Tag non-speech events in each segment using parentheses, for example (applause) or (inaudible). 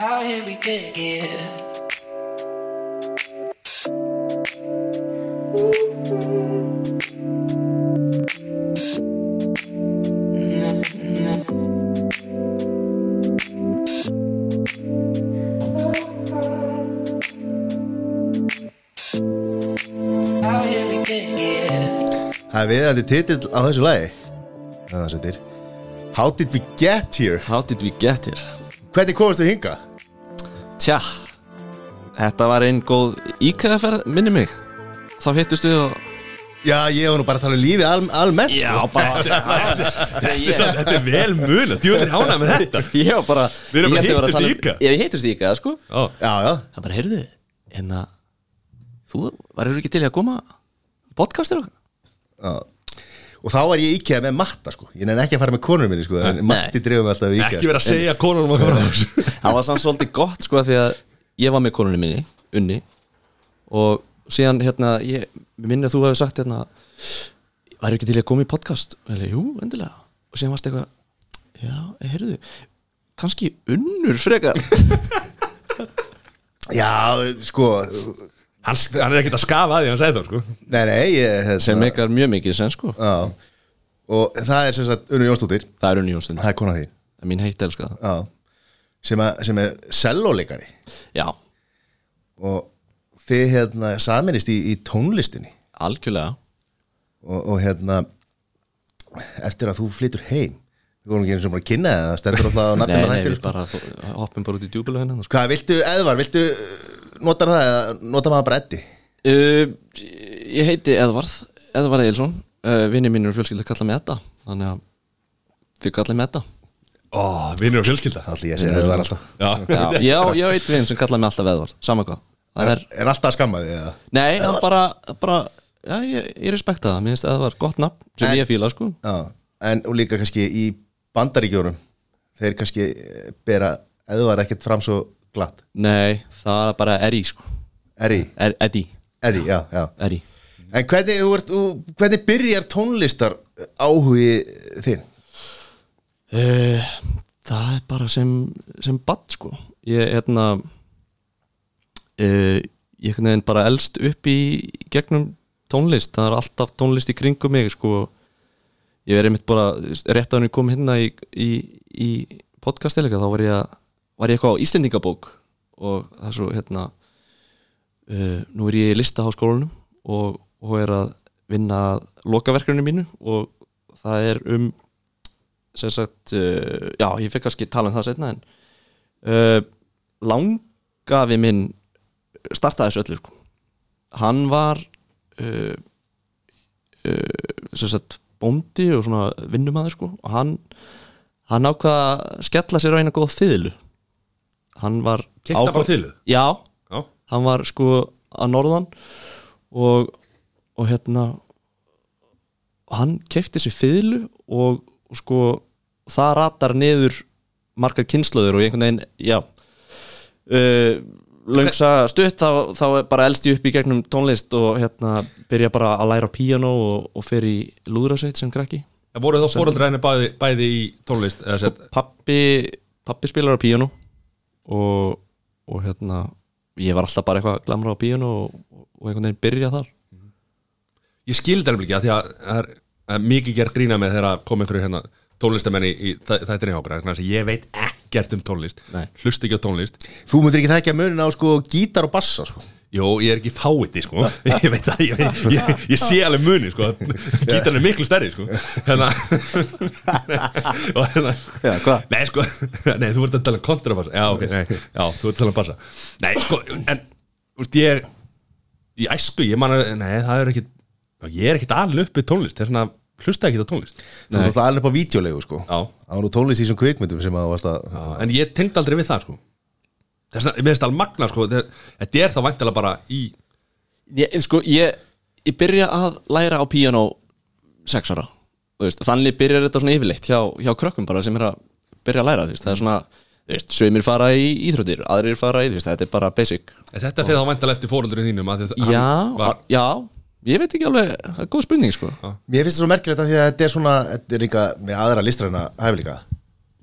How did we get here? How did we get here? Það er viðandi titill á þessu lagi Það er þetta How did we get here? How did we get here? Hvernig komast við hinga? Tja Þetta var einn góð íkæðaferð minni mig Þá hittust við og Já, ég var nú bara að tala um lífi al, almennt Já, sko. bara (laughs) Þetta er er vel mun Þú er hánað með þetta (laughs) Ég var bara Við erum bara hittust tala í um- IKEA. Já, við hittust í IKEA, sko Já, Já, já Það bara, heyrðu, en að Þú varir ekki til að koma podcastir okkar? Já. Og þá var ég íkjað með matta sko. Ég nefn ekki að fara með konur minni sko En matti drefum alltaf í ekki íkjað verið að segja konunum að koma (laughs) Það var samt svolítið gott, sko, því að Ég var með konunni minni, unni. Og síðan, hérna, ég að þú hefði sagt, hérna Varir ekki til að koma í podcast? Leið, jú, endilega. Og síðan varst eitthvað, já, heyrðu Kannski unnur frekar. (laughs) Já, sko Hann, hann er ekkert að skafa að því hann segði það sko. Nei, nei, ég hérna, Sem meikar mjög mikið sen, sko. Já. Og það er sem sagt Unni Jónsdóttir. Það er unni Jónsson, Það er kona þín. Það er mín heitt elskað Já. Sem, að, sem er sellóleikari. Já, Og þið hérna saminist í, í tónlistinni. Algjörlega. Og, og hérna Eftir að þú flytur heim Við vorum ekki eins og bara að kynna það Það stendur alltaf á Nei, nafnum nei, við bara hoppum bara út í djúbulu hennar sko. Hvað, viltu, Eðvar, viltu Notar það eða notar maður bara Eddi? uh, Ég heiti Edvarð Edvarð Eilsson uh, Vinni mínur og fjölskylda kalla mig Edda Þannig að við kalla mig Edda. Ó, vinnur og fjölskylda. Allir ég segi Eðvar alltaf. Já, Já, ég á, eitt vinn sem kalla mig alltaf Edvarð Sama hvað. Það er, Er alltaf að skamma þig eða? Nei, hann bara, bara Já, ég, ég respekta það. Mér finnst Edvarð gott nafn Sem En- ég fíla, sko. Já, en og líka kannski í bandaríkjónum þeir kannski bera eðvar ekkert fram svo glatt? Nei, það er bara Eri, sko. Eri, er, Eri, já, já. Eri En hvernig, þú ert, þú, hvernig byrjar tónlistar áhugi þinn? Uh, það er bara sem sem badd sko. Ég hérna uh, ég veginn bara elst upp í gegnum tónlist. Það er alltaf tónlist í kringum mig sko. Ég verið mitt bara rétt að hann kom hérna í, í, í podcastilega þá var ég, að, var ég eitthvað á Íslendingabók og það er svo hérna uh, nú er ég í listaháskólanum og, og er að vinna að lokaverkjörnum mínu og það er um sem sagt, uh, já, ég fekk kannski tala um það setna en uh, langafi minn startaði þessu öllu sko. hann var uh, uh, sem sagt bóndi og svona vinnumæður sko og hann hann ákvaða að skella sér á eina góða fiðlu hann var hann bara áhuga- fiðlu? já, Já. hann var sko að norðan og, og hérna hann kefti sér fiðlu og, og sko það ratar niður margar kynnslóður og einhvern veginn, já uh, löngsa stutt þá, þá bara elst ég upp í gegnum tónlist og hérna byrja bara að læra píano og, og fer í lúðrasveit sem krakki Það voru þá fóröldræðinni bæði, bæði í tónlist sett pappi, pappi spilar á píano og, og hérna ég var alltaf bara eitthvað glamra á píano og, og einhvern veginn byrja þar. Ég skildi alveg ekki að því að það er, að mikið gerð grína með þegar kom einhverju hérna tónlistamenni í þæ- þættinni okkur þannig að ég veit ekkert um tónlist Nei. hlust ekki á tónlist. Þú myndir ekki þekkja munin á sko gítar og bassa sko Jó, ég er ekki fáiði sko. (laughs) Ég veit það, ég, ég, ég sé alveg muni sko. Gítarinn er miklu stærri sko. Hérna (laughs) og hérna Já, hvað? Nei, sko, (laughs) nei, þú ert að tala um kontrabassa Já, ok, nei, já, þú ert að tala um bassa. Nei, sko, en, þú veist, ég í æsku, ég man að, nei, það er ekkit ég er ekkit alveg uppið tónlist. Það er svona, hlusta ekkit á tónlist. Þú ert alveg upp á vídeolegu sko. Já, Það var nú tónlist í þessum kvikmyndum sem að varst að en ég tengd aldrei við það, sko Það er svona, mér finnst alveg magna, sko þetta er þá væntalega bara í ég, sko, ég, ég byrja að læra á píano sex ára Þú veist, þannig byrjar þetta svona yfirleitt hjá, hjá krökkum bara sem er að byrja að læra veist, það er svona, þú veist, sögumir fara í íþróttir aðrir fara í, þú veist, þetta er bara basic. En Þetta fyrir þá væntalega eftir fóruldurinn þínum að þið- já, var, já, ég veit ekki alveg það er góð spurning, sko. Mér finnst þetta svo merkilegt að því að þetta er svona Þetta er líka með aðra listræna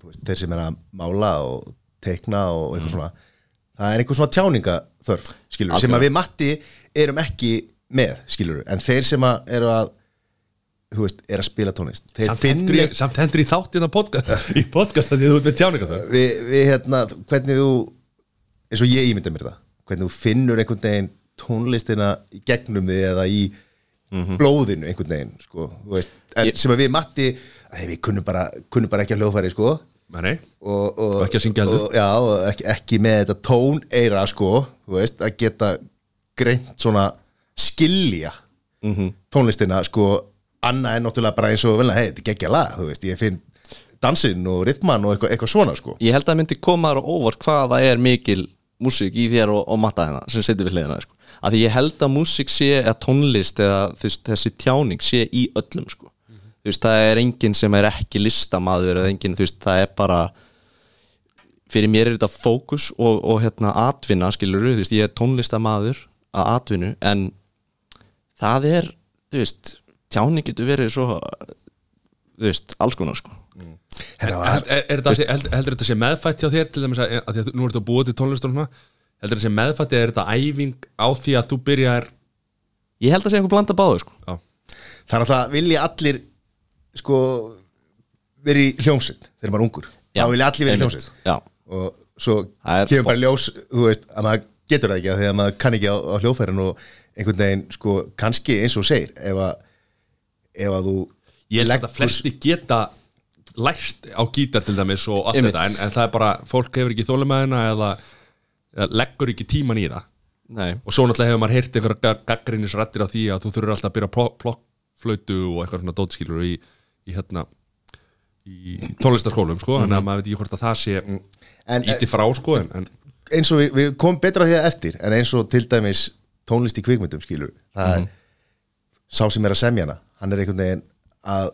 veist, þeir sem er að mála og teikna og eitthvað svona það er einhver svona tjáningaþörf skilur, sem að við Matti erum ekki með, skilur, en þeir sem að eru að þú veist, er að spila tónlist þeir Samt finnir í- Samt hendur í þátt innan podcast (laughs) Í podcast að því þú ert með tjáninga það við, við hérna, hvernig þú eins og ég ímynda mér það hvernig þú finnur einhvern veginn tónlistina í gegnum þig eða í blóðinu einhvern veginn sko, þú veist, en Ég- sem að við Matti að við kunnum bara, kunnum bara ekki að hljóðfæri sko Nei, og, og, Og ekki að syngja heldur. og, já, og ekki, ekki með þetta tón eira sko, þú veist, að geta greint svona skilja tónlistina sko annað en náttúrulega bara eins og vel hei, þetta er geggja lag, þú veist, ég finn dansinn og rytman og eitthvað, eitthvað svona sko ég held að það myndi koma þér á óvart hvað það er mikil músík í þér og, og matta hérna sem setur við hliðina sko. að því ég held að músík sé eða tónlist eða þessi tjáning sé í öllum sko. Þú veist, það er enginn sem er ekki listamaður eða enginn, þú veist, það er bara fyrir mér er þetta fókus og, og hérna atvinna skilur þú veist, ég er tónlistamaður að atvinnu en það er, þú veist tjáning getur verið svo þú veist, alls konar sko. Er, er, er þetta, held, heldur þetta sé meðfætt hjá þér til dæmis að, að, að nú ertu að búa til tónlist og svona heldur þetta sé meðfætt eða er þetta æfing á því að þú byrjar? Ég held að sé einhver blanda báðu sko. Já, það er alltaf vilja allir sko verið í hljómsveit þegar maður er ungur. Þá vilja allir verið í já, og svo Það er kemur bara ljós þú veist, að maður getur það ekki af því að maður kann ekki á, á hljóðfærin og einhvern veginn sko kannski eins og segir ef að, ef að þú ég held leggur- að flesti geta lært á gítar til dæmis og allt þetta en, en það er bara, fólk hefur ekki þólumæðina eða, eða leggur ekki tíman í það. Nei. Og svo náttúrulega hefur maður heyrt einhverja gaggrinnis rættir á því að þú þurfur alltaf að byrja plokkflötu og eitthvað svona dótskilur í, í hérna í tónlistarskólum sko, þannig að maður veit ekki hvort að það sé en, íti frá sko en, en eins og við, við komum betra því að eftir en eins og til dæmis tónlist í kvikmyndum skilur það er sá sem er að semja hana hann er einhvern veginn að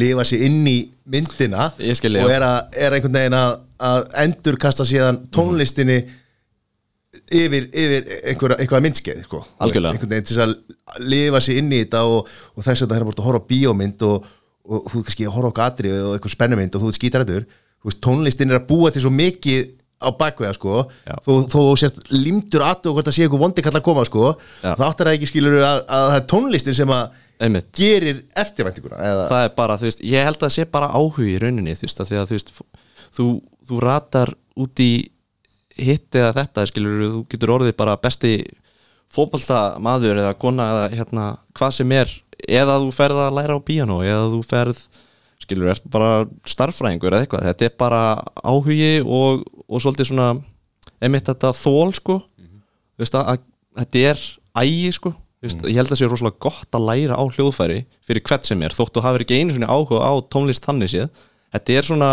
lifa sér inn í myndina skil, og er, að, er einhvern veginn að, að endurkasta síðan tónlistinni yfir, yfir einhverja, einhverja myndskeið sko. Einhvern veginn til að lifa sér inn í þetta og, og þess að það er að horfa á bíómynd og, og þú kannski horfa á gatri og eitthvað spennumynd og þú ert skítrættur tónlistin er að búa til svo mikið á bakveða sko. Já. þó þú sért limtur aðtöð hvort að sé eitthvað vondi kall að koma sko þá áttar það ekki skilur að, að það er tónlistin sem að einmitt. gerir eftirvæntinguna eða, það er bara, þú veist, ég held að það sé bara áhugi í rauninni, þú veist, að því að þú veist þú, þú ratar út í hitt eða þetta, skilur þú getur orðið bara besti fótbolta maður eða kona eða hérna, hvað sem er, eða þú ferð að læra á píano, eða þú ferð skilur, er bara starffræðingur eða eitthvað, þetta er bara áhugi og, og svolítið svona einmitt þetta þól, sko. Þú veist, að, að þetta er ægi, sko. Veist, ég held að það sé rosalega gott að læra á hljóðfæri fyrir hvert sem er, þótt þú hafir ekki einu svona áhuga á tónlist þannig séð. Þetta er svona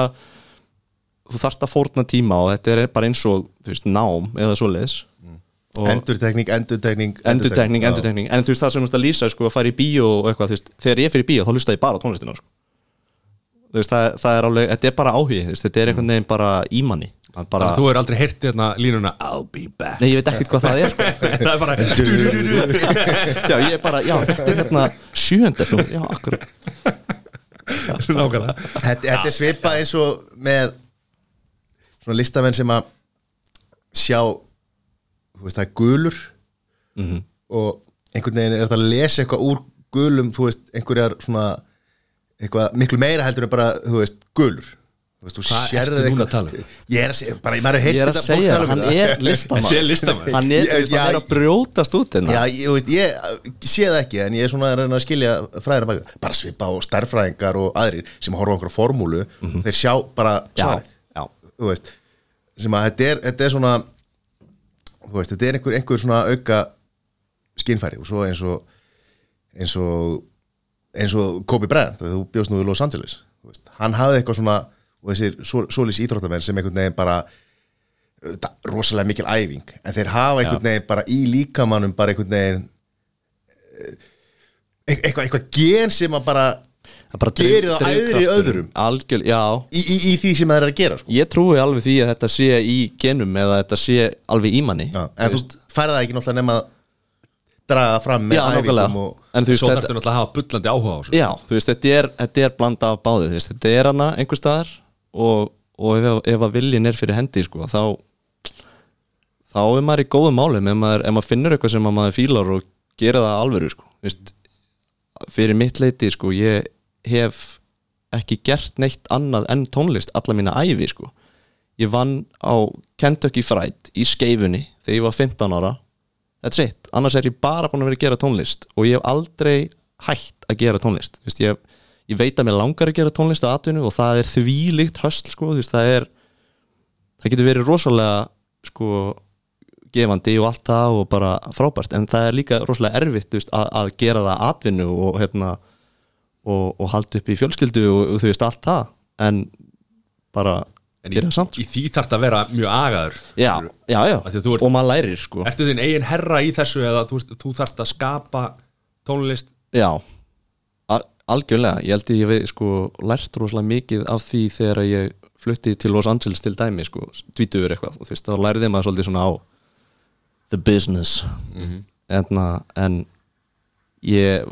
þú þarft að fórna tíma og þetta er bara eins og veist, nám eða svoleiðis. og endurtekning endurtekning, já. endurtekning en þú veist það sem þú veist að lýsa sko, að fara í bíó og eitthvað, þú veist, þegar ég fyrir bíó þá hlusta ég bara á tónlistina sko. þú veist, það, það er alveg, þetta er bara veist, þetta er einhvern veginn bara ímanni bara, þú er aldrei heyrt hérna línuna I'll be back nei, ég veit ekkert hvað það er sko. (laughs) Það er bara (laughs) já, ég er bara, já, þetta er hérna sjöndar, já, akkur Nákvæmlega þetta, þetta er svipað eins og með svona listamenn sem að sjá veist það er gulur Mhm. og einhvern veginn er þetta að lesa eitthvað úr gulum þú veist einhverjar svona eitthvað miklu meira heldur en bara þú veist gulur. Þú að tala um? ég er að segja bara ég er að segja það, hann er listamann hann er, veist, hann já, er að brjótast út hérna. Já, ég, veist, ég sé það ekki en ég er svona að reyna að skilja fræðina baki bara svipa á stærfræðingar og aðrir sem horfa á einhverja formúlu þeir sjá bara já, svarið. já, þú veist, sem að þetta er, þetta er svona þú veist, þetta er einhver, einhver svona auka skinnfæri og svo eins og eins og eins og Kobe Bryant, þegar þú bjóst nú í Los Angeles veist, hann hafði eitthvað svona og þessir svolís íþróttamenn sem einhvern veginn bara rosalega mikil æfing en þeir hafa einhvern veginn bara í líkamannum bara einhvern veginn eh, eitthvað, eitthvað gen sem að bara Er bara Gerir það æðri öðrum. algjör, í, í, í því sem það er að gera sko. ég trúi alveg því að þetta sé í genum eða þetta sé alveg í manni Já, en þú færði það ekki náttúrulega nema að draga fram með æfingum og Svo þetta, þarftu náttúrulega að hafa bullandi áhuga á þessu já, þú veist, þetta er, þetta er blanda af báðið, þú veist, þetta er hana einhver staðar og, og ef, ef að viljin er fyrir hendi sko, þá þá er maður í góðum málum ef maður, ef maður finnur eitthvað sem að maður fílar og gera það alvöru sko. Fyrir mitt leiti sko, ég hef ekki gert neitt annað en tónlist alla mína æfi sko. ég vann á Kentucky Fried í skeifunni þegar ég var 15 ára that's it, annars er ég bara búin að vera að gera tónlist og ég hef aldrei hætt að gera tónlist Vist, ég, ég veit að mér langar að gera tónlist að atvinnu og það er þvílíkt höstl sko. Vist, það er það getur verið rosalega sko gefandi og allt það og bara frábært en það er líka rosalega erfitt veist, að, að gera það atvinnu og, hérna, og, og halda upp í fjölskyldu og, og þú veist allt það en bara En gera í, það samt í því þarf að vera mjög agaður já, já, já, ert- og maður lærir sko. Ertu þinn eigin herra í þessu eða þú, þú þarft að skapa tónlist? Já, al algjörlega. Ég held að ég hef sko lært rosalega mikið af því þegar ég flutti til Los Angeles til dæmi sko, tvítuður eitthvað. Og þú veist, þá læriði maður svolítið svona á the business. En, en ég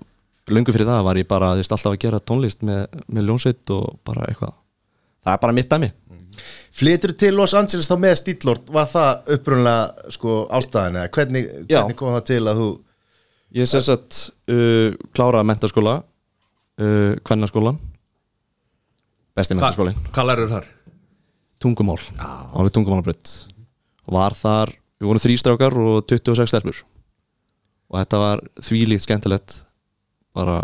löngu fyrir það var ég bara þú veist, alltaf að gera tónlist með, með ljónsveit og bara eitthvað. Það er bara mitt dæmi. Flytur til Los Angeles þá með Stíllord var það upprunlega sko ástæðan eða hvernig, hvernig kom það til að þú ég sem sagt uh, kláraði mentaskóla uh, kvennaskólan. Besti mentaskólin Hvað lærður þar? tungumál, alveg tungumálabrödd og var þar, við vorum þrýstrákar og 26 stelpur. Og þetta var þvílíkt skemmtilegt bara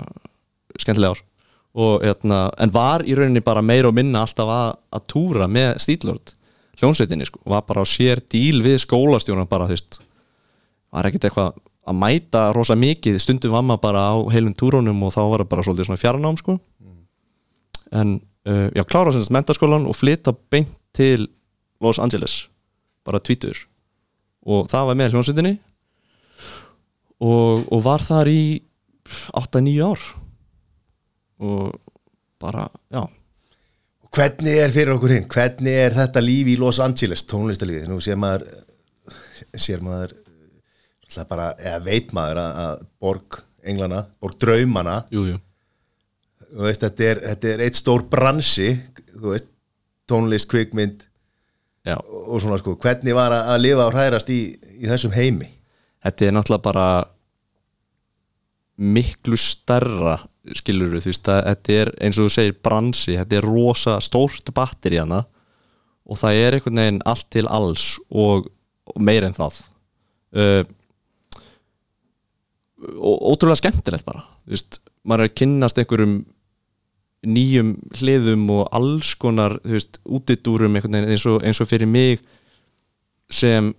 skemmtilega ár. Og, hérna, en var í rauninni bara meira og minna alltaf að, að túra með stílord hljónsveitinni sko, var bara á sér díl við skólastjónan bara þú veist. Var ekkert eitthvað að mæta rosa mikið, stundum var maður bara á heilum túrónum og þá var það bara svolítið svona fjarnám sko. En uh, já, klára sem sagt mentaskólan og flytta beint til Los Angeles bara tvítur. Og það var með hljónsveitinni og, og var þar í 8-9 ár. Og bara, já. Hvernig er fyrir okkur hinn, hvernig er þetta líf í Los Angeles, tónlistalífið nú sér maður sér maður bara, eða veit maður að, að borg englana, borg draumana. Jú, jú. veist, þetta er, þetta er eitt stór bransi veist, tónlist, kvikmynd Já, og svona sko, hvernig var að lifa og hrærast í, í þessum heimi? Þetta er náttúrulega bara miklu stærra skilur þú veist að þetta er eins og þú segir bransi, þetta er rosa stórt batteri hana og það er einhvern veginn allt til alls og, og meir en það. Uh, og ótrúlega skemmtilegt bara þú veist, maður er að kynnast einhverjum nýjum hliðum og alls konar þú veist, útidúrum eins og, eins og fyrir mig sem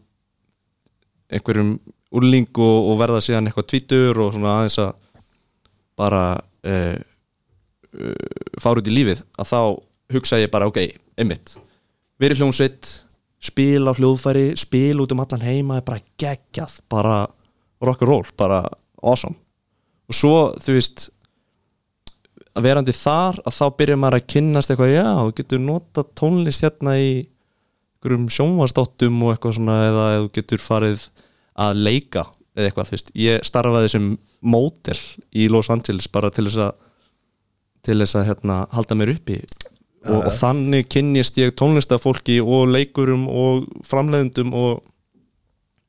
einhverjum úrling og, og verða síðan eitthvað tvítur og svona aðeins að bara uh, uh, fara út í lífið að þá hugsa ég bara ok, einmitt. Verið hljómsveit, spil á hljóðfæri spil út um allan heima bara geggjað, bara rock'n'roll bara awesome. Og svo þú veist að verandi þar að þá byrja maður að kynnast eitthvað, já, þú getur nota tónlist hérna í einhverjum sjónvastáttum og eitthvað svona eða þú getur farið að leika eða eitthvað, þú veist, ég starfaði sem mótel í Los Angeles bara til þess að til þess að hérna, halda mér uppi. Og, og þannig kynnist ég tónlistafólki og leikurum og framleiðendum og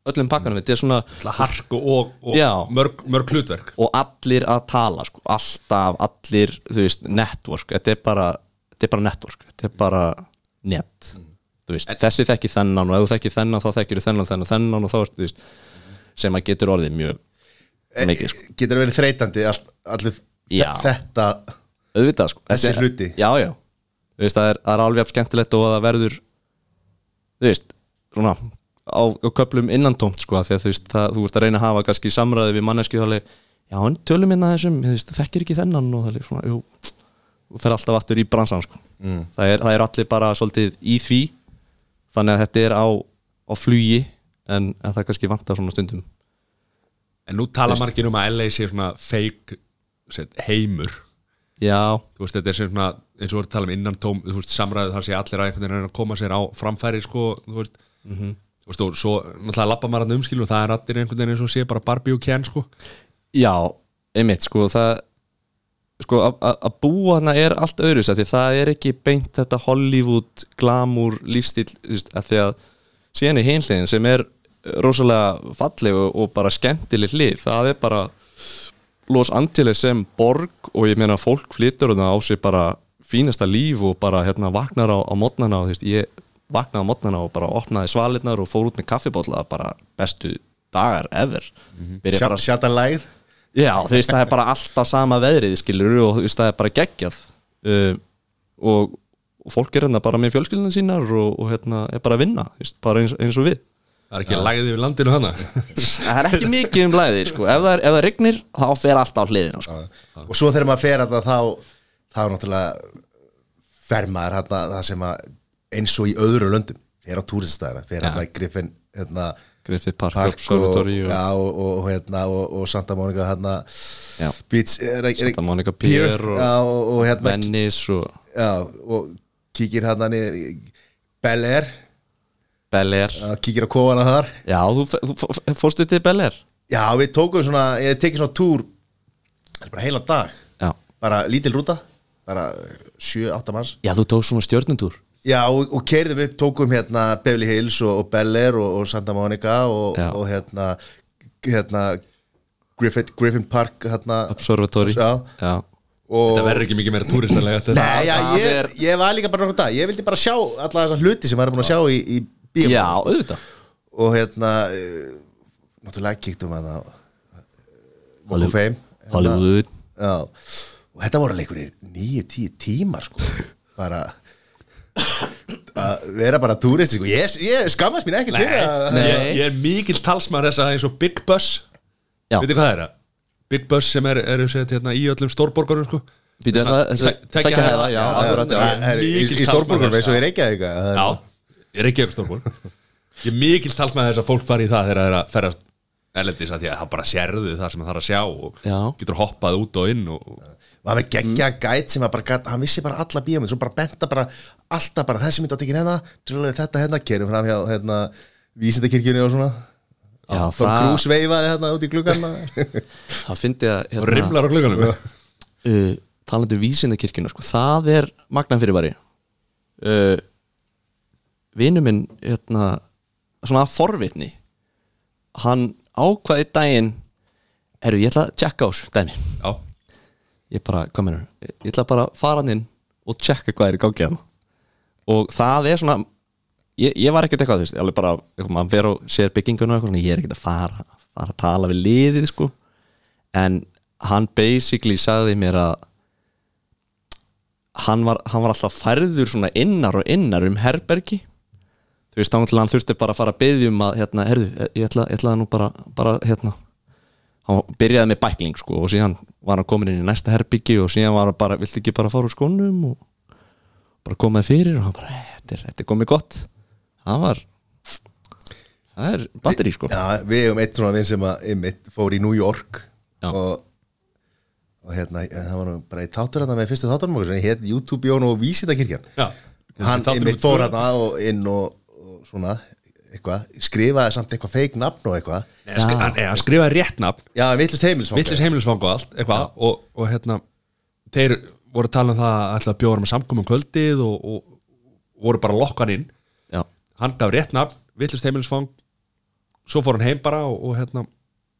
öllum pakkanum, þetta er svona Ætla hark og, og, og Já. mörg, mörg hlutverk. Og allir að tala sko. alltaf, allir, þú veist network, þetta er bara, þetta er bara network. Þetta er bara net veist, þessi þekki þennan og ef þú þekki þennan þá þekkir þú þennan, þennan, þennan og þá ertu, þú veist, sem að getur orðið mjög mikið, sko. getur verið þreytandi allt, allir Já. þetta auðvitað, sko Þessi Þetta hluti. já, já, þú veist, það er, það er alveg skemmtilegt og að það verður þú veist, svona á, á köplum innantómt, sko, því að þú veist það, þú veist að reyna að hafa kannski samræði við manneski þá alveg, já, en tölum inn að þessum veist, þekkir ekki þennan og það er svona, jú fer alltaf aftur í bransan, sko Mm. það, er, það er allir bara svolítið í því þannig að þetta er á, á flugi en, en það kannski vantar svona stundum. En nú tala margir um að LA sé svona set, heimur. Já, veist, þetta er sem svona eins og við erum að tala um innan tóm Þú veist, samræðu þar sé allir að að koma sér á framfæri sko, þú veist. Þú veist, og svo náttúrulega lappa maður að umskilu og það er allir einhvern veginn eins og sé bara Barbie og Ken sko. Já, einmitt sko það sko að- búa hana er allt öðru því það er ekki beint þetta Hollywood glamour lífstíl að því að síðan er hinliðin sem er rosalega falleg og, og bara skemmtileg hlið það er bara Los Angeles sem borg og ég meina fólk flytur og það á sig bara fínasta líf og bara hérna vaknar á, á mótnana og þú veist ég vaknaði á mótnana og bara opnaði svalirnar og fór út með kaffibólla bara bestu dagar ever. Byrja bara Sjata lægð Já, þú veist, það er bara alltaf sama veðrið skilur og þú veist, það er bara geggjað. Uh, og, og fólk er hérna bara með fjölskyldinu sínar og, og hérna er bara að vinna, þú veist, bara eins, eins og við. Það er ekki lagðið yfir landinu hana. (laughs) Það er ekki mikið um læði, sko. Ef það, það rignir, þá fer allt á hliðina sko. og svo þegar maður fer að þá þá náttúrulega fer maður hérna, það sem að eins og í öðru löndum fer á túriststæðina, fer hérna Griffin hérna, Griffith Park, Park Observatory og, og, og, og, hérna, og, Santa Monica hérna. Beach er, er, Santa Monica Pier og já, og, og hérna Venice og kíkir hérna niður Bel Air. Bel Air. Kíkir á kofana þar. Já, þú, þú fó- fórstu til Bel Air? Já, við tókum svona, ég tekið svona túr bara heilan dag. Já, bara lítil rúta, bara 7-8 manns. Já þú tók svona stjörnundúr Já, og, og keirðum upp, tókum hérna Beverly Hills og, og Bel Air og, og Santa Monica og, hérna, hérna Griffin, Griffin Park hérna, Observatory. Já. Já, og, Það verður ekki mikið meira túristalega þetta Nei, já, ég, er- ég var líka bara dag. Ég vildi bara sjá alla þessa hluti sem maður er búin að sjá í, í bíum já auðvitað. Og hérna uh, náttúrulega kíktum að það. Walk of Fame hérna, Hollywood. Já, og þetta voru leikur í nýju, tíu tímar sko. (laughs) Bara að vera bara túristi sko. ég, ég skammast mín ekki fyrir að. Ég, ég er mikill talsmaður þess að eins og Big Bus Já. Veitir hvað það er það? Big Bus sem er, er sett, hérna, í öllum stórborgarum sko. Tveggja hæða, í, talsmaður eins og ég reykja eitthvað Já, ég ekki stórborg Ég er mikill talsmaður þess að fólk fari í það þegar það er að ferðast erlendis að því að það bara sérðu það sem það þarf að sjá og Já. getur hoppað út og inn og, var með geggja gæt sem að bara gat, hann vissi bara alla bíómið, svo bara benta bara alltaf bara þessi mynd átt ekki hérna trúlega þetta hérna, kerum fram hjá hérna, vísindakirkjunni og svona. Já, Tom það, Cruise veifaði hérna út í klukkan (laughs) það fyndi að og hérna, rimlar á klukkanum uh, talandi um vísindakirkjuna sko, það er magnan fyrir bari uh, vinur minn hérna, svona forvitni hann ákvaði daginn herru, ég ætla að tjekka á þessu dæmi. Já, ég bara, hvað mennur, ég ætla bara að fara hann inn og tjekka hvað er í gangi hann og það er svona ég, ég var ekkert eitthvað, þú veist, alveg bara maður fer og sér bygginguna og eitthvað, ég er ekkert að fara fara að tala við liðið, sko. En hann basically sagði mér að hann var, hann var alltaf færður svona innar og innar um herbergi. Þú veist, þá hann þurfti bara að fara að byggja um að, hérna, herðu, ég ætla, ég ætla nú bara, bara, hérna. Hann byrjaði með bækling sko og síðan var hann komin inn í næsta herbyggi og síðan var hann bara, viltu ekki bara fara úr skónum og bara komaði fyrir? Og hann bara, "Eh, þetta er, þetta er komið gott. Það var það er batteri sko. Já, við hefum eitt svona vinn sem að einmitt fór í New York og, og hérna, það var nú bara í tátur hérna með fyrstu sem hétt YouTube Jón og Vísindakirkjan. Já. Hann einmitt fór tvö. hérna og inn og, og svona eitthvað, skrifaði samt eitthvað feik nafn og eitthvað. Nei, hann, skri, hann, nei, hann skrifaði rétt nafn. Já, vittlust heimilisfang Villis heimilisfang og allt eitthvað og, og hérna þeir voru að tala um það að ætla að bjóða með samkomum kvöldið og, og voru bara lokkan inn. Já, hann gaf rétt nafn, Villis heimilisfang svo fór hann heim bara og, og hérna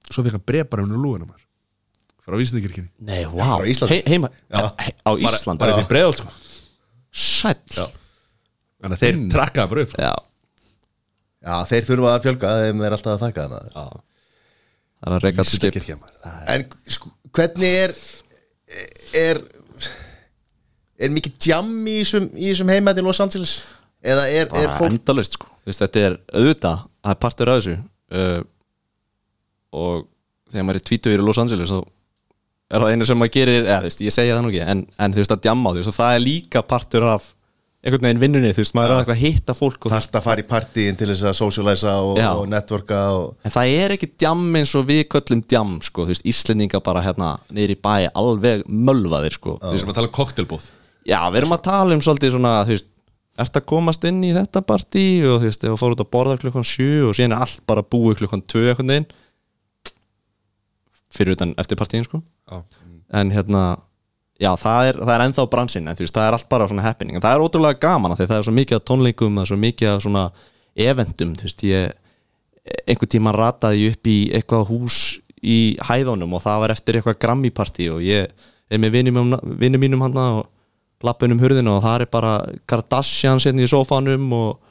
svo fikk hann bref bara um lúðuna maður frá Íslandikirkjunni nei, wow á Íslandi. He, heima, Já. he, á bara, Íslandi. bara upp í breiðolt sko. sæll. Þannig að þeir mm. trakkaði bara upp sko. já, Já, þeir þurfa að fjölga þeim er alltaf að fækka það Já, það er að reyka til skip. maður. Er- En sko, hvernig er er er mikið jam í þessum, í þessum heimæti í Los Angeles? Eða er, er fólk endalist sko. Vist, þetta er auðvitað, það er partur af þessu uh, og þegar maður er tvítugur í Los Angeles þá er það einu sem maður gerir eða, þú veist, ég segja það nú ekki, en, en þú veist að djamma á því. Og það er líka partur af einhvern veginn vinnunni, þú veist, maður er að eitthvað að hitta fólk og, þarft að fara í partíin til þess að socialæsa og, Já. og networka og... en það er ekki djam eins og við köllum djam sko, þú veist, Íslendinga bara hérna niður í bæ alveg mölvaðir sko, þú Við veist, sem að tala um koktelbúð já, við erum að tala um svolítið svona, þú veist, ert að komast inn í þetta partí og þú veist, ef þú fór út að borða klukkan 7 og síðan er allt bara búið klukkan 2 einhvern veginn. Fyrir utan eftir partíin sko. Já. en hérna, já, það er, það er ennþá bransinn en veist, það er allt bara svona happening. En það er ótrúlega gaman því það er svo mikið af tónleikum það er svo mikið af svona eventum veist, ég einhvern tíma rataði upp í eitthvað hús í hæðunum og það var eftir eitthvað Grammy-partí og ég er með vinum mínum hann og lappin um hurðinu og það er bara Kardashian setni í sófanum og,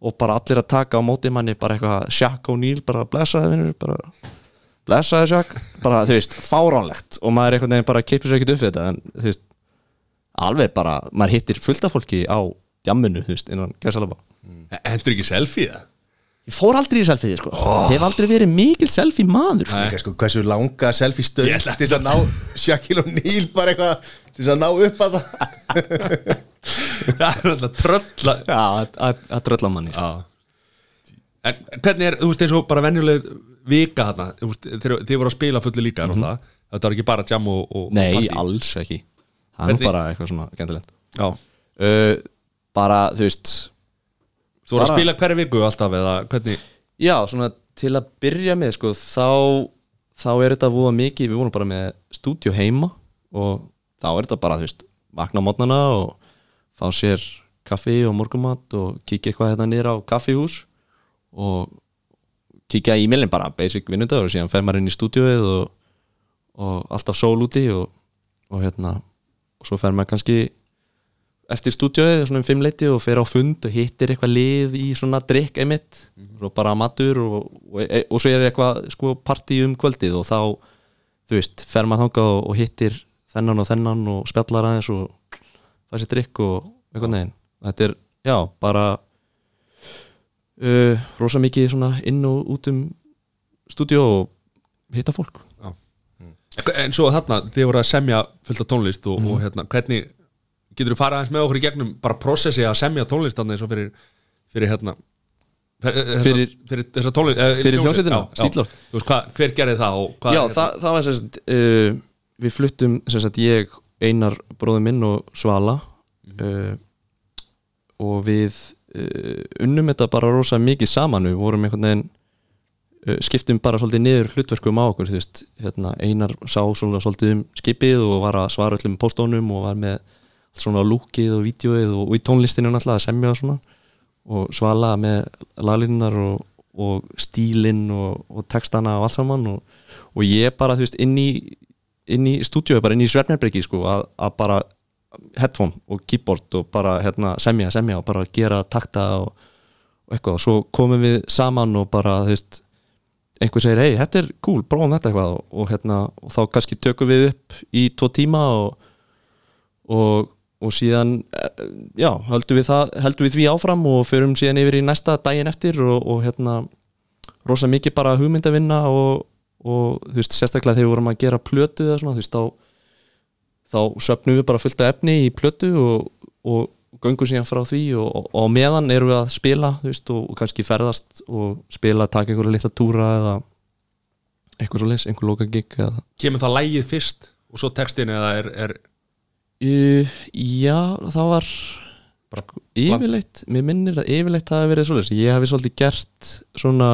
og bara allir að taka á móti manni bara eitthvað Shaq O'Neal bara blessaði vinnur bara blessaði Shaq bara þú veist fáránlegt og maður einhvern veginn bara kipir sér ekkert upp við þetta en þú veist alveg bara maður hittir fullt af fólki á jamminu þú veist innan gæsalaba Hendur ekki selfie það? ég fór aldrei í selfie sko oh. hef aldrei verið mikil selfie maður sko. Líka, sko, hversu langa selfie stöð ætla- til þess að ná Shaquille O'Neal bara eitthvað til þess að ná upp að það (laughs) Það er alltaf trölla já, að- að að drölla manni sko. En hvernig er, þú veist, eins og bara venjuleg vika þarna, þú veist, þeir voru að spila fullu líka, mm -hmm. þetta var ekki bara jam og, og nei, partí. alls ekki. Það er nú bara eitthvað svona gændilegt Já, uh, bara þú veist þú voru að spila hverju viku alltaf eða hvernig Já, svona til að byrja með sko, þá, þá er þetta voða mikið, við vorum bara með stúdíu heima og þá er þetta bara, þú veist, vakna á mótnana og fá sér kaffi og morgumat og kíkja eitthvað hérna niður á kaffihús og kíkja í e-mailin bara, basic vinnundagur og síðan fer maður inn í stúdíuið og, og alltaf sól úti og, og hérna og svo fer maður kannski eftir stúdíóið svona um fimm leiti og fer á fund og hittir eitthvað lið í svona drikk einmitt. Og bara matur og, og, og svo er eitthvað sko partí um kvöldið og þá þú veist, fer maður þangað og, hittir þennan og þennan og spjallar aðeins og fær sér drikk og eitthvað neginn. Þetta er, já, bara uh, rosa mikið svona inn og út um stúdíó og hitta fólk. En svo þarna, þið voru að semja fullt af tónlist og, Mhm. og hérna, hvernig getur þú farið aðeins með okkur í gegnum bara prosessi að semja tónlist og fyrir, fyrir hérna þessa- Fyrir- fyrir þessa tónlist eh, fyrir hljómsveit, hljómsveitina, já, já. Hver gerði það Já, hérna- það, það var sagt uh, Við fluttum sagt ég, Einar bróður minn og Svala uh, og við unnum þetta bara rosa mikið saman. Við vorum einhvern veginn uh, skiptum bara svolítið niður hlutverkum á okkur hérna, Einar sá svolítið um skipið og var að svara öllum póstónum og var með svona lúkið og vídeoið og, og í tónlistinu náttúrulega að semja og svona. Og Svala með laglínunar og, og stílinn og, og textana og allt saman. Og, ég bara, þú veist, inn í í stúdíu, bara inn í svefnherbergi sko, að, að bara headphone og keyboard og bara hérna, semja, semja og bara gera takta og, og eitthvað. Og svo komum við saman og bara, þú veist einhver segir, hei, þetta er cool, prófum þetta eitthvað. Og, og hérna, og þá kannski tökum við upp í tvo tíma og og, og síðan eh, já, höldum við, það, höldum við því áfram og förum síðan yfir í næsta daginn eftir og, hérna rosa mikið bara hugmyndavinna og þú veist, sérstaklega þegar við vorum að gera plötu eða svona, þú veist, þá þá söpnum við bara fullt af efni í plötu og, og göngum síðan frá því og, og, meðan erum við að spila veist, og, og kannski ferðast og spila, taka einhverja litla túra eða eitthvað svo leys, einhver loka gig eða kemur það lægið fyrst og svo textin eða er, er Uh, já, það var bara yfirleitt, mér minnir að yfirleitt það hafi verið svolítið, ég hafi svolítið gert svona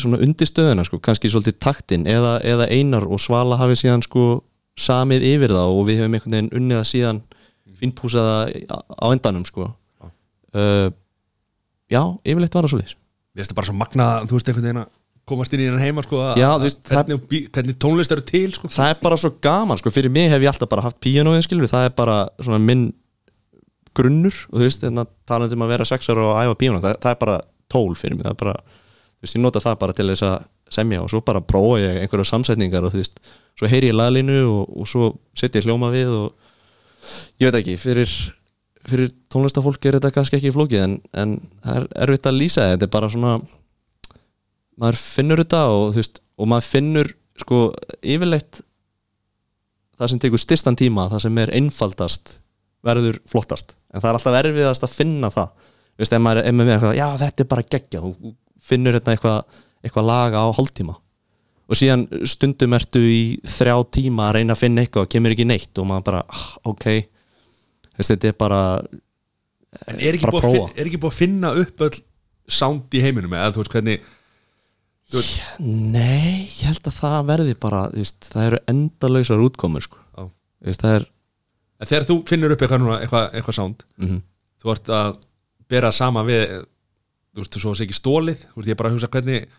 svona undirstöðuna sko, kannski svolítið taktinn eða, eða einar og Svala hafi síðan sko samið yfir það og við hefum einhvern veginn unnið það síðan finnpúsaða á endanum sko. Uh, já, yfirleitt var það svolítið Mér finnst það bara svo magna, þú veist einhvern veginn að komast inn í hennan heima sko að- Já, veist, hvernig, það... hvernig tónlist eru til sko. Það er bara svo gaman sko, fyrir mig hef ég alltaf bara haft píanóið skilur, það er bara svona minn grunnur og þú veist, þannig að talandi um að vera sex ára og æfa píanó, það, það er bara tól fyrir mig, það er bara, veist, ég nota það bara til þess að semja og svo bara prófa ég einhverju samsetningar og þú veist, svo heyri ég laglínu og, og svo setja ég hljóma við og ég veit ekki, fyrir fyrir tónlistafólk er þetta kannski ekki flókið en, en það er erfitt að lýsa þetta er bara svona maður finnur þetta og þú veist og maður finnur sko yfirleitt það sem tekur styrstan tíma það sem er einfaldast verður flottast en það er alltaf erfiðast að finna það. Þú veist, ef maður er með eitthvað, já þetta er bara geggja þú finnur hérna eitthvað, eitthvað laga á hálftíma. Og síðan stundum ertu í þrjá tíma að reyna að finna eitthvað og kemur ekki neitt og maður bara, ah, ok. Þetta er bara En er ekki, bara finna, er ekki búið að finna upp öll sound í heiminum? Eða þú veist hvernig þú veist, Nei, ég held að það verði bara veist, það eru endalausar útkomur sko. Veist, það er En þegar þú finnur upp eitthvað núna, eitthvað, eitthvað sound Mhm. þú ert að bera sama við þú veist, svo sé ekki stólið þú veist, ég er bara að hugsa hvernig er,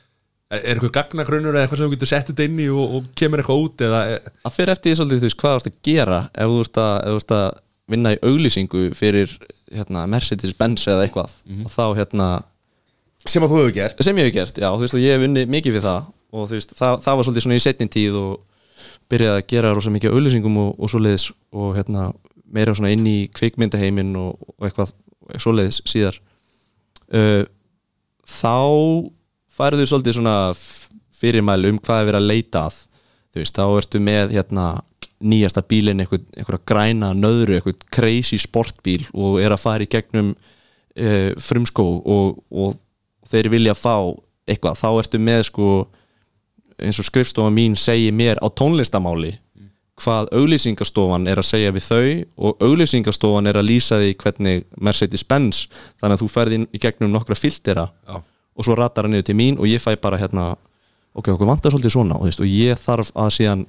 er eitthvað gagnagrunnur eða eitthvað sem þú getur sett þetta inn í og, og kemur eitthvað út eða að fyrir eftir því svolítið þú veist hvað þú ert að gera. Ef þú ert að, ef þú ert að vinna í auglýsingu fyrir hérna, Mercedes-Benz eða eitthvað og þá hérna sem að þú hefur gert. Sem ég hef gert, já, þú veist og ég hef unnið mikið við það. Og þú veist, það, það var svolítið svona í setnin tíð og byrjaði að gera rosa mikið auglýsingum og, og svoleiðis og hérna meira svona inn í kvikmyndaheimin og, og eitthvað svoleiðis síðar. Uh, þá færðu svolítið svona f- fyrirmæli um hvað er verið að leita að. Þú veist, þá ertu með hérna nýjasta bílinn, eitthvað græna nöðru, eitthvað crazy sportbíl og er að fara í gegnum uh, frumskó og, og þeir vilja fá eitthvað, þá ertu með sko eins og skrifstofa mín segir mér á tónlistamáli hvað auglýsingastofan er að segja við þau og auglýsingastofan er að lýsa því hvernig Mercedes-Benz þannig að þú ferð inn í gegnum nokkra filtera Já. og svo ratar hann niður til mín og ég fæ bara hérna ok, okkur vantar svolítið svona og, veist, og ég þarf að síðan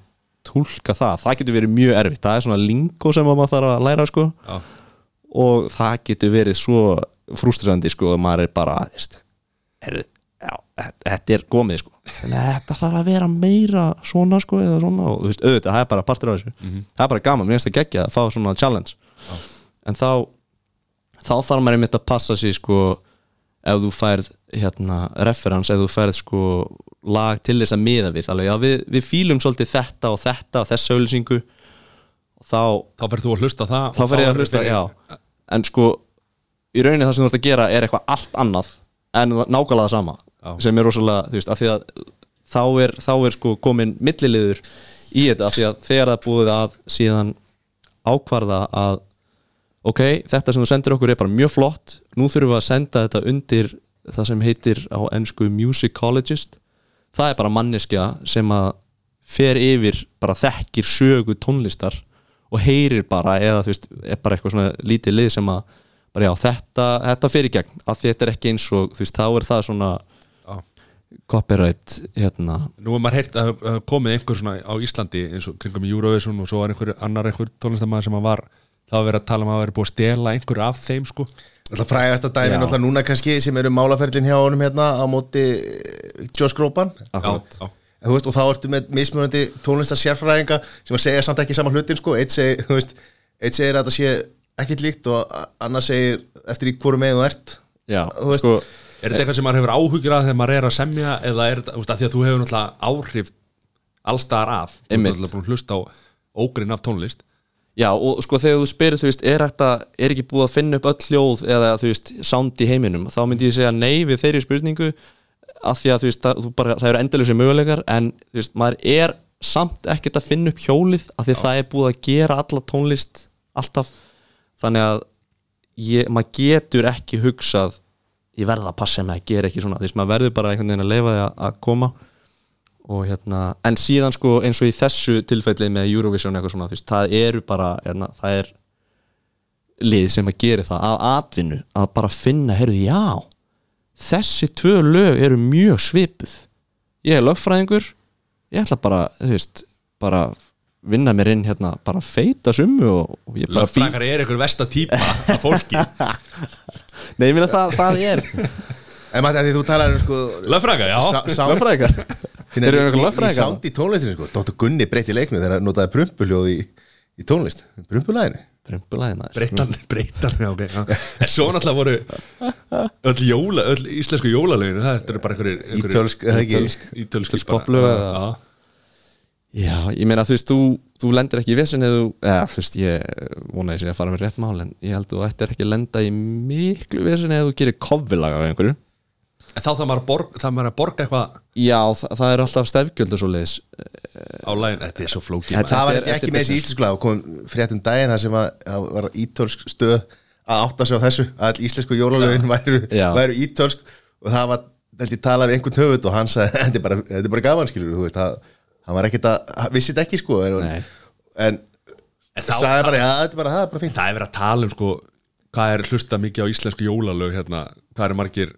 tólka það, það getur verið mjög erfitt. Það er svona lingo sem maður þarf að læra sko. Og það getur verið svo frústrandi sko og maður er bara veist, er, já, þetta- er komið sko. Þetta þarf að vera meira svona sko eða svona. Og þú veist, auðvitað, það er bara partur af þessu. Það er bara gaman, mér finnst það geggja að fá svona challenge. En þá þá þarf maður einmitt að passa sig sko ef þú færð hérna reference, ef þú færð sko lag til þess að miða við. Alveg, já, við, við fílum svolítið þetta og þetta og þessa auðlýsingu og þá þá ferð þú að hlusta það þá fer ég að hlusta, já. En sko, í rauninni það sem þú ert að gera er eitthvað allt annað en nákvæmlega það sama. Já. Sem er rosalega, þú veist, af því að þá er, þá er sko komin milliliður í þetta, af því að þegar það búið að síðan ákvarða að ok, þetta sem þú sendir okkur er bara mjög flott nú þurfum við að senda þetta undir það sem heitir á ennsku musicologist það er bara manneskja sem að fer yfir, bara þekkir sögu tónlistar og heyrir bara eða þú veist, er bara eitthvað svona lítið lið sem að, bara já, þetta, þetta fer í gegn, af því þetta er ekki eins og þú veist, þá er það svona. Copyright, hérna Nú er maður heyrt að það hafi komið einhver svona á Íslandi eins og kringum Eurovision og svo var einhver annar einhver tónlistamæður sem að var það var verið að tala um að það væri búið að stela einhver af þeim sko Alltaf frægasta dæmi Já. náttúrulega núna kannski sem eru málaferlin hjá honum hérna á móti eh, Josh Groban Akkurat. já, Þú veist, og þá ertu með mismunandi tónlistar sérfræðinga sem að segja samt ekki saman hlutin sko. eitt segir, þú veist, eitt segir að það sé ekkit líkt og annar segir eftir í hvoru megin þú ert já, Þú veist- sko Er þetta eitthvað sem maður hefur áhugir að þegar maður er að semja eða er þetta, þú veist, að því að þú hefur náttúrulega áhrif allstaðar af Þú Einmitt. náttúrulega búin að hlusta á ógrinn af tónlist. Já, og sko þegar þú spyrir, þú veist, er þetta er ekki búið að finna upp öll hljóð eða, þú veist, sound í heiminum, þá myndi ég segja nei við þeirri spurningu af því að, þú veist, það, bara, það eru endalösi möguleikar en, þú veist, maður er samt ekkert að finna upp hjólið af því að það er búið að gera alla tónlist alltaf, þannig að ég, maður getur ekki hugsað ég verða að passa með að gera ekki svona, þú veist, maður verður bara einhvern veginn að leifa því að, að koma. Og hérna, en síðan sko eins og í þessu tilfelli með Eurovision eitthvað svona, veist, það eru bara hérna, það er lið sem að gera það að atvinnu að bara finna, heyrðu, já þessi tvö lög eru mjög svipuð. Ég er lögfræðingur ég ætla bara, þú veist bara vinna mér inn hérna bara feita summu og, og ég bara Löffrækar er einhver versta típa af fólki. (laughs) Nei, ég meina það, það er En maður, því þú talar um sko Löffrækar, já. lögfræðingar? Þeir eru í, einhver í lögfræðingar. sound í tónlistinu sko. Dr. Gunni breytti leiknu þegar hann notaði prumpuljóð í, í tónlist. Prumpulæðinu Brumbulæði maður. Breytan, breytan, já, ok. En svo náttúrulega voru öll, jóla, öll íslensku jólalögin það eru bara einhverjir einhverjir- Ítölsk, eða ekki? Ítölsk, ítölsk Ítölsk poplög eða- Já, ég meina þú veist, þú, þú lendir ekki í vesen eða þú, eða þú veist, ég vona ég sé að fara með rétt mál en ég held að þú ættir ekki að lenda í miklu vesen eða þú gerir kofvilaga af einhverju En þá þarf maður að borga, þarf maður að borga eitthvað Já, það, það er alltaf stefgjöld og svo leiðis á lægin Þetta er svo flókið. Það var ekki, með þessi business. íslensku lag og kom fréttum daginn þar sem að það var ítölsk stöð að átta sig á þessu að all íslensku jólalögin væru, væru ítölsk og það var, held ég talað við einhvern höfund og hann sagði, (laughs) þetta er bara, þetta er bara gaman skilur þú veist, það, hann var ekkert að, hann vissi þetta ekki sko en, en En þá- sagði bara, já, þetta er bara, það er bara fínt. Það er verið að tala um sko hvað er hlusta mikið á íslensku jólalög hérna, hvað er margir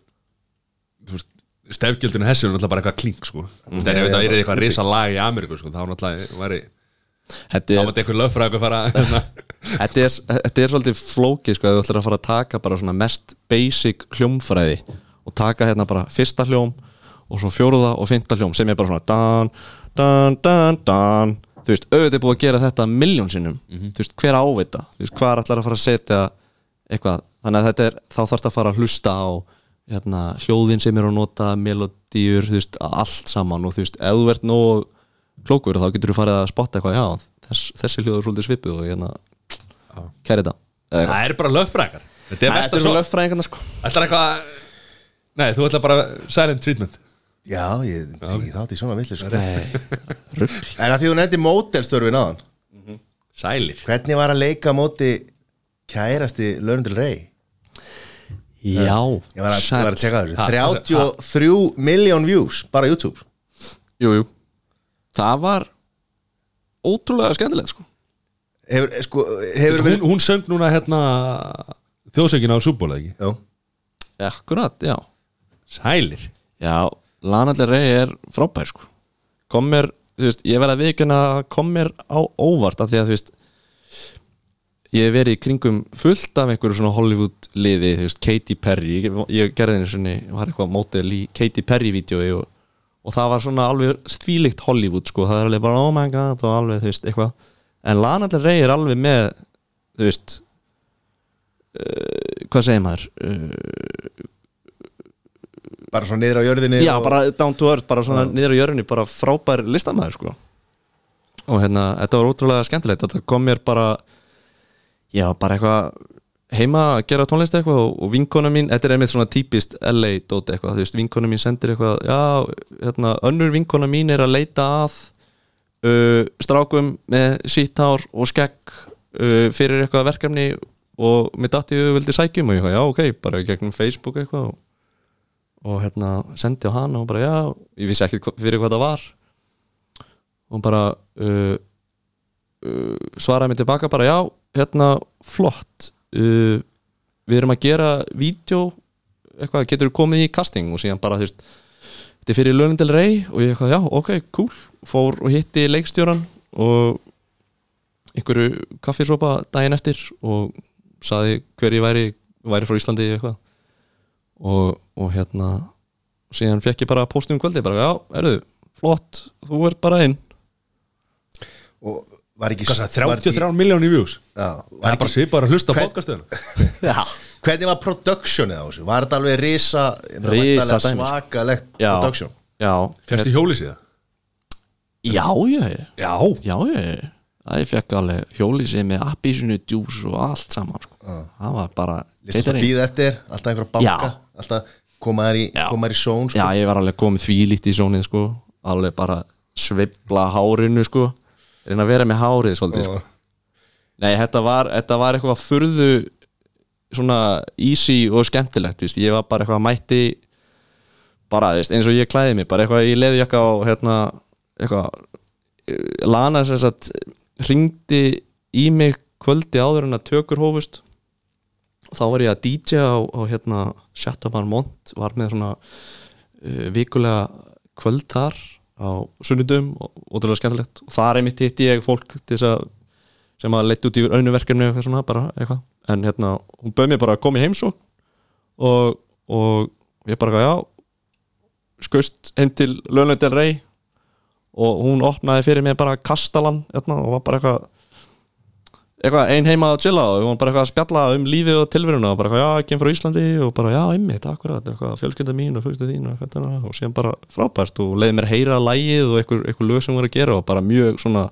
þú veist, stefgjöldinu þessu er náttúrulega bara eitthvað klink sko. Ef þetta er eitthvað risa lag í Ameríku sko, þá náttúrulega væri Þetta þá er, mátti einhver lögfræðing að fara hérna. þetta er, þetta er svolítið flókið sko, ef þú ætlar að fara að taka bara svona mest basic hljómfræði og taka hérna bara fyrsta hljóm og svo fjóruða og fymta hljóm sem er bara svona dan, dan, dan, dan þú veist, auðvitað er búið að gera þetta miljón sinnum, þú veist, hver ávita þú veist, hvað ætlar að fara að setja eitthvað, þannig að þetta er, þá þarf að fara að hlusta á hérna, hljóðin sem er að nota, melodíur þú veist, allt saman. Og þú veist, ef þú ert nóg klókur þá getur þú farið að spotta eitthvað, já, þess, þessi hljóð er svolítið svipuð og hérna kæri þetta. Það er bara lögfræðingar. Þetta er Þetta er lögfræðingarna sko. Ætlar eitthvað nei, þú ætlar bara silent treatment Já, ég tíði þátt í svona villu sko. En að því þú nefndi mótelstörfin aðan sælir. Hvernig var að leika á móti kærasti Lörndil Rey? Já, Ég var að, ég var að tjekka þessu. Ha, 33 miljón views bara á YouTube. Jú, jú. Það var ótrúlega skemmtilegt sko. Hefur, sko, hefur hún, verið hún söng núna hérna þjóðsöngina á súbóla ekki? Já, Akkurat, já. Sælir. Já, Lana Del Rey er frábær sko. Kom mér, þú veist, ég verð að viðkjöna að kom mér á óvart af því að þú veist ég verið í kringum fullt af einhverju svona Hollywood liði, þú veist, Katy Perry. Ég, ég gerði einu svona, var eitthvað mótel í Katy Perry vídeói og, og það var svona alveg svílikt Hollywood sko, það er alveg bara oh my god og alveg, þú veist, eitthvað. En Lana Del Rey er alveg með þú veist uh, hvað segir maður? Uh, bara svona niður á jörðinni Já, og- bara down to earth, bara svona niður á jörunni bara frábær listamæður sko. Og hérna, þetta var ótrúlega skemmtilegt þetta kom mér bara já, bara eitthvað heima að gera tónlist eitthvað og, og vinkona mín þetta er einmitt svona típist LA dóti eitthvað þú veist, vinkona mín sendir eitthvað já, hérna, önnur vinkona mín er að leita að uh, strákum með síttár og skegg uh, fyrir eitthvað verkefni og dætti ég vildi sækjum og ég eitthvað, já, ok, bara gegnum Facebook eitthvað og og hérna sendi á hana og bara já, ég vissi ekki fyrir hvað það var. Og bara uh, uh, svaraði mig tilbaka bara já, hérna flott uh, við erum að gera vídeo, eitthvað, getur komið í casting? Og síðan bara þú veist þetta er fyrir Lönundel Rey. Og ég eitthvað já, ok, cool, fór og hitti leikstjóran og einhverju kaffisopa daginn eftir og saði hver ég væri væri frá Íslandi eitthvað og, og hérna síðan fekk ég bara postum um kvöldi bara, já, erðu, flott, þú ert bara inn og var ekki Hvað það, var ekki- 33 miljónir views? Já, það var er bara svipar að hlusta á Hvern- podcastöðuna (laughs) Já, hvernig var productionið á þessu? Var þetta alveg risa, Risa svakalegt production? já. Fyrstu hjóli síðan? Já, já, já, já, já, já Það ég fekk alveg hjólísið með appisinu djús og allt saman sko. Það var bara býða eftir, alltaf einhver að banka? Já. Alltaf koma þær í, koma í són sko. Já, ég var alveg komið því lítið í sónið sko. alveg bara sveifla hárinu sko. reyna að vera með hárið svolítið sko. Nei, þetta var, þetta var eitthvað furðu svona easy og skemmtilegt víst. ég var bara eitthvað mætti bara víst, eins og ég klæði mig bara eitthvað í leðjakka og hérna eitthvað eh, Lana sem sagt ringdi í mig kvöldi áður en að tökur hófust þá var ég að DJ á, á hérna Chateauban Mont var með svona uh, vikulega kvöld þar á sunnudum og ótrúlega skemmtilegt. Og þar einmitt hitti ég fólk til þess að sem að leitt út í auðnuverkefni eitthvað svona bara eitthvað. En hérna hún bauð mér bara að koma í heimsók og, og ég bara já skust heim til Lönlöndel Rey og hún opnaði fyrir mig bara kastalan hérna, og var bara eitthvað eitthvað ein heima að chilla og hún var bara eitthvað að spjalla um lífið og tilveruna og bara eitthvað, já, ég kem frá Íslandi. Og bara, já, einmitt, akkurat, eitthvað, fjölskylda mín og fjölskylda þín og eitthvað og síðan bara frábært og leiði mér heyra lægið og eitthvað, eitthvað lög sem hún var að gera og bara mjög svona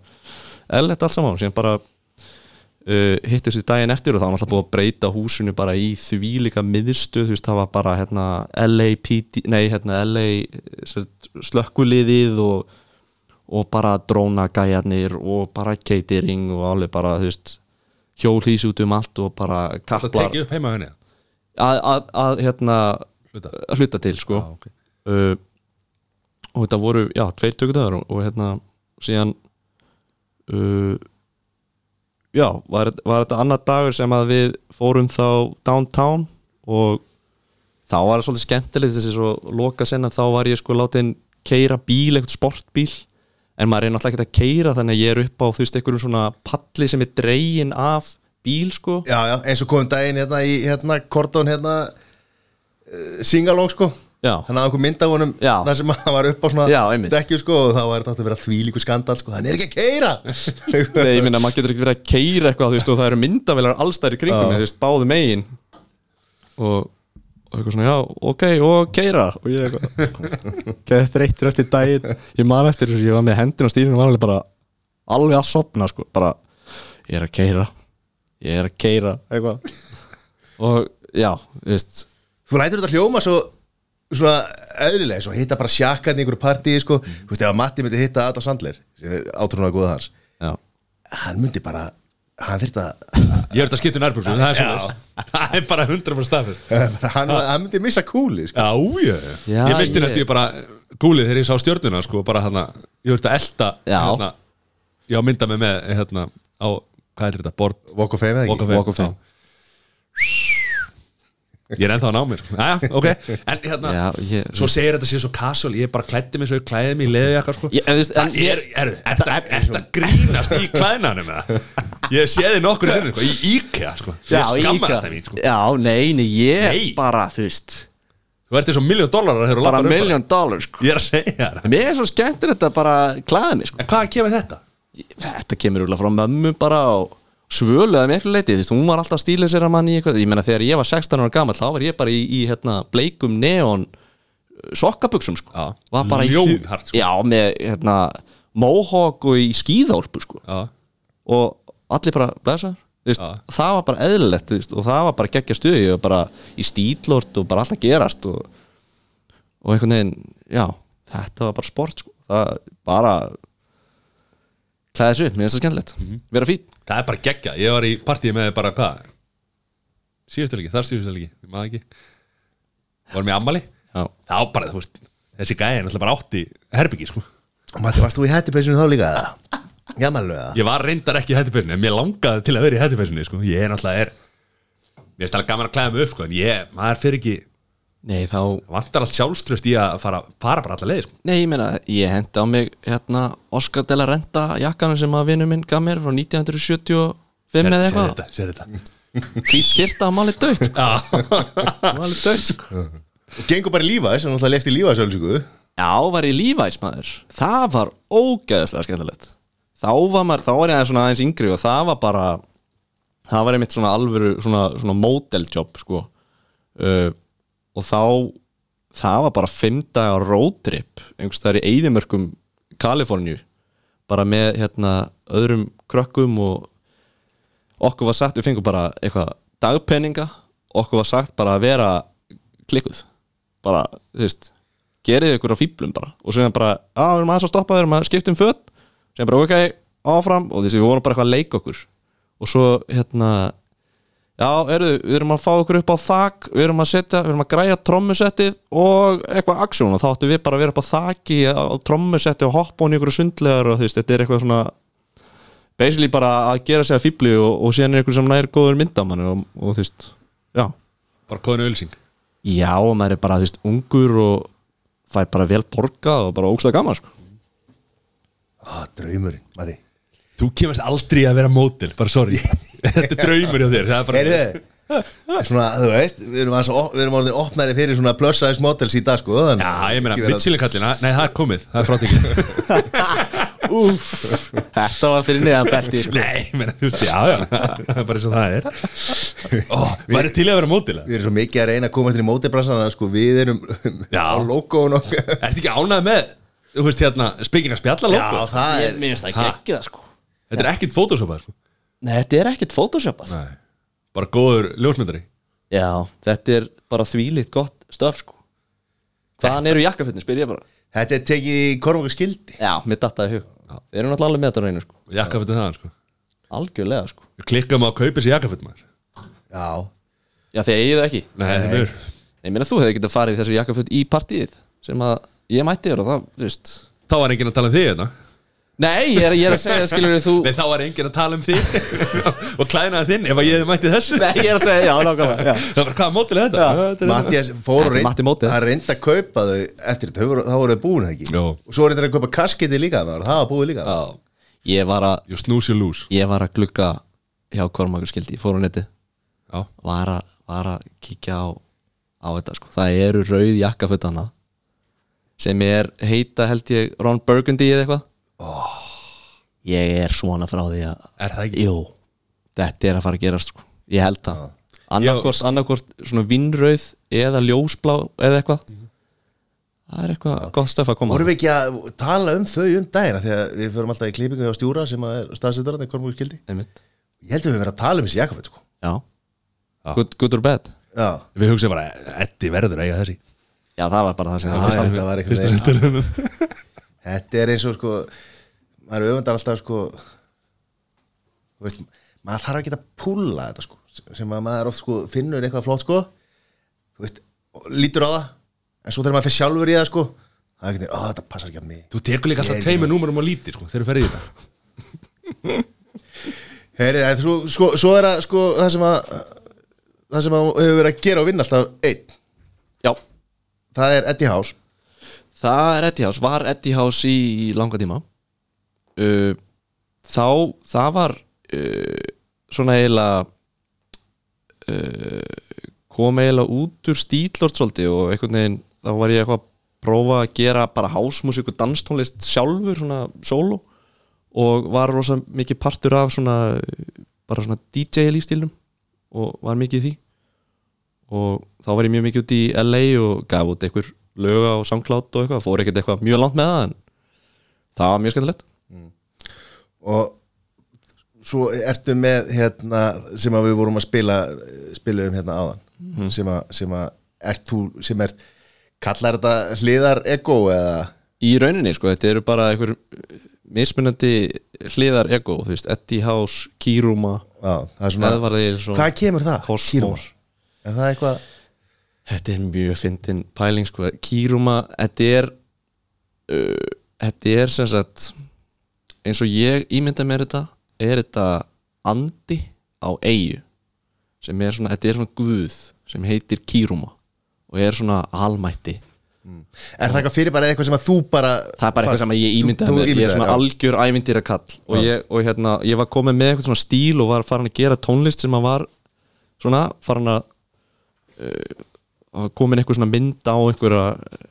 eðlert allt saman. Og síðan bara uh, hittist við daginn eftir og það var alltaf búið að breyta húsinu bara í þvílíka miðstöð, þú veist, það var bara hérna LAPD, nei, hérna LA slökkuliðið og og bara drónagæjarnir og bara catering og alveg bara, hjólhís út um allt og bara það kapplar tekið upp heima henni að, að, að hérna Hluta. að hluta til sko Já, ok. uh, og þetta voru, já, tveir tökudagar og, og hérna síðan uh, já, var, var þetta annar dagur sem að við fórum þá downtown og þá var það svolítið skemmtilegt þessi svo loka senna þá var ég sko látin keira bíl, eitthvað sportbíl en maður er náttúrulega ekki að keira þannig að ég er upp á þú veist einhverjum svona palli sem er dregin af bíl sko. Já, já, eins og komum daginn hérna í hérna, Kordón hérna uh, Singalong sko. Já. Þannig að einhver mynd af honum þar sem hann var upp á svona Já, einmitt. dekkju sko og þá var þetta átt að vera þvílíku skandal sko. Hann er ekki að keira (laughs) Nei, ég minna, maður getur ekki verið að keira eitthvað þú veist, og það eru myndavelar allstæri kringum þú veist, báðu megin. Og, og eitthvað svona, já, ok, og keira og ég eitthvað (laughs) geði þreyttur eftir daginn. Ég man eftir þess að ég var með hendin á stýrinu og var alveg bara alveg að sopna, sko, bara ég er að keira, ég er að keira eitthvað. Og já, þú veist. Þú lætur þetta hljóma svo svona eðlilega, svo hitta bara sjakkan í einhverju partíi sko, þú veist, ef að Matti myndi hitta Adam Sandler, sem er átrúnaða góða hans. Já, hann myndi bara hann þyrfti að Ég er þetta skipt í nærbúksum, það er (laughs) er bara 100% staðfest. (laughs) Hann, hann myndi missa kúlið sko. Já, ég, Já, ég misti næstu ég bara gúlið þegar ég sá stjörnuna sko, bara hérna, ég að elta Já. hérna, ég á mynda mig með hérna, á, hvað er þetta, bord Walk of Fame Ég er ennþá að ná mér Æja, ok, en hérna Já, ég- Svo segir þetta sér svo casual, ég bara klætti mig svo ég klæði mig í leðjaka sko. Ég- en þú veist, en Það er, er, er, er, er þetta grínast í klæðnanum eða? Ég sé þið nokkur sinni, sko, í IKEA sko. Ég skammast það mín sko. Já, nei, nei, ég Nei. bara, þú veist Þú ert eins og miljón dólarar þegar þú bara lappar um miljón dólar, sko Ég er að segja það Mér er svo skemmtir þetta bara klæða mig, sko En hvað kemur þetta? Þetta kemur úrlega frá mömmu bara og svöluða miklu leiti, þú veist, hún var alltaf stílið sér að manni í eitthvað, ég meina þegar ég var 16 ára gamall þá var ég bara í, í hérna, bleikum neon sokkabuxum, sko. Já, var bara í ljónhart, sko. Já, með, hérna, mohawk og í skíðárpu, sko. Já, og allir bara, blessa veist, Já. það var bara eðlilegt þú veist, og það var bara geggja stuði og bara í stílort og bara alltaf gerast og, og einhvern veginn já, þetta var bara sport sko. það bara klæði þessu, mér finnst það skemmtilegt. Vera fín, það er bara geggja Ég var í partíi með bara hvað Síðustu leiki, þar Ég maður ekki Varum í ammali já, Þá bara, þú veist Þessi gæði er náttúrulega bara átti herbyggi sko. Matti, varst þú í hættipeysunum þá líka? eða? Jamalöga Ég var reyndar ekki í hættipeysunni En mér langaði til að vera í hættipeysunni sko. Ég er náttúrulega er Mér er stæðlega gaman að klæða mig upp sko. En ég, maður fyrir ekki nei þá Vantar allt sjálfströst í að fara, fara bara alla leið sko. nei, ég meina, ég hendi á mig hérna, Oscar de la Renta jakkanum sem að vinnu minn gaf mér frá 1975 eða Sér eitthvað. þetta, sér þetta. Hvít skyrta að máli dögt sko. Já, máli dögt sko. Og gengur bara í lífa, sem náttúrulega lést í lífasölsíku Já, var ég lífæs maður. Það var ógeðslega skemmtilegt. Þá var maður, þá var ég aðeins svona aðeins yngri og það var bara það var einmitt svona alvöru svona, svona sko. Uh, og þá það var bara fimm dagar roadtrip einhvers staðar í Eidimörkum Kaliforníu. Bara með hérna öðrum krökkum og okkur var sagt, við fengum bara eitthvað dagpenninga okkur var sagt bara að vera klikkuð. Bara, þú veist gerið ykkur á fýblum bara. Og sem bara, á, við erum aðeins að stoppa við erum að skipta um föt. Sem bara, ok, áfram. Og þessi, við vorum bara eitthvað að leika okkur. Og svo, hérna já, erðu, við erum að fá okkur upp á þak við erum að setja, við erum að græja trommusettið og eitthvað aksjón og þá áttu við bara að vera upp á þaki á trommusetti og hoppa hún í ykkur sundlegar og þú veist, þetta er eitthvað svona basically bara að gera sig að fýbli og, og síðan er ykkur sem nær góður myndamann og, og þú veist, já. Bara kóðinu ölsing Já, og maður er bara, þú veist, ungur og fær bara vel borgað og bara ógstað gaman, sko. Á, draumurinn, Matti. Þú kemast aldrei að vera mótil, bara sorry (laughs) Þetta er draumur hjá þér Það er bara Heyrðu, svona, þú veist, við erum, aðeins að- við erum orðin opnari fyrir svona plus size models í dag, sko þannig Já, að ég meina, ekki vera- Michelin kallina Nei, það er komið, það er frátekið (laughs) Þetta var fyrir neðan belti, sko. Nei, ég meina, þú veist, já, já Það er bara eins og það er (laughs) Ó, Væri til að vera mótil Við erum svo mikið að reyna að komast inn í mótibransana sko, við erum Já. á logoun og Ertu ekki ánægð með, þú veist, hérna Speaking of spjalla Já, logo það er Mér finnst það Ha? geggið það, sko. Þetta er ekkit fótósopað, sko Nei, þetta er ekkit photoshopað. Nei, bara góður ljósmyndari Já, þetta er bara þvílitt gott stöf, sko. Hvaðan eru jakkafötni, spyr ég bara. Þetta er tekið í kormungu skildi Já, mér dattaði hug. Við erum náttúrulega alveg með þetta á reynu, sko. Jakkafötum það, sko Algjörlega, sko. Við klikkum á að kaupa sér jakkafötum maður Já, Já, þið eigið það ekki. Nei, það er mjög Ég meina, þú hefði getað farið í þessu jakkaföt í partíið sem að ég mætti þér og það, þú veist, Þá var enginn að tala um þig, hérna Nei, ég er, ég er að segja, skilur þú Nei, þá var enginn að tala um þig. (laughs) Og klænaði þinn ef að ég hefði mætti þessu. Nei, ég er að segja, já, nákvæmlega. Það var hvaða mótil er þetta? Er- Mattias fór og reynd að reynda að kaupa þau eftir þetta, þá voru þau búin það ekki? Jó. og svo reynda að kaupa kasketi líka það það var búið líka. Já. Ég var að you lose Ég var að glugga hjá Kormakur skildi Ég fór á neti Já, var, að- var að kíkja á, á þetta sko. Það eru rauð jakkafötana sem er heita held ég Ron Burgundy eða eitthvað oh. Ég er svona frá því að er það ekki? Jú, þetta er að fara að gerast sko. Ég held það. Annarkvort, annarkvort svona vinnrauð eða ljósblá eða eitthvað. Það er eitthvað gott stöf að koma. Vorum við ekki að tala um þau um dagina þegar við förum alltaf í klippingu hjá stjúra sem að er staðsettar þegar kormur skildi Einmitt. ég held að við verðum að tala um þessi jakkaföt sko. Já, Já. good, good or bad? Já, Við hugsaðum bara, Eddi verður að eiga þessi. Já, það var bara það sem Já, það var (laughs) þetta er eins og sko maður öfundar alltaf sko þú veist, maður þarf að geta púla þetta sko sem að maður oft sko finnur eitthvað flott sko. Þú veist, lítur á það en svo þegar maður fyrir sjálfur í það sko það er ekki, ó þetta passar ekki að mig. Þú tekur líka alltaf er tveimur númurum og lítir sko, þegar þú ferði í þetta. (laughs) Heyri, en svo, sko, svo er það sko það sem að það sem að hefur verið að gera og vinna alltaf einn. Já, það er Eddie House það er Eddie House, var Eddie House í, langa tíma. Uh, Þá, það var uh, svona eiginlega uh, kom eiginlega út úr stílort svolítið og einhvern veginn þá var ég eitthvað að prófa að gera bara hásmusík og danstónlist sjálfur svona solo og var rosa mikið partur af svona bara svona DJ lífstílnum og var mikið í því. Og þá var ég mjög mikið út í LA og gaf út einhver löga og SoundCloud og eitthvað, fór ekkert eitthvað mjög langt með það en það var mjög skemmtilegt og svo ertu með hérna sem að við vorum að spila spila um hérna áðan Mhm. sem að, sem að ert þú sem ert kallar þetta hliðar ego eða í rauninni sko, þetta eru bara einhver mismunandi hliðar ego, þú veist, Eddie House Kiruma, já, það er svona Eðvarðir hvað kemur það? Kíruma? er það eitthvað Þetta er mjög fyndin pæling sko. Kíruma, þetta er uh, Þetta er sem sagt eins og ég ímynda mér þetta er þetta andi á eigu sem er svona, þetta er svona guð sem heitir Kíruma og er svona almætti. Er það eitthvað fyrir bara eitthvað sem að þú bara það er bara eitthvað sem ég ímyndaði Þú- þú mér. Ég er svona já. algjör ævindýra kall og, ég, og hérna, ég var komið með eitthvað svona stíl og var farin að gera tónlist sem að var svona farin að uh, komin eitthvað svona mynd á einhverja,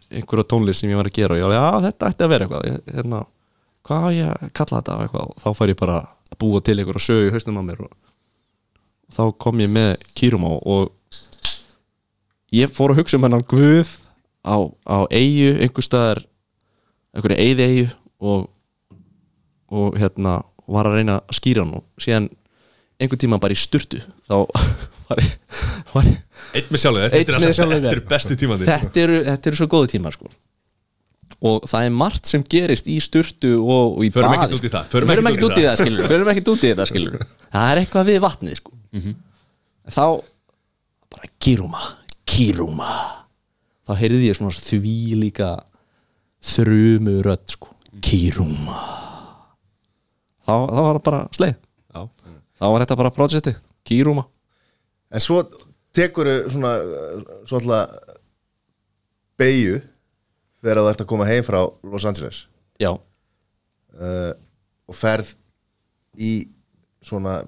einhverja tónlist sem ég var að gera og ég var, já þetta ætti að vera eitthvað. Ég, hérna, hvað á ég að kalla þetta? Og eitthvað og þá fær ég bara að búa til einhverja sögu í hausnum á mér og, og þá kom ég með Kírumá og ég fór að hugsa um hennan Guð á, á eigu einhver staðar einhverju eiði eigu og, og hérna var að reyna að skýra hann og síðan einhvern tíma bara í sturtu þá (laughs) var ég, var ég Einn með sjálfur þér. Þetta eru bestu tímandi þetta eru, þetta eru svo góði tímar sko. Og það er margt sem gerist í sturtu og, og í Förum baði, í sko. það, förum ekkert út í það. skilur förum ekkert út í þetta skilur það er eitthvað við vatnið sko. Þá bara kýruma kýruma þá heyrði ég svona því líka þrumu rödd sko. Kýruma þá, þá var það bara sleið. Þá var þetta bara projekti kýruma en svo tekur svona svo alltaf beigju þegar þú ert að koma heim frá Los Angeles já, uh, og ferð í svona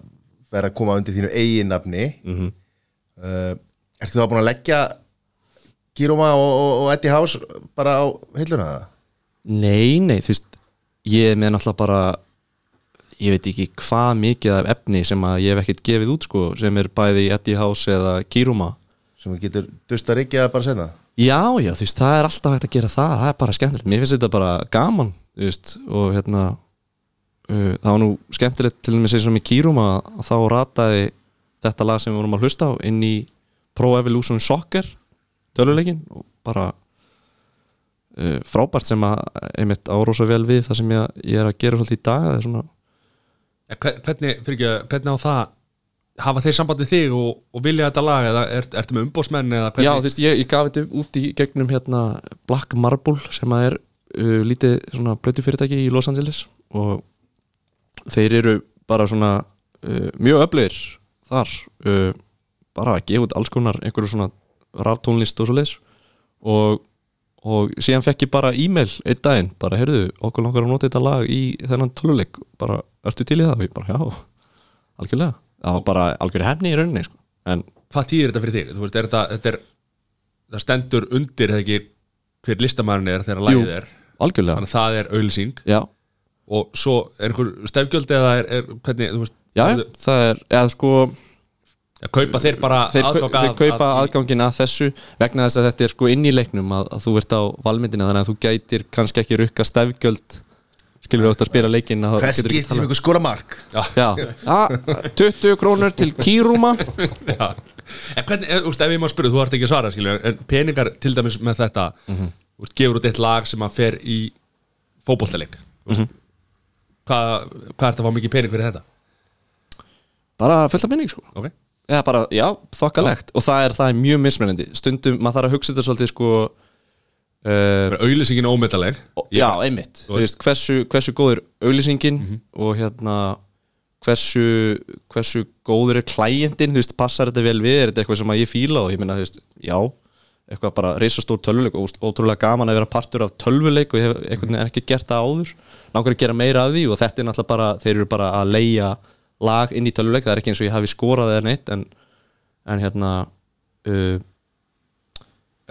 ferð að koma undir þínu eigin nafni mm. -hmm. Ertu þá búin að leggja Giroma og, og, og Eddie House bara á hilluna? Nei, nei, þú veist ég er með náttúrulega bara ég veit ekki hvað mikið af efni sem að ég hef ekkert gefið út sko sem er bæði í Eddie House eða Kiruma. Sem við getur dust að ryggja bara senna Já, já, þú veist, það er alltaf hægt að gera það það er bara skemmtilegt, mér finnst þetta bara gaman þú veist, og hérna uh, það var nú skemmtilegt til og með Kiruma að þá rataði þetta lag sem við vorum að hlusta á inn í Pro Evolution Soccer töluleikin og bara uh, frábært sem að einmitt árósa vel við það sem ég, ég er að gera svolítið í dag það er svona, Hvernig, fyrir ekki, hvernig á það hafa þeir sambandið þig og, og vilja þetta lag eða er, ertu með umbósmenn eða já hvernig þú veist, ég, ég gaf þetta út í gegnum hérna Black Marble sem að er uh, lítið svona blötu fyrirtæki í Los Angeles og þeir eru bara svona uh, mjög öflugir þar uh, bara að gefa út alls konar einhverju svona raftónlist og svo leis og, og síðan fekk ég bara e-mail einn daginn, bara heyrðu, okkur langar að nota þetta lag í þennan töluleik bara, ertu til í það? Og ég bara, já, algjörlega það var bara algjörlega hefni í rauninni sko. en Hvað þýðir þetta fyrir þig? Þú veist, er þetta, þetta er það stendur undir eða ekki hver listamærin er þegar lagið er algjörlega, þannig að það er auðlýsing og svo er einhver stefgjöld eða er, er hvernig, þú veist Já, það er, eða sko að kaupa þeir bara þeir, kau- aðgang þeir að- kaupa að- aðgangin að þessu vegna þess að þetta er sko inn í leiknum að, að þú ert á valmyndina þannig að þú gætir kannski ekki rukka stefgjöld skilur átt að spila leikinn að þá Hvers getur ekki skipti sem talað. ykkur skora mark Já, (laughs) ah, 20 krónur til kýrúma Já. En hvernig, eh, þú veist, ef ég má spyrja, þú ert ekki að svara skilju, en peningar til dæmis með þetta Mhm. þú veist, gefur út eitt lag sem að fer í fótboltaleik mm Mhm. hvað, hvað er þetta að fá mikið pening fyrir þetta? bara fullt af minning sko Ok, eða bara, já, þokkalegt. Og það er, það er mjög mismunandi. Stundum, maður þarf að hugsa þetta svolítið sko uh, er auðlýsingin ómetaleg já, einmitt, þú veist, hversu, hversu góður auglýsingin og hérna hversu, hversu góður er klæjendin, þú veist, passar þetta vel við? Er þetta eitthvað sem að ég fíla og ég minna, þú veist, já. Eitthvað bara reisastór tölvuleik og ótrúlega gaman að vera partur af tölvuleik og ég hef veginn ekki gert það áður. Langar að gera meira af því og þetta er náttúrulega bara þeir eru bara að leia lag inn í tölvuleik, það er ekki eins og ég hafi skorað eða neitt en, en hérna uh,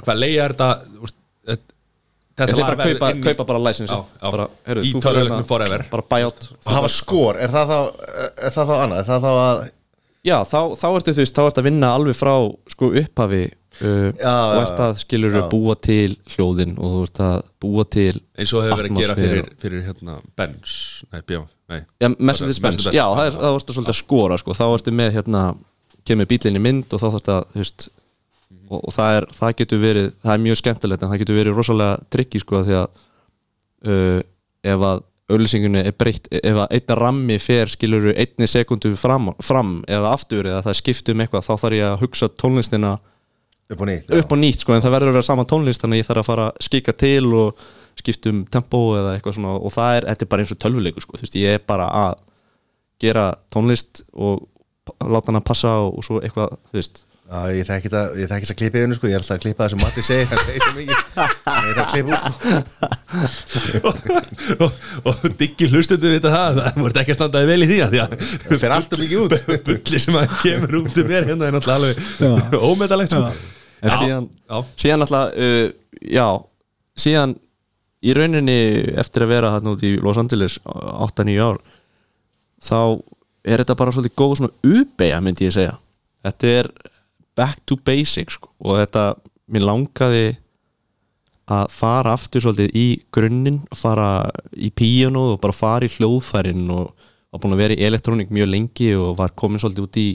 Hvað leiða er þetta þetta- er bara að kaupa, inn kaupa bara license bara, heyrðu, Í tölvuleiknum hérna forever. bara buyout. Og hafa skor, er það þá er það þá annað, er það þá að já, þá, þá ertu þú veist, þá ertu að vinna alveg frá sko upphafi uh, Já, og ert að skilur já. búa til hljóðin og þú ert að búa til eins og hefur verið að gera fyrir, fyrir hérna, Benz Nei, bjá, já, Mercedes Benz, Mercedes-Benz, já, það er, þá ertu svolítið að skora sko, þá ertu með hérna kemur bílinni mynd og þá þarf þú veist og, og það, er, það getur verið, það er mjög skemmtilegt en það getur verið rosalega trikki sko því að uh, ef að auðlýsingunni er breytt ef að einn rammi fer skiluru einni sekundu fram, fram eða aftur eða það skipti um eitthvað þá þarf ég að hugsa tónlistina upp og nýtt upp og nýtt sko en það verður að vera sama tónlist þannig að ég þarf að fara að skika til og skipta um tempo eða eitthvað svona og það er, þetta er bara eins og tölvuleikur sko. Þú veist, ég er bara að gera tónlist og láta hann að passa og, og svo eitthvað, þú veist. Já, ég þekki það, ég þekki þess að klippa yfir sko, ég er alltaf að klippa það sem Matti segir, hann segir svo mikið. Þannig ég þarf að klippa út sko. og, og diggi hlustundu vita það það voru ekki að standaði vel í því að því að Það fer alltaf mikið út. (laughs) Bulli sem að kemur út um mér hérna er náttúrulega alveg ómetalegt sko. en síðan, já. síðan alltaf uh, já, síðan í rauninni eftir að vera hann út í Los Angeles 8-9 ár þá er þetta bara svolítið góð svona uppeja myndi ég segja þetta er back to basics sko. og þetta, mér langaði að fara aftur svolítið í grunninn, fara í píano og bara fara í hljóðfærin og var búin að vera í elektrónik mjög lengi og var komin svolítið út í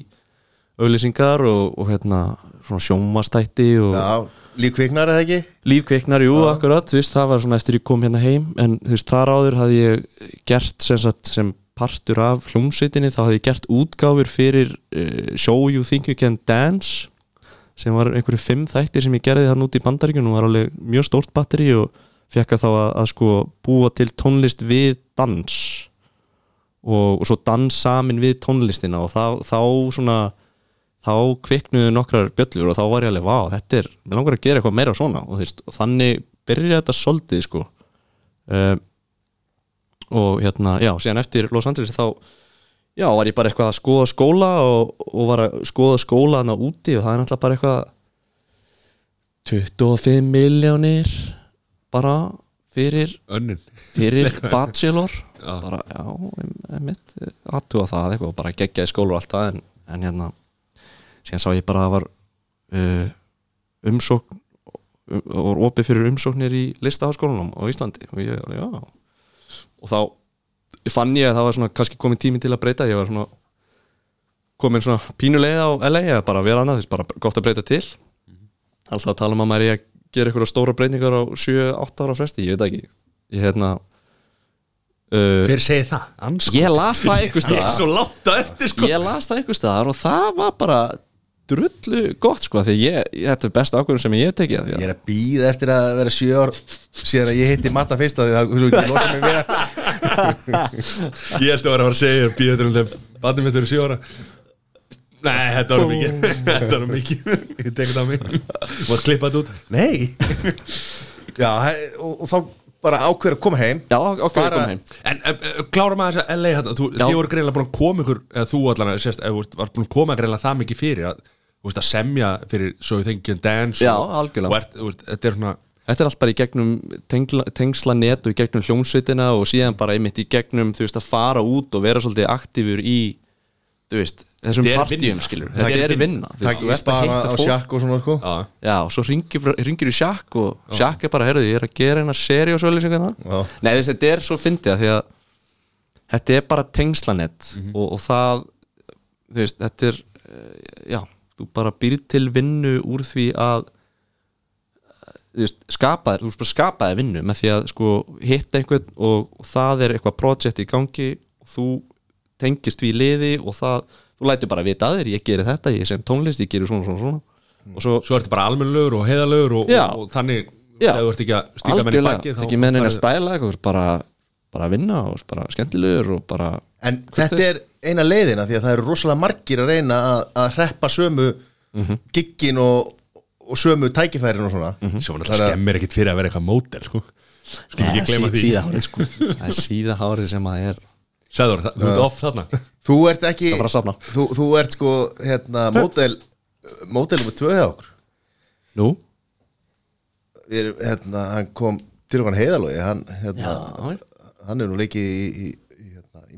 auðlýsingar og, og hérna svona sjómastætti og Já, líf kviknar eða ekki? lífkveiknar, jú, akkurat, þú veist, það var svona eftir ég kom hérna heim, en þú veist, þar áður hafði ég gert sem, sagt, sem partur af hljómsveitinni, þá hafði ég gert útgáfur fyrir uh, Show You Think You Can Dance sem var einhverju fimm þættir sem ég gerði þann út í bandaríkjunum og var alveg mjög stórt batteri og fekk að þá að, að sko búa til tónlist við dans og, og svo dans samin við tónlistina og þá, þá svona þá kviknuðu nokkrar bjöllur og þá var ég alveg, vá, þetta er, mér langar að gera eitthvað meira svona. Og, veist, og þannig byrjaði þetta soldið sko. Um, og hérna, já, síðan eftir Los Angeles þá, já, var ég bara eitthvað að skoða skóla og, og var að skoða skóla hana úti og það er náttúrulega bara eitthvað 25 miljónir bara fyrir önnin. fyrir bachelor. Já. bara, já, einmitt aðtúa það eitthvað, bara geggjaði skóla og allt það en, en hérna síðan sá ég bara að það var uh, umsókn um, og var opið fyrir umsóknir í listaháskólanum á Íslandi. Og ég, já. Og þá fann ég að það var svona kannski komin tími til að breyta. Ég var svona komin svona pínulega á LA eða bara vera annað, þess bara gott að breyta til. Alltaf að tala um að maður er að gera eitthvað stóra breytingar á 7-8 ára fresti, ég veit ekki. Ég hérna uh, hver segir það? Anskot. ég las það einhver (laughs) ég er staðar. sko. Ég las það einhver staðar og það var bara drullu gott sko því ég, þetta er besta ákvörðun sem ég hef tekið af því Ég að er að býða eftir að vera sjö ár síðan að ég hitti Matta fyrst að því það þú ekki losa mig við hann. Ég held að vera að fara að segja Býða þetta um þeim Batnum mitt eru sjö ára. Nei, þetta var mikið Þetta var mikið. Ég tek þetta á mig. Mátt klippa þetta út. Nei. Já, og, og þá bara ákveður að koma heim. Já, ok, Fara- koma heim. En uh, klára maður þess að LA þú. Þið voru greinlega búin að koma ykkur eða Þú allan að sést, eða, þú veist, var búin að koma greinlega það mikið fyrir að, þú veist, að semja fyrir So You Think You Can Dance Já, og, algjörlega. og ert, þú veist, Þetta er svona Þetta er allt bara í gegnum tengla, tengsla net og í gegnum hljómsveitina og síðan bara einmitt í gegnum, þú veist, að fara út og vera svolítið aktífur í, þú veist, þessum Þetta er partíum, skilur. Þetta Þetta er er vinna. Þú Það þú að spara hitta á sjakk og svona sko Já, Já, og svo ringir, í sjakk og sjakk er bara, heyrðu, ég er að gera eina seri og svolítið sem Já. það. Nei, þess, þetta er svo fyndið að því að þetta er bara tengslanett og, og það, þú veist, þetta er, eh, já, þú bara býr til vinnu úr því að skapa þér, þú veist bara skapa þér vinnu með því að sko hitta einhvern og, og það er eitthvað projekt í gangi og þú tengist við liði og það, þú lætur bara vita að þér ég gerir þetta, ég sem tónlist, ég gerir svona svona svona. Og svo, Svo ertu bara almennlegur og heiðalegur og, og, og þannig Já. Þegar þú ert ekki að stíka menn í algjörlega, baki er ekki með neina stæla eitthvað, bara, bara að vinna og bara skemmtilegur og bara En þetta er eina leiðina því að það eru rosalega margir að reyna að, að hreppa sömu giggin og, og sömu tækifærin og svona. Svo náttúrulega skemmir ekkit fyrir að vera eitthvað mótel sko. Skal ekki gleyma því. síðahárið sko. Það er síðahárið sem að er Sæður, þú ert off þarna. Þú ert ekki Það er bara að safna. þú, þú ert sko hérna mótel mótel nummer tvö hjá okkur. Nú, Við hérna, hann kom til okkar heiðalóði hann, hérna, hann er nú leikið í, í,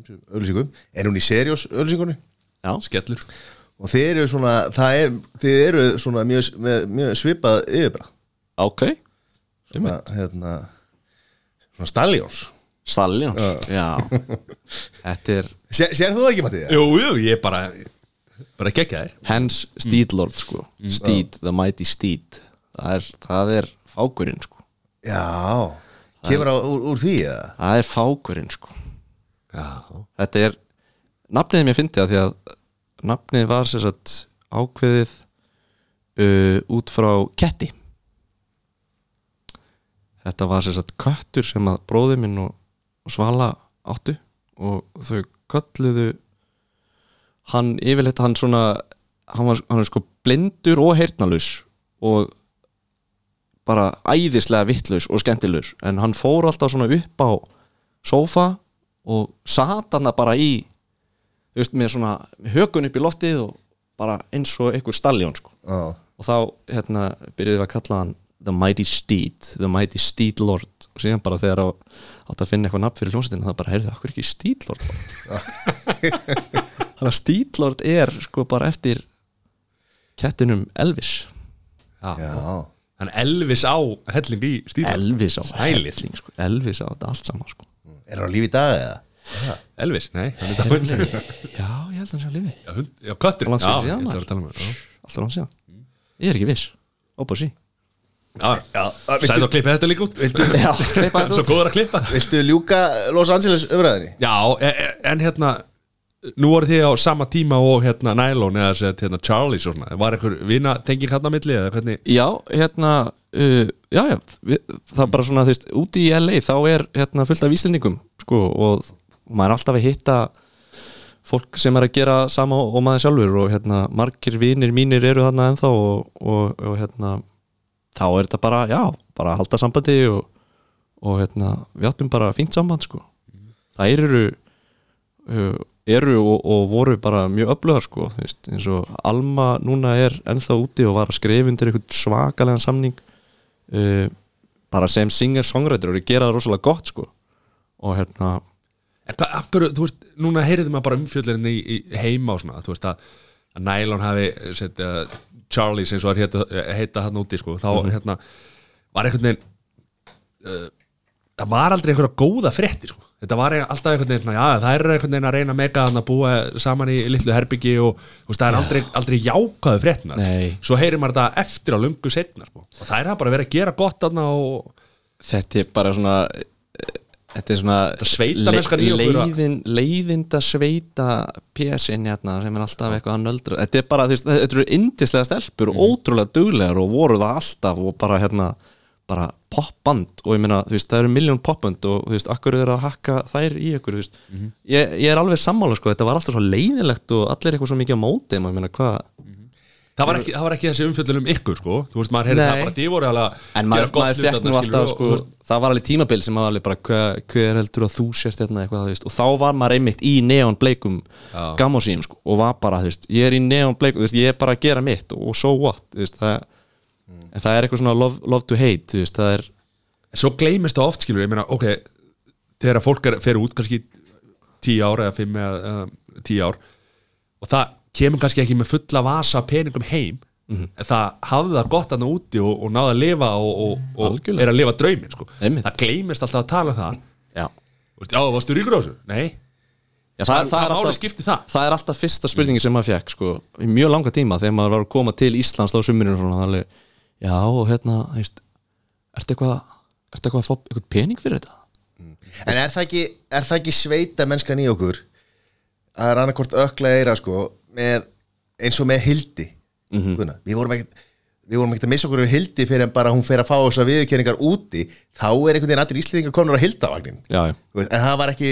öllusingum er hún í seriós öllusingunni já, Skellur. Og þeir eru svona það er, þeir eru svona mjög, með, mjög svipað yfirbra ok. Svona, hérna svona staljóns Staljóns, já. (laughs) þetta er Sér, sér þú það ekki, Matti? Jú, jú, ég bara bara gegja þér. Hens Steedlord sko. Steed, the mighty Steed. Það er, það er fákurinn sko. Já, kemur á úr, úr því eða? það er fákurinn sko Já, þetta er nafnið mér fyndi að því að nafnið var sér satt ákveðið uh, út frá ketti. Þetta var sér satt köttur sem að bróði minn og, og Svala áttu og þau kölluðu hann yfirleitt hann svona hann var, hann er sko blindur og heyrnalus og bara æðislega vittlaus og skemmtilegur. En hann fór alltaf svona upp á sófa og sat hann bara í þú veist, með svona hökun upp í loftið og bara eins og einhver stalljón sko. Já, og þá hérna byrjuðum við að kalla hann The Mighty Steed, The Mighty Steed Lord og síðan bara þegar á, átt að finna eitthvað nafn fyrir hljómsveitina það bara, heyrðu, okkur ekki Steed Lord (laughs) þannig að Steed Lord er sko bara eftir kettinum Elvis já. já, Þannig Elvis á helling í stíl Elvis á Sælir. helling, sko. Elvis á þetta allt saman sko. Er hann á lífi í dag eða? Elvis, nei, hann er dáinn. já, ég held að hann sé að lifi Já, hund- Já, köttur. Já, síðan, ég ætla að tala um það Já. alltaf hann sé ég er ekki viss, óbúið sí Já, Já, Sæði að klippa þetta líka út? viltu, já, hleypa (laughs) þetta Svo út góður að klippa. Viltu ljúka Los Angeles umræðinni? Já, e- e- en hérna Nú voru þið á sama tíma og hérna Nylon eða sett hérna Charlies og svona. Var einhver vina tenging hann á milli eða hvernig? Já, hérna uh, Já, já, við, það er bara svona þú veist, úti í LA þá er hérna fullt af íslendingum sko, og maður er alltaf að hitta fólk sem er að gera sama og maður sjálfur og hérna margir vinir mínir eru þarna ennþá og, og, og hérna þá er þetta bara, já, bara að halda sambandi og, og hérna við áttum bara fínt samband sko. Það eru uh, eru og, og voru bara mjög öflugar sko, veist, eins og Alma núna er ennþá úti og var að skrifa undir eitthvað svakalegan samning uh, bara sem singer-songwriter og er gera það rosalega gott sko. Og hérna En hvað, af hverju, þú veist, núna heyriði maður bara umfjöldinni í, í heima og svona Þú veist að, Nylon hafi sett, uh, Charlies eins og er heita, heita hann úti sko Þá hérna var einhvern veginn uh, Það var aldrei einhverja góða fréttir sko Þetta var alltaf einhvern veginn, já það er einhvern veginn að reyna mega að búa saman í litlu herbyggi og veist, það er aldrei, aldrei jákvæðu fréttina Nei. Svo heyrir maður þetta eftir á lungu setna sko. og það er það bara að vera að gera gott og þetta er bara svona þetta er svona Þetta leiðin, leiðinda sveita pjesin hérna sem er alltaf eitthvað að nöldra þetta er bara, þetta eru indislega stelpur Mhm. og ótrúlega duglegar og voru það alltaf og bara hérna bara popband og ég meina, þú veist, það eru miljón popband og þú veist, akkur eru að hakka þær í ykkur, þú veist, ég, ég er alveg sammála sko, þetta var alltaf svo leiðilegt og allir eitthvað svo mikið á móti, maður meina, hvað það var, ekki, það var ekki þessi umfjöllun um ykkur sko. Þú veist, maður heyrði það bara, þið voru alveg en maður, maður fekk nú alltaf sko, og- og- það var alveg tímabil sem maður alveg bara hver, hver heldur að þú sért hérna? Eitthvað, veist, og þá var maður einmitt í neon bleikum gamma sín sko, og var bara, þú veist, ég er í neon bleikum þú veist, ég er bara að gera mitt og so what þú veist, það, en það er eitthvað svona love, love to hate, þú veist, það er svo gleymist það oft skilur, ég meina, ok þegar að fólk er, fer út kannski tíu ár eða fimm eða eða tíu ár og það kemur kannski ekki með fulla vasa peningum heim Mhm. en það hafði það gott aðna úti og, og náði að lifa og, og, og er að lifa draumin sko. Einmitt. það gleymist alltaf að tala um það já, Þú veist, Já, varstu ríkur á þessu? Nei, já það, það, Hvað er alltaf það? það er alltaf fyrsta spurningi sem maður fekk sko, í mjög langa tíma þegar maður var að koma til Íslands á þannig, já og hérna ertu eitthvað ertu eitthvað að fá eitthvað pening fyrir þetta? En er það ekki, er það ekki sveita mennskan í okkur að það er annarkvort ökla eira sko með, eins og með hildi? Mhm. Guðna, við vorum ekkert við vorum ekkert að missa okkur um hildi fyrir en bara hún fer að fá þessar viðurkenningar úti þá er einhvern veginn allir hildavagnin. Já, já, Þú veist, en það var ekki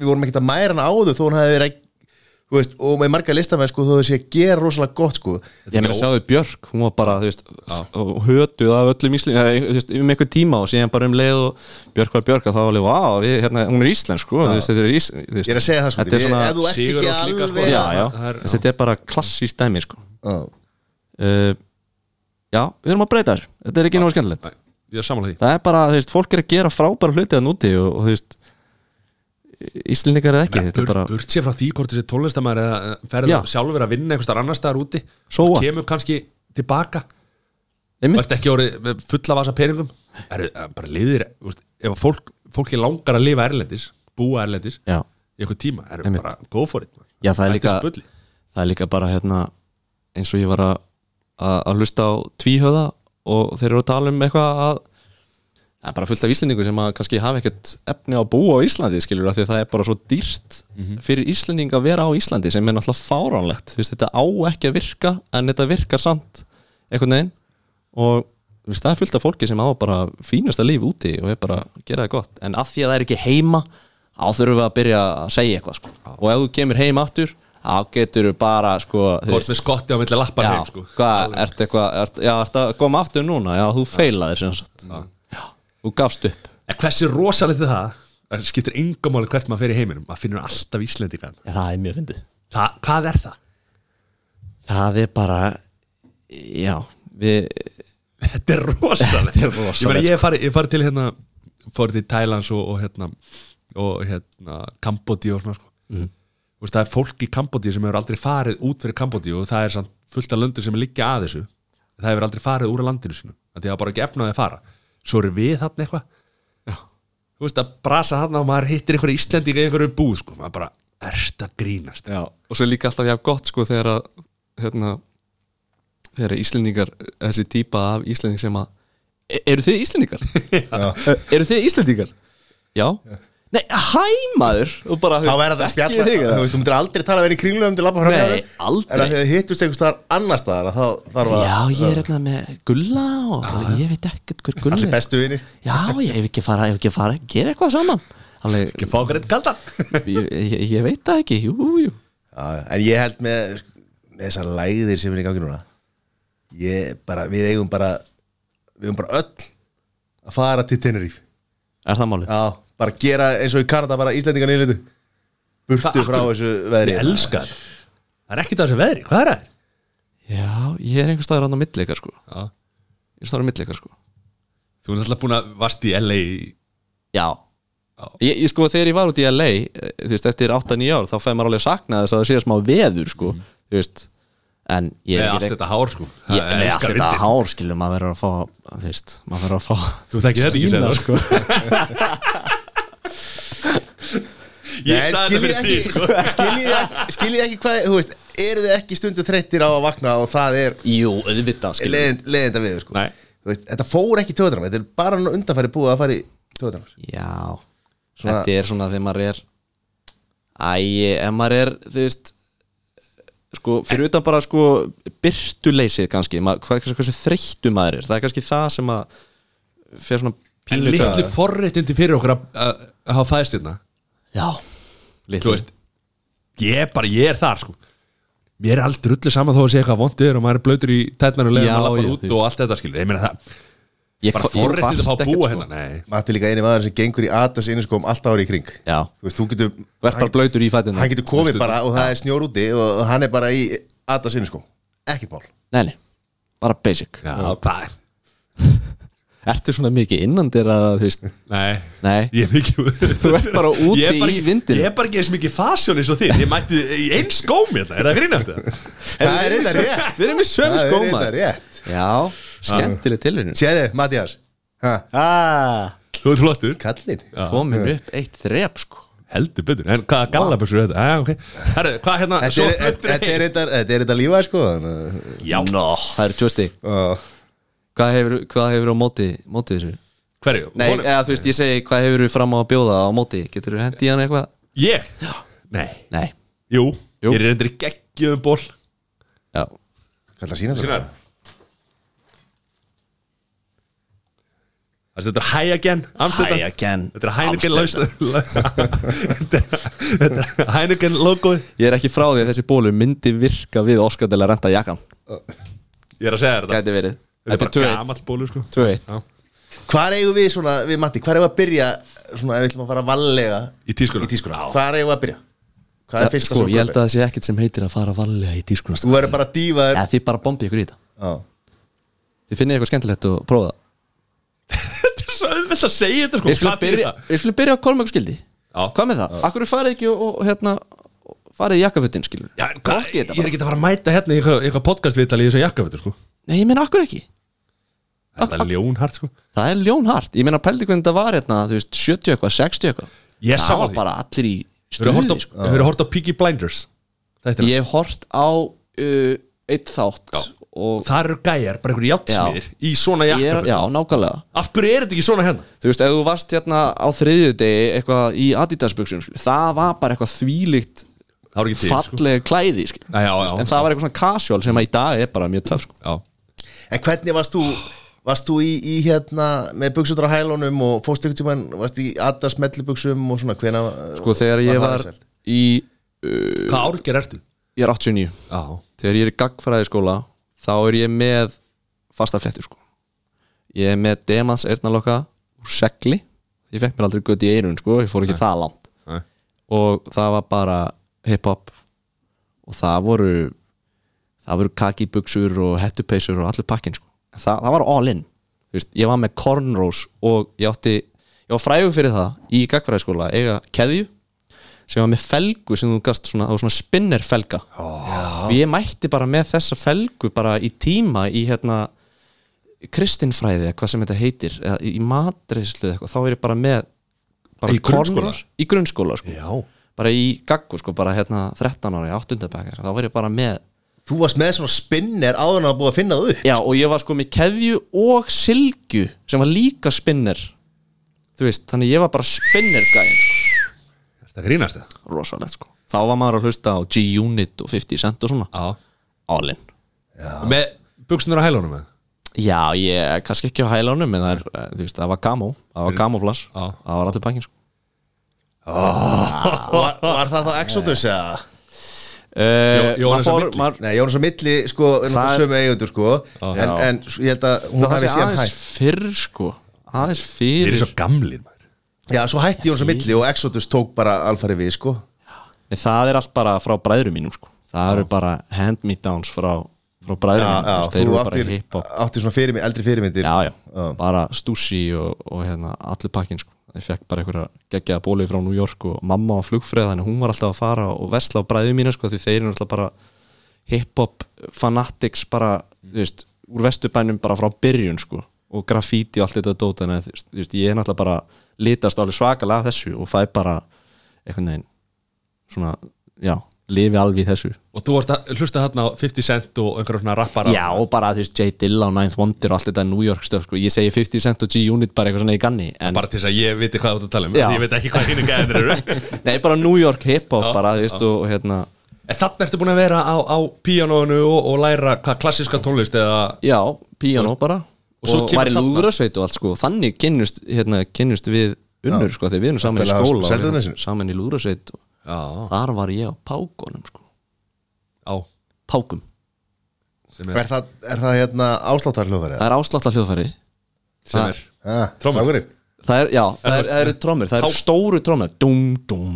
við vorum ekkert að mæra hana áður þó hún hefði verið veist, og með marga listamenn sko, þó þau sé að gera rosalega gott sko. ég meina að sjáðu Björk hún var bara, þú veist, og hötuð af öllum íslendinga, þú veist, um einhver tíma og síðan bara um leið og Björk var Björk og þá var alveg, vá, við, hérna, hún er íslensk sko, þú veist, þetta er ís, þú veist, ég er að segja það sko, þetta er við, svona, ef þú ert ekki líka, sko. alveg já, já, er- þetta er bara klassíst dæmi sko. Já. uh, já, við erum að breyta þér þetta er ekki náttúrulega skemmtilegt. Nei, ég er samanlega því. Það er bara, þú veist, fólk er að gera frábæra hluti að núti og þú veist Íslendingar eða ekki, er bara Burt sér frá því hvort þessi tónlistamæður eða eh, ferðu Já. sjálfur að vinna einhvers staðar annar staðar úti So og kemur kannski tilbaka. Einmitt, ert ekki orðið fulla vasa peningum? Er, bara liðir, veist, ef fólk fólki langar að lifa erlendis búa erlendis já, í eitthvað tíma, er Einmitt. bara go for it já, það er líka það er líka bara hérna eins og ég var að að hlusta á tvíhöða og þeir eru að tala um eitthvað að það er bara fullt af Íslendingu sem að kannski hafa ekkert efni á að búa á Íslandi skilur af því að það er bara svo dýrt fyrir Íslending að vera á Íslandi sem er náttúrulega fáránlegt. Þú veist, þetta á ekki að virka en þetta virkar samt einhvern veginn. Og þú veist, það er fullt af fólki sem á bara fínasta líf úti og er bara að gera það gott. En að því að það er ekki heima þá þurfum við að byrja að segja eitthvað sko. og ef þú kemur heim aftur þá getur þú bara sko, hvort með skotti á milli lappar heim sko. hvað, ertu eitthvað ert, já, ertu að koma aftur núna, já, þú feilaðir sem sagt, þú gafst upp. En hversu rosalegt er það? Það skiptir engum máli hvert maður fer í heiminum. Maður finnur alltaf Íslendingan. Já, það er mjög fyndið. Hvað er það? það er bara já, við þetta er rosalegt, ég, ég hef farið ég hef farið til hérna fórið til Thailands og, og hérna og hérna Kambodí og svona sko. mm. veist, það er fólk í Kambodí sem hefur aldrei farið út fyrir Kambodí og það er samt fullt af löndur sem er liggja að þessu. Það hefur aldrei farið úr landinu sinu það er bara ekki efnaði að fara svo eru við þarna eitthvað Já. þú veist að brasa þarna og maður hittir einhverju Íslendinga í einhverju búð sko. maður bara erst að grínast já, og svo líka alltaf jafn gott sko þegar að hérna, þegar Íslendingar þessi típa af Íslending sem að e eru þið Íslendingar? Já. (laughs) eru þið Íslendingar? já, nei, hæ maður? Og bara, þá verður það að spjalla þig, þú veist, þú myndir aldrei tala við í kringlum til að labba fram Nei, hjá þér. aldrei. en að þið hittust einhvers staðar annar staðar að þá þarf að já, ég er hérna með Gulla og ég veit ekkert hver Gulla allir er. bestu vinir. Já, ég hef ekki fara, ég hef ekki fara að gera eitthvað saman. Alveg, ekki fá okkur eitt kaldan. (laughs) Ég, ég, ég veit það ekki, jú, jú. En ég held með, með þessar lægðir sem er í gangi núna ég bara, við eigum bara við eigum bara öll að fara til Tenerife. Er það málið? já, bara gera eins og í Kanada bara Íslandingar nýlitu. Burtu Hvað- frá þessu veðri. Ég elska það það er ekkert að þessu veðri, hvað er það? já, ég er einhver staður án á millikar sko. Já. ég er staður á millikar sko. Þú er alltaf búin að varst í LA í- Já. Ég, ég sko þegar ég var út í LA eh, þú veist, eftir 8-9 ár þá fæði maður alveg sakna þess að það sé smá veður sko, þú veist. En ég Nei, er allt ekki þetta hár sko. Ég, Það nei, allt elskar þetta vindinn. hár skilur maður verður að fá þú veist, maður verður að fá Þú þekkir þetta ekki skína, sem sko. (laughs) Ég Nei, sagði þetta fyrir því ekki, sko skiljið ekki, hvað, þú veist, eru þið ekki stundu þreyttir á að vakna og það er Jú, auðvitað leiðinda við, sko. Nei. Þú veist, þetta fór ekki töðunum, þetta er bara undanfæri búið að fara í töðunum. Já, Svona- þetta er svona þegar maður er Æ, ef maður er þú veist sko, fyrir utan bara sko byrtuleysið kannski, ma- hvað, hversu, hversu þreyttu maður er, það er kannski það sem að fer svona En pínu litli forréttindi fyrir okkur að, að, að hafa fæðst hérna Já, Þú litli veist, ég er bara, ég er þar sko. Mér er aldrei drullu saman þó að sé eitthvað vondur og maður er blöytur í tætnar og leiðum Já, að lappa já, út og allt þetta skilur Ég meina það, Ég- bara ég forréttindi að fá búa ekkert, hérna Nei, Matti er líka eini maður sem gengur í Atas inniskóm alltaf árið í kring. Já, Þú veist, þú getur verð bara blöytur í fætuna Hann getur komið bara og það er snjór úti og hann er bara í Atas inniskóm Ekkert mál. Nei, nei, bara basic. Já, hvað Ertu svona mikið innan þér að, þú veist? Nei, Nei. Ég er mikið Þú ert bara úti Ég er bara í ekki- vindinum. Ég er bara ekki eins mikið fasjón eins og þið. Ég mætti í einn skóm hérna, er það grínast það? Það er þetta rétt. Við erum í sömu Það er skóma þetta rétt. Já, skemmtileg tilvinnun Séðu, Mattias Ha, ah, Þú ert flottur. Kallinn. Komin upp eitt þrep sko. Heldur betur, en hvaða gallabössur er þetta? Ah, okay. Herru, hvað hérna, Þetta svo er- fluttur þetta er þetta- þetta er þetta lífa sko. Þannig að- Já, Nó, það eru tjósti og- Hvað hefur, hvað hefur á móti, móti þessu? hverju? Nei, Honum? eða þú veist, ég segi hvað hefur fram á að bjóða á móti Getur þú hendi í hann eitthvað? Ég? Nei Nei, Jú, Jú. ég er reyndir geggjum ból já Hvað er það að sína Sýna það? Þetta er Hæagen Amsterdam Heineken. Þetta er Heineken (laughs) Þetta er Heineken logoið Ég er ekki frá því að þessi bólu myndi virka við Óskar til að renta jakkan Ég er að segja þér þetta Gæti verið Þetta er Þetta bara 2-1 gamall bólur sko. 2-1 Já. Hvar eigum við svona, við Matti, hvar eigum við að byrja svona ef við ætlum að fara valega Í tískuna í tískuna Hvar eigum við að byrja? Hvað er fyrsta Sko, sem ég held að það sé ekkert sem heitir að fara valega í tískunast Þú verður bara að dífa þér. Ja, þið bara bombið ykkur í þetta. Já. Þið finnið eitthvað skemmtilegt og prófa það Þetta er svo auðvelt að segja þetta sko. Við Hvað þýðir byrja, við skulum byrja á Kormáku skildi. Já. Hvað með það? Akkur farið ekki og, og hérna farið í jakkafutin skilur Já, ég er ekki að fara að mæta hérna í eitthvað, eitthvað podcastviðtali í þessu jakkafötu sko Nei, ég meina akkur ekki Þetta er ljónhart sko Það er ljónhart Ég meina pældi hvernig þetta var hérna Þú veist, 70 eitthvað, 60 eitthvað Ég Það sammála var því. bara allir í stuði sko. hefurðu hort á Peaky Blinders Þetta er Ég hef hort á uh, eitt þátt Já. Og Það eru gæjar, bara einhverju játsmiðir Í svona ég er, jakkafötu já, nákvæmlega Af hverju er þetta ekki svona hérna? Þú veist, ef þú varst hérna á þriðju degi eitthvað í Adidas-buxum skilur, það var bara eitthvað þvílíkt Það voru ekki til sko. falleg klæði skilur. Já, já, já. en það var eitthvað svona casual sem að í dag er bara mjög töf sko. Já En hvernig varst þú Varst þú í, í hérna með buksutur á hælunum og tímann Varst í Adas mellibuxum og svona hvena sko þegar ég var í uh, Hvað árger ertu? ég er 89 Já. Þegar ég er í gagfræði skóla þá er ég með fasta fléttur sko. ég er með demans eyrnaloka úr segli. Ég fekk mér aldrei gött í eirun sko, ég fór ekki það langt. Nei. og það var bara hip-hop. Og það voru það voru kakibuxur og hettupeysur og allur pakkin sko. það, það var all in Þú veist, ég var með cornrows og ég átti ég var frægur fyrir það í gagfræðiskóla eiga keðju sem var með felgu sem þú gast svona, svona spinner felga og ég mætti bara með þessa felgu bara í tíma í hérna kristinfræði eða hvað sem þetta heitir eða í matreislu eða eitthvað þá er ég bara með bara Í grunnskóla? í grunnskóla sko bara í gaggu sko, bara hérna 13 ára í 8. bekk, þá var ég bara með Þú varst með svona spinner áður en að búið að finna það upp. Já, og ég var sko með keðju og silgu sem var líka spinner. Þú veist, þannig ég var bara spinner gæinn sko, Þetta grínast það? rosalegt sko. Þá var maður að hlusta á G-Unit og 50 Cent og svona, Já. All in. Með buksunar á hælunum með? já, ég, kannski ekki á hælunum en það er, eh, þú veist, það var gamo það var gamoflas, það var allir bakinn sko. Var, var það þá Exodus eða? Uh, Jóhannes á milli. maður, Nei, Jónas á milli sko, er Það náttúrulega sömu eigundur sko. En, Já. en ég held að hún það hafi sé síðan aðeins hætt fyrr sko. Aðeins Þeir fyrir eru svo gamlir maður. Já, svo hætti Jónas á milli og Exodus tók bara alfari við sko. Nei, það er allt bara frá bræðurum mínum sko. það eru bara hand-me-downs frá, frá bræðurum Já, mínum já, þú veist, þeir þú eru bara áttir, hip-hop. áttir svona fyrirmynd, eldri fyrirmyndir. Já, já, bara Stussi og, og hérna, allir pakkin sko. Ég fekk bara einhverja geggjaða bóli frá New York og mamma á flugfreð þannig hún var alltaf að fara og vesla á bræðum mínu sko, því þeir eru alltaf bara hip-hop fanatics bara, þú veist, úr vesturbænum bara frá byrjun sko og graffiti og allt þetta dót þú veist, ég er náttúrulega bara litast alveg svakalega af þessu og fæ bara einhvern veginn svona, já, lifi alveg í þessu Og þú varst að hlusta hérna á 50 Cent og einhverja svona rappara Já, og bara þú veist, J. Dilla og Ninth Wonder og allt þetta New York stöf, sko. ég segi 50 Cent og G-Unit bara eitthvað svona í ganni en, Bara til þess að ég viti hvað þú ert að tala um Já. Ég veit ekki hvað hinn gæðin eru (laughs) Nei, bara New York hip-hop Já, bara, þú veist, já. og, hérna En þannig ertu búin að vera á, á píanónu og, og læra hvað klassiska tónlist eða Já, píanó bara Og Og, þarna- lúðrasveit og allt sko Þannig kynnust, hérna, kynnust við unnur sko Þegar við erum saman í skóla Saman í lúðrasveit og Já, Þar var ég á pákonum sko. Á. Pákum, sem Er er, það, er það hérna ásláttarhljóðari? það er áslátta hljóðfæri sem er Ah, strákurinn. Það er, já, það, er, það eru trommur. Það eru Pá- stóru trommur. Dum, dum,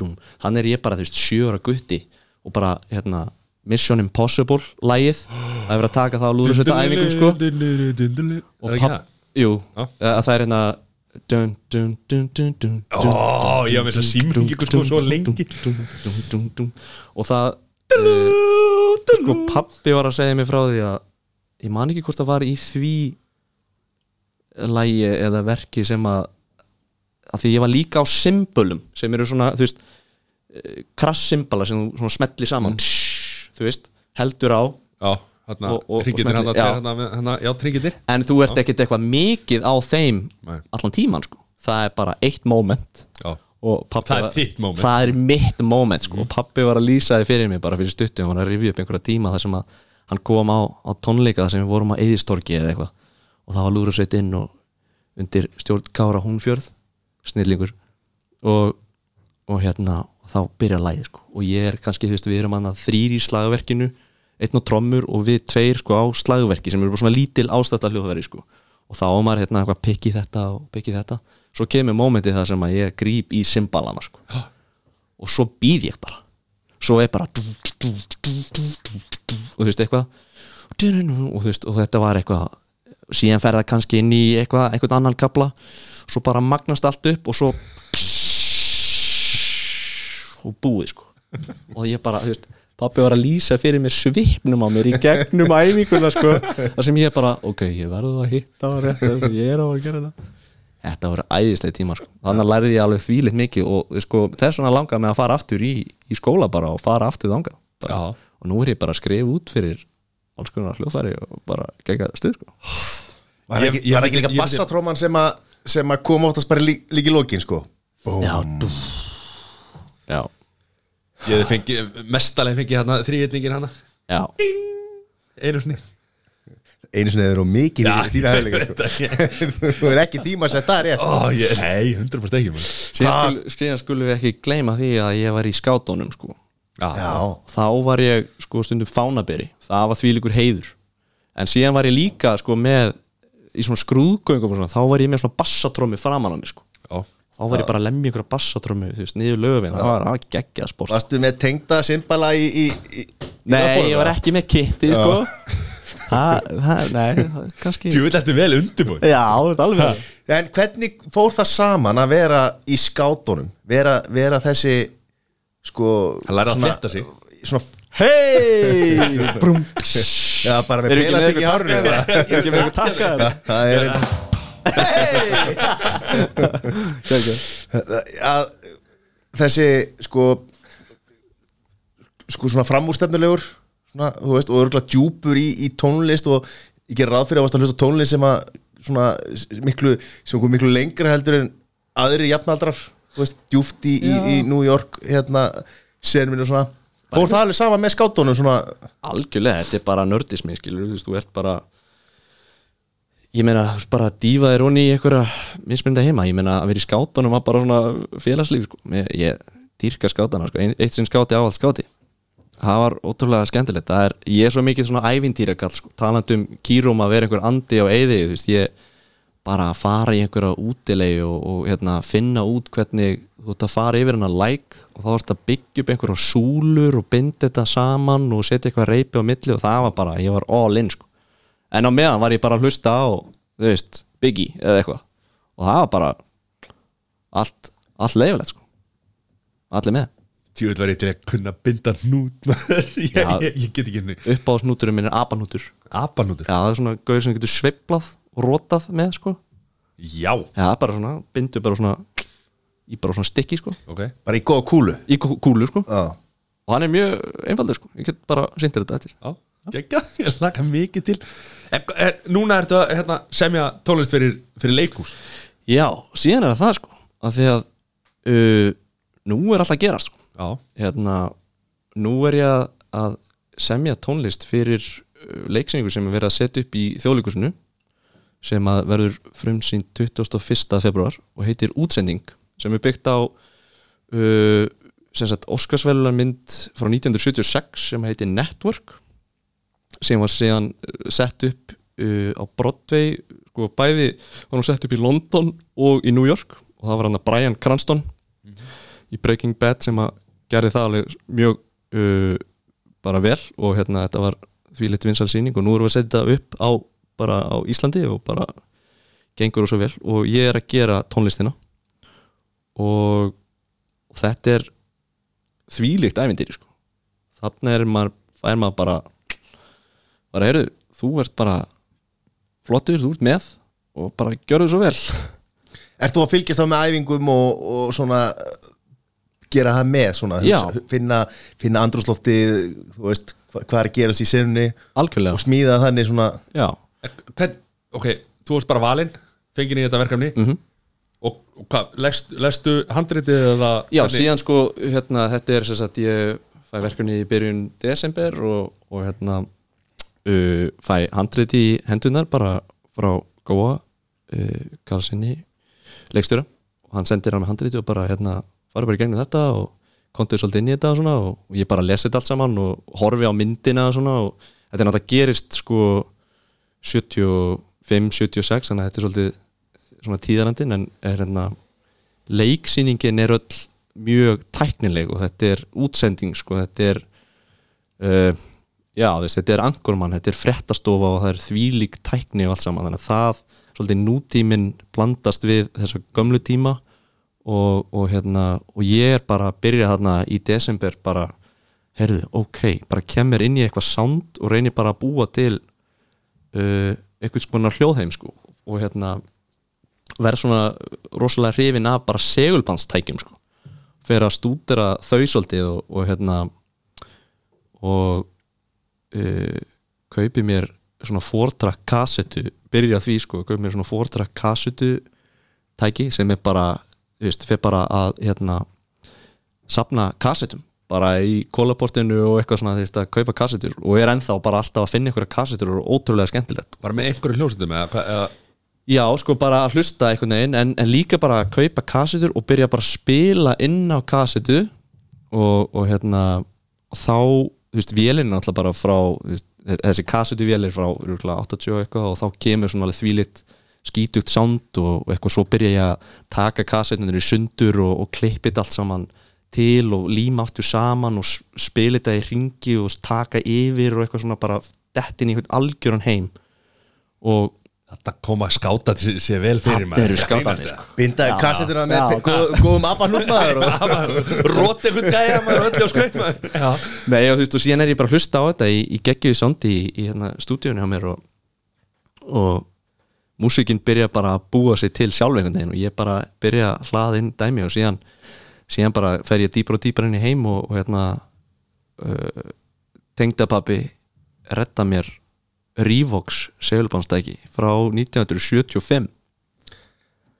dum, Þannig er ég bara, þú veist, sjöra gutti Og bara, hérna Mission Impossible Lægið Það er verið að taka það á lúðrasveita æfingum sko. Og papp, það? jú, það er hérna dun, dun, dun, Ó, ég haf með þess að símringi sko svo lengi og það uh, sko pappi var að segja mér frá því að ég man ekki hvort það var í því lægi eða verki sem að að því ég var líka á symbolum sem eru svona, þú veist krass symbala sem þú smelli saman þú veist, heldur á Já, Og- og- og tringitir en þú ert ekkert eitthvað mikið á þeim Nei. allan tíman sko. Það er bara eitt moment. Og Það er þitt moment. það er mitt moment sko. Og pappi var að lýsa því fyrir mig bara fyrir stuttu. Hann var að rifja upp einhverja tíma þar sem að hann kom á, á tónleika þar sem við vorum á Eðistorgi eða eitthvað. Og það var lúrasveit inn og undir stjórn Kára Húnfjörð snillingur. Og, og hérna og þá byrja lægið sko. Og ég er kannski, þú veist, við erum hann að þrýr í slagverkinu einn og trommur og við tveir sko á slagverki sem eru bara svona lítil ástætta hljóðveri sko. Og þá maður hérna eitthvað pikki þetta og pikki þetta. Svo kemur mómentið það sem að ég gríp í symbalana sko. Og svo býð ég bara. Svo er bara og þú veist eitthvað. Og þú veist og þetta var eitthvað síðan fer það kannski inn í eitthvað eitthvað annan kapla svo bara magnast allt upp og svo og búið sko. Og ég bara, þú veist pappi var að lýsa fyrir mér svipnum á mér í gegnum æfinguna sko. Þar sem ég bara, ok, ég verður að hitta á rétt ég er á að gera þetta þetta voru æðislega tíma sko. Þannig að lærði ég alveg þvílitt mikið og sko, þess vegna langaði mig að fara aftur í, í skóla bara og fara aftur þangað. Og nú er ég bara að skrifa út fyrir alls konar hljóðfæri og bara gegga stuð sko. Var ekki, ég var ekki líka bassatróman sem að sem að kom oftast bara lí, líka í lokin sko? Búm. já, dú. já, Ég fengið, mestalega fengið hérna þrýhetningin hérna já. Einu sinni. Einu sinni þeir eru mikið Já, ég veit sko. það, (laughs) þú er ekki tíma að setja það rétt sko. Ó, ég, Nei, 100% ekki man. síðan, skul, síðan skulum við ekki gleyma því að ég var í skátunum sko. Já, já, þá var ég sko stundum fánaberi. Það var þvílíkur heiður. En síðan var ég líka sko með í svona skrúðgöngum og svona, þá var ég með svona bassatrómi framan á mig sko. Já þá var ég bara að lemja ykkur veist, niður lögvin, það var að geggjað sport. Varstu með tengda symbala í, í, í, í nei, vöfflunum, ég var ekki með kitti sko. (laughs) Það, það, nei, það, kannski Þú vil þetta vel undirbúin já, alveg en hvernig fór það saman að vera í skátunum? Vera, vera þessi sko Hann lærði að flétta sig. svona, hei (laughs) brum já, bara með Eru ekki í Já, (laughs) það er að þessi sko sko svona framúrstefnulegur svona, þú veist, og örgulega djúpur í, í tónlist og ég ger ráð fyrir að varst að hlusta tónlist sem að svona miklu, sem miklu lengra heldur en aðri jafnaldrar þú veist, djúpt í, í, í New York hérna, senminu og svona. Fór það alveg sama með skátunum svona? Algjörlega, þetta er bara nördismi skilur, þú veist, þú ert bara ég meina, bara að dífa þér onni í einhverja mismynda heima, ég meina að vera í skátunum var bara svona félagslíf sko. ég, ég dýrka skátana, sko. Eitt sinn skáti ávallt skáti það var ótrúlega skemmtilegt það er, ég er svo mikið svona ævintýrakall sko. talandi um kýrum að vera einhver andi á eyði, þú veist, ég bara að fara í einhverja útilegi og, og hérna, finna út hvernig þú ert að fara yfir hennar læk og þá ert að byggja upp einhverja súlur og binda þetta saman og setja eitthvað reypi á milli og það var bara, ég var all in sko. En á meðan var ég bara að hlusta á þú veist, Biggie eða eitthvað og það var bara allt, allt leifilegt sko. allir með Þú vil verið til að kunna binda maður. (laughs) ég, Já. ég, ég get ekki henni upp á snúturum minn er abanútur já, Abanútur það er svona gauður sem getur sveiflað og rótað með sko. Já, já, bara svona, bindu bara svona í bara svona stykki sko. ok bara í góða kúlu í kú- kúlu sko. Já. og hann er mjög einfaldur sko. ég get bara sýndir þetta eftir Já, gegga, ég laka mikið til er, er, Núna ertu að hérna, semja tónlist fyrir, fyrir leikús já, síðan er það það sko. að því að uh, nú er alltaf að gerast sko. Já, hérna, nú er ég að, að semja tónlist fyrir uh, leiksýningu sem er verið að setja upp í þjóðleikusinu sem að verður frumsýnd 21. februar og heitir Útsending sem er byggt á uh, sem sagt Óskarsvelunar mynd frá 1976 sem heitir Network sem var síðan uh, sett upp uh, á Broadway sko bæði var hún sett upp í London og í New York og það var hann að Brian Cranston í Breaking Bad sem að gerði það alveg mjög uh, bara vel og hérna þetta var því litt vinsal sýning og nú erum við að setja þetta upp á bara á Íslandi og bara gengur og svo vel og ég er að gera tónlistina og, þetta er þvílíkt ævindýri sko. þannig er maður, er maður bara bara heyrðu, þú ert bara flottur, þú ert með og bara gjörðu svo vel. Ert þú að fylgjast þá með æfingum og, og svona uh, gera það með svona, hugsa- finna, finna andrúslofti þú veist, hva, hvað er að gerast í senunni og algjörlega, smíða þannig svona já, Hvern, ok, þú varst bara valinn fengið í þetta verkefni Mhm. og, og hvað, lestu, lestu handritið eða Já, hvernig- síðan sko, hérna, þetta er sem sagt, ég fæ verkefni í byrjun desember og, og hérna uh, fæ handrit í hendunar bara frá Góa uh, Karlssoni leikstjóra. Og hann sendir hann með handriti og bara hérna, farið bara í gegnum þetta og komdu svolítið inn í þetta og svona og, og ég bara lesi þetta allt saman og horfi á myndina og svona og þetta er náttúrulega gerist sko 75, 76 þannig að þetta er svolítið svona tíðarandinn en er hérna leiksýningin er öll mjög tæknileg og þetta er útsending sko, þetta er uh, já, þess, þetta er angurmann, þetta er frettastofa og það er þvílík tækni og allt saman, þannig að það svolítið nútíminn blandast við þessa gömlu tíma og, og hérna, og ég er bara að byrja þarna í desember bara heyrðu, ok, bara kemur inn í eitthvað sound og reynir bara að búa til uh, eitthvað svona hljóðheim sko, og hérna verð svona rosalega hrifin af bara segulbandstækjum sko. fyrir að stúdera þau svolítið og, og hérna og uh, kaupi mér svona fórtrakk kassetu byrja því sko, kaupi mér svona fórtrakk kassetu tæki sem er bara þú veist, fyrir bara að hérna sapna kassetum bara í kólaportinu og eitthvað svona þú veist, að kaupa kassetur og er ennþá bara alltaf að finna einhverja kassetur og ótrúlega skemmtilegt. Bara með einhverju hljósetum eða, eða? Já, sko bara að hlusta einhvern veginn en, en líka bara að kaupa kassetur og byrja bara að spila inn á kassetu og, og hérna þá, þú veist, vélinn alltaf bara frá, veist, þessi kassetu vélir frá örugglega 80 og eitthvað og þá kemur svona alveg þvílitt skítugt sound og, eitthvað svo byrja ég að taka kassetunir í sundur og, og klippið allt saman til og líma aftur saman og spila þetta í ringi og taka yfir og eitthvað svona bara dettin í einhvern algjöran heim. Og þetta koma að skáta sér vel fyrir Það eru skátarnir, sko. binda Já, kassetuna já, með góð, góðum abanúrmaður (laughs) og róti eitthvað gæja maður öllu á skauð maður. Nei, og þú veist, og síðan er ég bara að hlusta á þetta í, í geggjöðu sondi í, í hérna, stúdíunni á mér og, og músíkin byrja bara að búa sig til sjálf einhvern veginn og ég bara byrja að hlaða inn dæmi og síðan, bara fer ég dýpar og dýpar inn í heim og, og hérna uh, tengdapappi retta mér Revox segulbánstæki frá 1975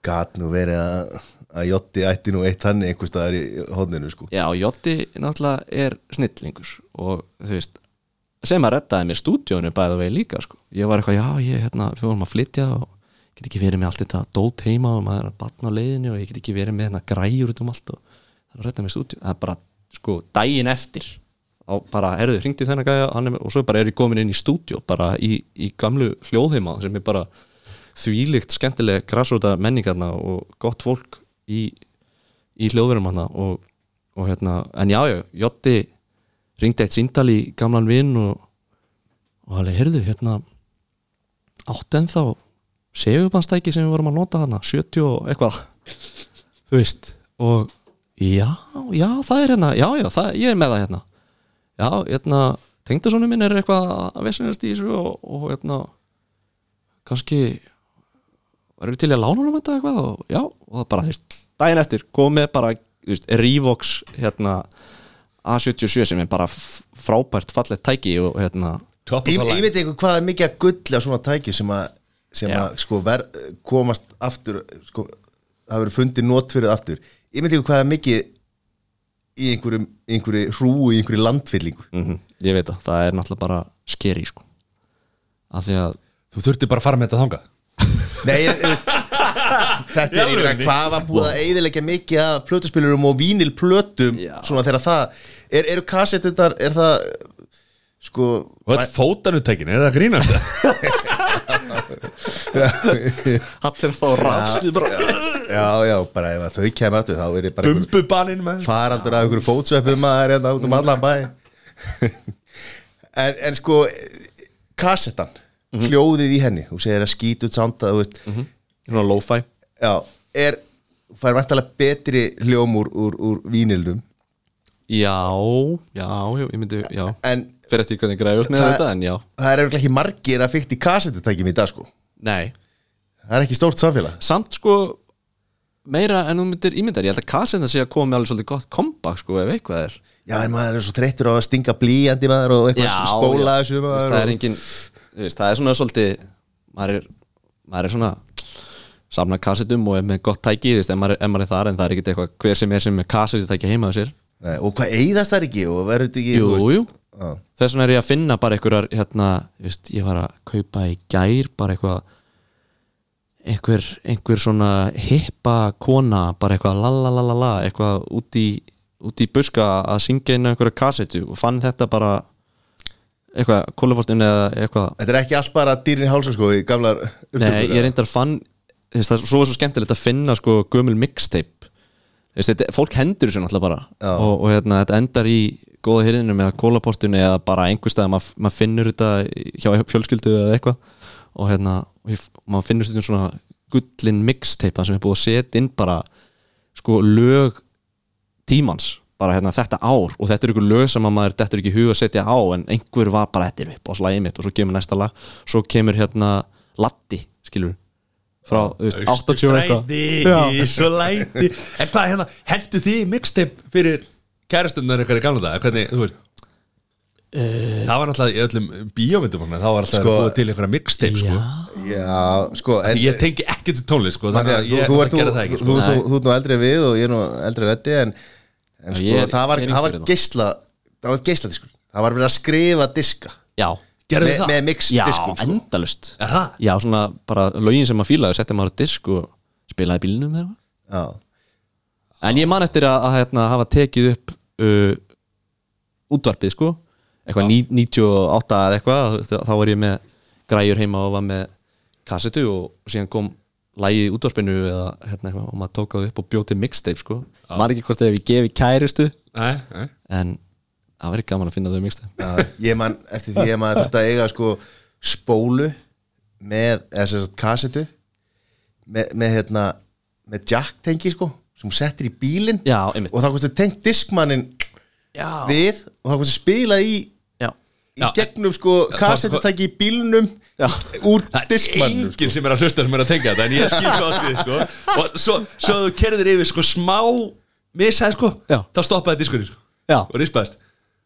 gat nú verið að að Jotti ætti nú eitt hann einhver staðar í hóðninu sko Já, Jotti náttúrulega er snillingur og þú veist sem að rettaði mér stúdíónu bæða vegi líka sko. ég var eitthvað, já, ég, hérna, við vorum að flytja og ég get ekki verið með allt þetta dót heima og maður er að batna á leiðinu og ég get ekki verið með hérna græjur út um allt og það er að retta mér stúdíó það er bara, sko, daginn eftir þá bara, herðu, hringdi þennan gæja hann er, og svo bara er ég komin inn í stúdíó bara í, í gamlu hljóðheima sem er bara þvílíkt skemmtileg grassrúta menningarna og gott fólk í, í hljóðverum hann og, og hérna, en já, já, Jotti ringdi eitt síndal í gamlan vinn og, og alveg, heyrðu, hérna áttu ennþá segubannstæki sem við vorum að nota hana 70 og eitthvað þú veist, og já, já, það er hérna, já, já, það, ég er með það hérna já, hérna, tengdasónu minn er eitthvað að vesinast í þessu og, og hérna kannski varum við til að lána honum þetta eitthvað og já, og það bara, veist, daginn eftir komið bara, þú veist, Revox hérna A77 sem er bara frábært fallegt tæki og hérna, Ég, ég veit eitthvað hvað er mikið að gull á svona tæki sem að, sem að sko, ver, komast aftur sko, það verður fundið nót fyrir það aftur. Ég veit eitthvað hvað er mikið í einhverjum, einhverju hrúu, í einhverju landfyllingu. -hmm. Ég veit það, það er náttúrulega bara skeri sko. Af því að Þú þurfti bara að fara með þetta þangað. Nei, ég, ég, veist, þetta er einhverja var búið að eiðilegja mikið af plötuspilurum og vínilplötum svona þegar það er, eru kassettutar, er það sko Og þetta fótanutækin, er það að grínast (laughs) það? Allir þá rástu bara. Já, já, bara ef þau kemur aftur þá er ég bara Bumbubaninn með faraldur af einhverju fótsveppum maður hérna út um allan bæ. En, en sko kassettan, hljóðið í henni þú segir að skýt út samt að þú veist, Svona lo-fi. Já, er fær vantalega betri hljóm úr, úr, úr vínildum Já, já, já, ég myndi, já. En Fyrir eftir hvernig græður með þetta, en já. það er örugglega ekki margir að fykta í kassettutækjum í dag sko. Nei, það er ekki stórt samfélag. Samt sko meira en þú myndir ímyndar ég held að kassetna sé að koma með alveg svolítið gott comeback sko ef eitthvað er. Já en maður er svo þreyttur á að stinga blíjandi maður og eitthvað spóla þessu Þú veist, maður það er og- engin þú veist, það er svona svolítið maður er, maður er svona samna kassetum og er með gott tæki þú veist, ef maður, ef maður er þar en það er ekkert eitthvað hver sem er sem er kassetu tæki heima á sér Nei, og hvað eigðast það ekki og verður þetta ekki Jú, jú, Já. þess vegna er ég að finna bara einhverjar hérna, ég veist, ég var að kaupa í gær bara eitthvað einhver, einhver svona hippa kona, bara eitthvað lalalala, eitthvað út í út í buska að syngja inn á einhverja kassetu og fann þetta bara eitthvað, kólafortin eða eitthvað. Þetta er ekki allt bara dýrin hálsa sko í gamlar upptökur Nei, ég reyndar fann veist, það er svo, svo skemmtilegt að finna sko gömul mixtape þetta, fólk hendur þessu náttúrulega bara. Já. og, og hérna, þetta endar í góða hyrðinum eða kólaportinu eða bara einhver stað mað, maður finnur þetta hjá fjölskyldu eða eitthvað. Og hérna, maður finnur þetta svona gullin mixtape sem er búið að setja inn bara sko lög tímans bara hérna þetta ár. Og þetta er ykkur lög sem að maður dettur ekki í hug að setja á en einhver var bara þetta er upp á slæði mitt. Og svo kemur næsta lag. Svo kemur hérna Latti skilur frá þú veist, 80 og eitthvað. svo læti. En hvað hérna, hendur þið mixtape fyrir kæristunnar eitthvað í gamla dag Hvernig, þú veist Það var náttúrulega í öllum bíómyndum þá var alltaf Sko- sko, búið til einhverja mixtape sko. já, sko en, Ég tengi ekki til tónlist sko, þannig að þú, ég ert, að gera það ekki þú, sko. þú, þú ert nú eldri en við og ég er nú eldri en Eddi en, en sko, ég það var, er það var það var geisladiskur það var verið að skrifa diska. Já, Gerðu með, það? með mix já diskum sko. endalust Er það? já, svona bara lögin sem maður fílaði setti maður á disk og spilaði í bílnum eða eitthvað. já, en ég man eftir að, að hérna, hafa tekið upp uh, útvarpið sko eitthvað ní- 98 eða eitthvað þá- þá var ég með græjur heima og var með kassetu og, og síðan kom lægið í útvarpinu eða hérna eitthvað og maður tók það upp og bjóti mixtape sko maður ekki hvort ef ég gefi kæristu Nei, nei en það verður gaman að finna þau já, ég man eftir því að maður þurfti að eiga sko spólu með, eða sem sagt kassetu með, með hérna með jack tengi sko sem settir í bílinn já, og þá kostu tengt diskmannin já, við og þá kostu spila í já, í Já, gegnum sko kassetutæki í bílnum Já. úr Það er enginn sem er að hlusta sem er að tengja þetta En ég skil svo að því sko. Og svo, svo þú kerðir yfir sko, smá Misæð sko Já. Þá stoppaði diskurinn sko. Já. Og rispaðist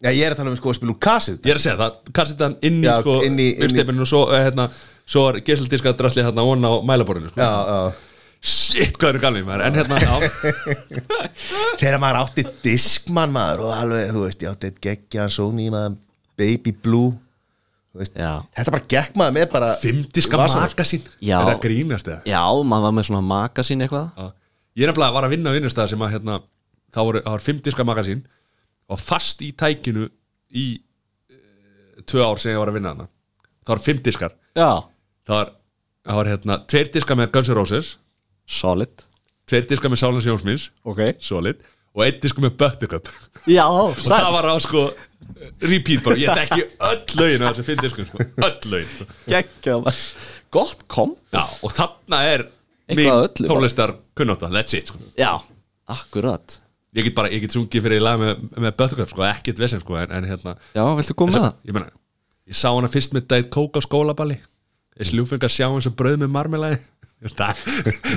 Já, ég er að tala um sko að spila úr kasset Ég er að segja það, þetta inn í Já, sko, inn í- inn í- mixtapeinu og svo, eh, hérna, svo er gesaldiska drasli hérna ón á mælaborinu sko. Já, já Shit, hvað eru galið maður En hérna, já (laughs) Þegar maður átti diskmann maður og alveg, þú veist, ég átti eitt geggja Sony maður, Baby Blue þú veist, Já. Þetta bara gekk maður með bara Fymdiska vasanum, magasín Já. Er það grínast eða? já, maður var með svona magasín eitthvað Já. Ég er nefnilega var að vinna á vinnustæða sem að hérna, það voru, það var fymdiska magasín og fast í tækinu í uh, tvö ár sem ég var að vinna þarna. Það var fymdiskar já, það var, það var hérna, tveir diskar með Guns N' Roses. Solid. Tveir diskar með Sálan Sjónsmins ok, solid, og einn diskur með Buttercup. Já, (laughs) og það var á sko repeat bara, ég þekki öll lögin á þessu fimm diskum sko, öll lögin sko. geggjað gott kom Já, og þarna er Eitthvað mín tónlistar kunnáta, that's it sko. já, akkurat ég get bara, ég get sungið fyrir í lag með, með Buttercup, sko, ekkert vesen sko, en, en hérna, já, viltu koma með það? ég meina ég sá hana fyrst með dæt kók á skólaballi. Ég slúfengi að sjá eins og brauð með marmelæði (laughs) það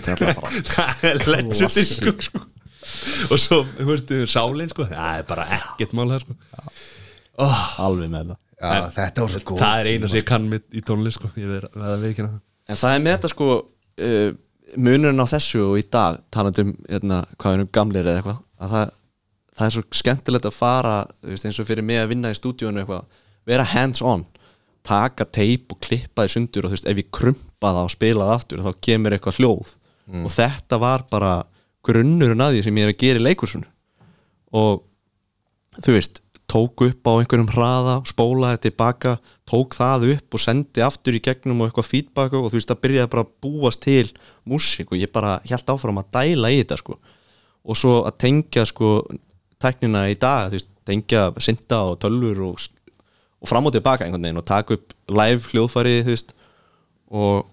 (laughs) það er legend sko, sko. og svo, þú veist, sálin sko, það er bara ekkert mál það sko. Alveg með það. Já, En þetta var svo góð það er eina sem ég kann með í tónlist sko, ég verð verð að veikina en það er með þetta sko uh, munurinn á þessu og í dag talandi um hérna, hvað er um gamlir eða eitthvað að það, það er svo skemmtilegt að fara veist, eins og fyrir mig að vinna í stúdíunum eitthvað, vera hands on taka teip og klippa því sundur og þú veist, ef ég krumpa það og spila það aftur þá kemur eitthvað hljóð. Og þetta var bara grunnurinn að því sem ég er að gera í leikursunu og þú veist, tók upp á einhverjum hraða, spólaði tilbaka tók það upp og sendi aftur í gegnum og eitthvað feedback og þú veist, það byrjaði bara að búast til músík og ég bara held áfram að dæla í þetta sko og svo að tengja sko tæknina í dag, þú veist, tengja synda og tölvur og, og fram og tilbaka einhvern veginn og taka upp live hljóðfæri, þú veist. Og,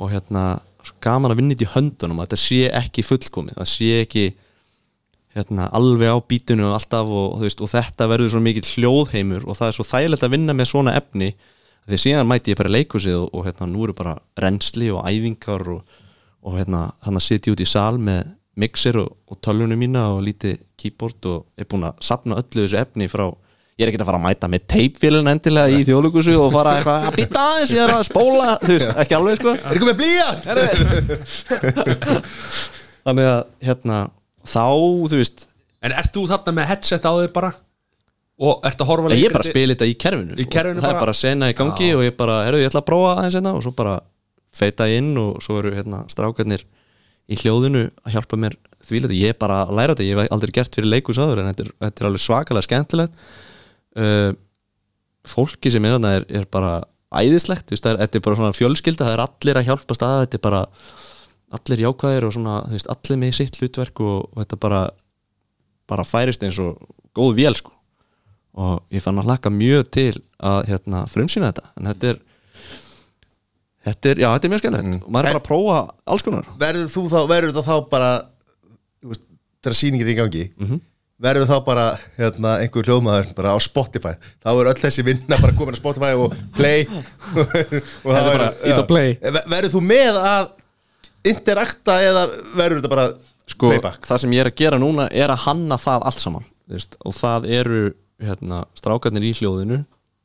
og hérna gaman að vinna þetta í höndunum að þetta sé ekki fullkomið, það sé ekki hérna, alveg á bítinu og alltaf og, veist, og þetta verður svo mikill hljóðheimur og það er svo þægilegt að vinna með svona efni því síðan mæti ég bara í leikhúsið og, og hérna, nú eru bara reynsli og æfingar og, hérna, þannig að sitja út í sal með mixer og, og tölvunum mína og lítið keyboard og er búin að sapna öllu þessu efni frá ég er ekki að fara að mæta með teipfélun endilega í þjóðlugusu og fara eitthvað að býta aðeins ég er að spóla, þú veist, ekki alveg sko. Er ekki með blíjant? (laughs) þannig að hérna þá, þú veist. En ert þú þarna með headset á þig bara? Og ert að horfa ég er leikrit- bara að spila þetta í kerfinu. Í kerfinu það bara? er bara? sena í gangi og ég bara, herru, ég ætla að prófa aðeins hérna og svo bara feita inn og svo eru hérna strákarnir í hljóðinu að hjálpa mér því að ég bara að læra þetta, ég hef aldrei gert fyrir leikus áður en þetta er, þetta er alveg svakalega skemmtilegt. Uh, fólki sem er þarna er, er bara æðislegt, veist, það er, þetta er bara svona fjölskylda það er allir að hjálpa staða, þetta er bara allir jákvæðir og svona veist, allir með sitt hlutverk og, og þetta bara bara færist eins og góð vél sko. Og ég fann að hlakka mjög til að hérna, frumsýna þetta. En þetta er þetta er, já, þetta er mjög skemmtilegt. Og maður er bara að prófa alls konar. Verður þú þá, verður það þá bara þegar sýningin er í gangi verður þá bara hérna, einhver hljóðmaður bara á Spotify? Þá er öll þessi vinna bara komin á Spotify og play. (laughs) Og er bara ít og play. Ver- Verður þú með að interakta eða verður þetta bara sko, playback? það sem ég er að gera núna er að hanna það allt saman veist, og það eru hérna, strákarnir í hljóðinu.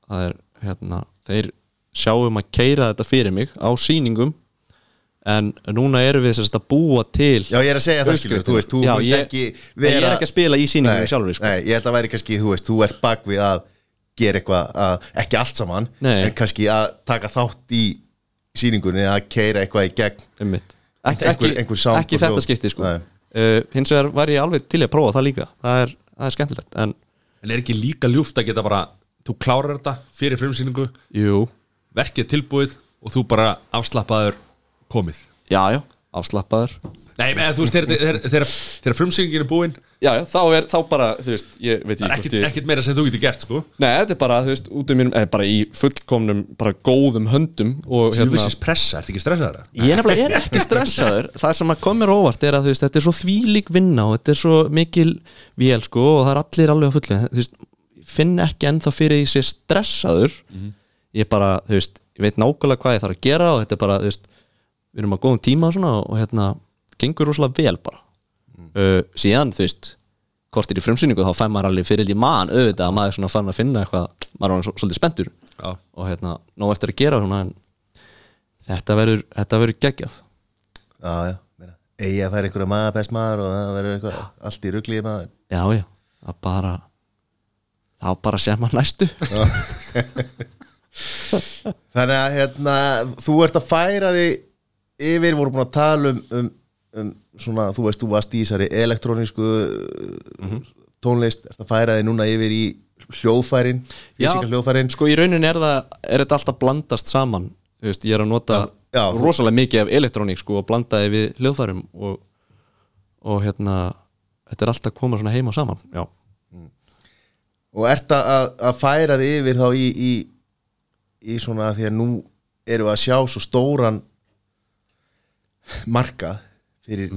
Það er, hérna, þeir sjáum að keira þetta fyrir mig á sýningum en núna erum við sérst að búa til Já, ég er að segja það skilur, þú veist, þú Já, ég, ekki vera ég er ekki að spila í sýningum Nei, sjálfur sko. Nei, ég held að væri kannski, þú veist, þú ert bak við að gera eitthvað, að, ekki allt saman Nei. en kannski að taka þátt í sýningunni að keira eitthvað í gegn Einmitt. ekki, Einhver- ekki, einhver ekki þetta skipti sko. Uh, hins vegar var ég alveg til að prófa það líka það er, það er skemmtilegt en En er ekki líka ljúft að geta bara þú klárar þetta fyrir frumsýningu jú, verkið er tilbúið og þú bara afslappaður komið. Já já, afslappaður. Nei, eða þú veist, þegar- frumsýningin er búin já já, þá er þá bara, þú veist, ég veit er ég ekkit meira sem þú getur gert sko. Nei, þetta er bara, þú veist, út um mínum eða bara í fullkomnum, bara góðum höndum og Þú vissist pressa, ert ekki stressaður? Það? Ég nefnilega er ekki stressaður. Það sem að kom mér á óvart er að þú veist, þetta er svo þvílík vinna og þetta er svo mikil vél sko og það er allir alveg á fullu. Þú veist, ég finn ekki ennþá fyrir því sé stressaður ég bara, þú veist, ég veit nákvæmlega hvað ég þarf að gera og þetta er bara, þú veist við erum á góðum tíma og svona og hérna gengur rosalega vel bara. Uh, síðan, þú veist kortir í frumsýningu þá fær maður alveg fyrir því mann auðvitað að maður er svona farin að finna eitthvað maður er svo- svolítið spenntur. Já. og hérna, nóg eftir að gera svona en þetta verður, þetta verður geggjað. Já, já, eigi að færa einhverja maður best maður og það verður eitthvað allt í ruglið maður. Já, já, það bara þá bara sem maður næstu (laughs) (laughs) Þannig að hérna, þú ert að færa þig yfir, voru búin að tala um, um, um svona, þú veist, þú varst í þessari elektrónísku Mhm. tónlist, ert að færa þig núna yfir í hljóðfærin, físika hljóðfærin. sko í rauninni er það er þetta alltaf blandast saman Þú veist, ég er að nota Já, já, rosalega mikið af elektróník sko og blandaði við hljóðfærum og, og hérna þetta er alltaf að koma svona heima saman já, og ert að, að færa þig yfir þá í, í, í svona því að nú eru að sjá svo stóran marka fyrir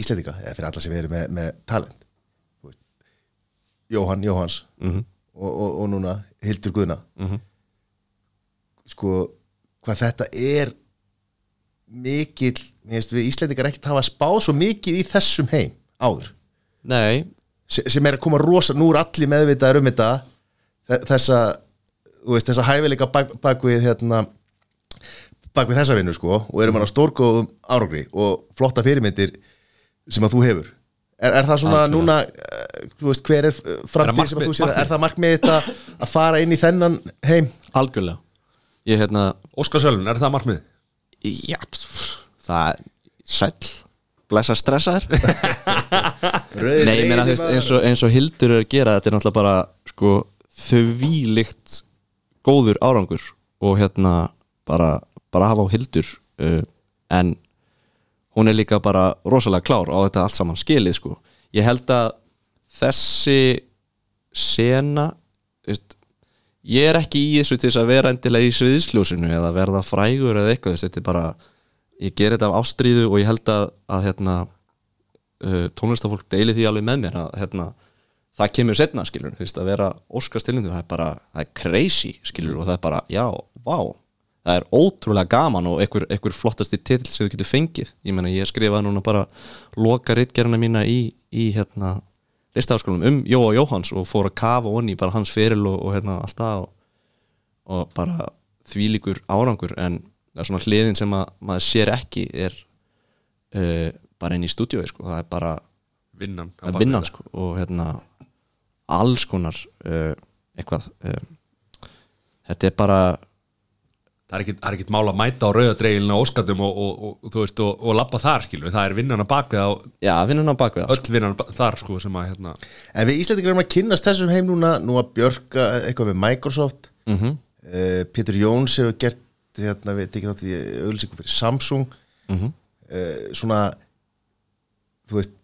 Íslendinga, eða fyrir alla sem eru með, með talent. Jóhann Jóhanns Mhm. og, og, og núna Hildur Guðna. Sko hvað þetta er mikill, við Íslendingar ekkert hafa spáð svo mikið í þessum heim áður. Nei, se- sem er að koma rosa, nú er allir meðvitaður um þetta þe- þessa, þú veist, þessa hæfileika bak, bak við hérna bak við þessa vinnu sko og erum hann á stórgóðum árangri og flotta fyrirmyndir sem að þú hefur. Er, er það svona núna uh, þú veist, hver er uh, framtíð sem að þú sér? Er það markmið þetta að fara inn í þennan heim? Algjörlega. Ég hérna, Óskarsölun, er það markmið? já það er sæll. Blessa stressaður (laughs) Nei, ég meina, eins, og, eins og Hildur er að gera þetta er náttúrulega bara sko, þvílíkt góður árangur og hérna bara, bara hafa á Hildur uh, en hún er líka bara rosalega klár á þetta allt saman skilið sko. ég held að þessi sena veist, ég er ekki í þessu til þess að vera endilega í sviðsljósinu eða verða frægur eða eitthvað veist, þetta er bara ég ger þetta af ástríðu og ég held að, að hérna, uh, tónlistafólk deili því alveg með mér að hérna, það kemur setna skilur þú veist, að vera óskastillindu það er bara, það er crazy skilur og það er bara, já, vá það er ótrúlega gaman og einhver, einhver flottasti titill sem þú getur fengið ég meina, ég skrifaði núna bara loka ritgerina mína í, í hérna listafaskólum um Jóa Jóhans og fór að kafa onni bara hans feril og, og hérna allt það og, og bara þvílíkur árangur en það er svona hliðin sem að maður sér ekki er uh, bara inn í stúdíói sko. það er bara Vinnan að bak við vinna það. sko, og hérna alls konar uh, eitthvað uh, þetta er bara Það er ekkit, það er ekkit mál að mæta á rauðadreilinu á Óskatum og, og, og, og, þú veist, og, og labba þar skilur það er vinnan að baka á já, vinnan á bakvið það, öll vinnan þar sko sem að hérna En við Íslandingar erum að kynnast þessum heim núna Nú að Björka eitthvað við Microsoft mm Mhm. Pétur Jóns hefur gert hérna, við tekið þátt í auðlýsingu fyrir Samsung Mhm. uh, Svona Þú veist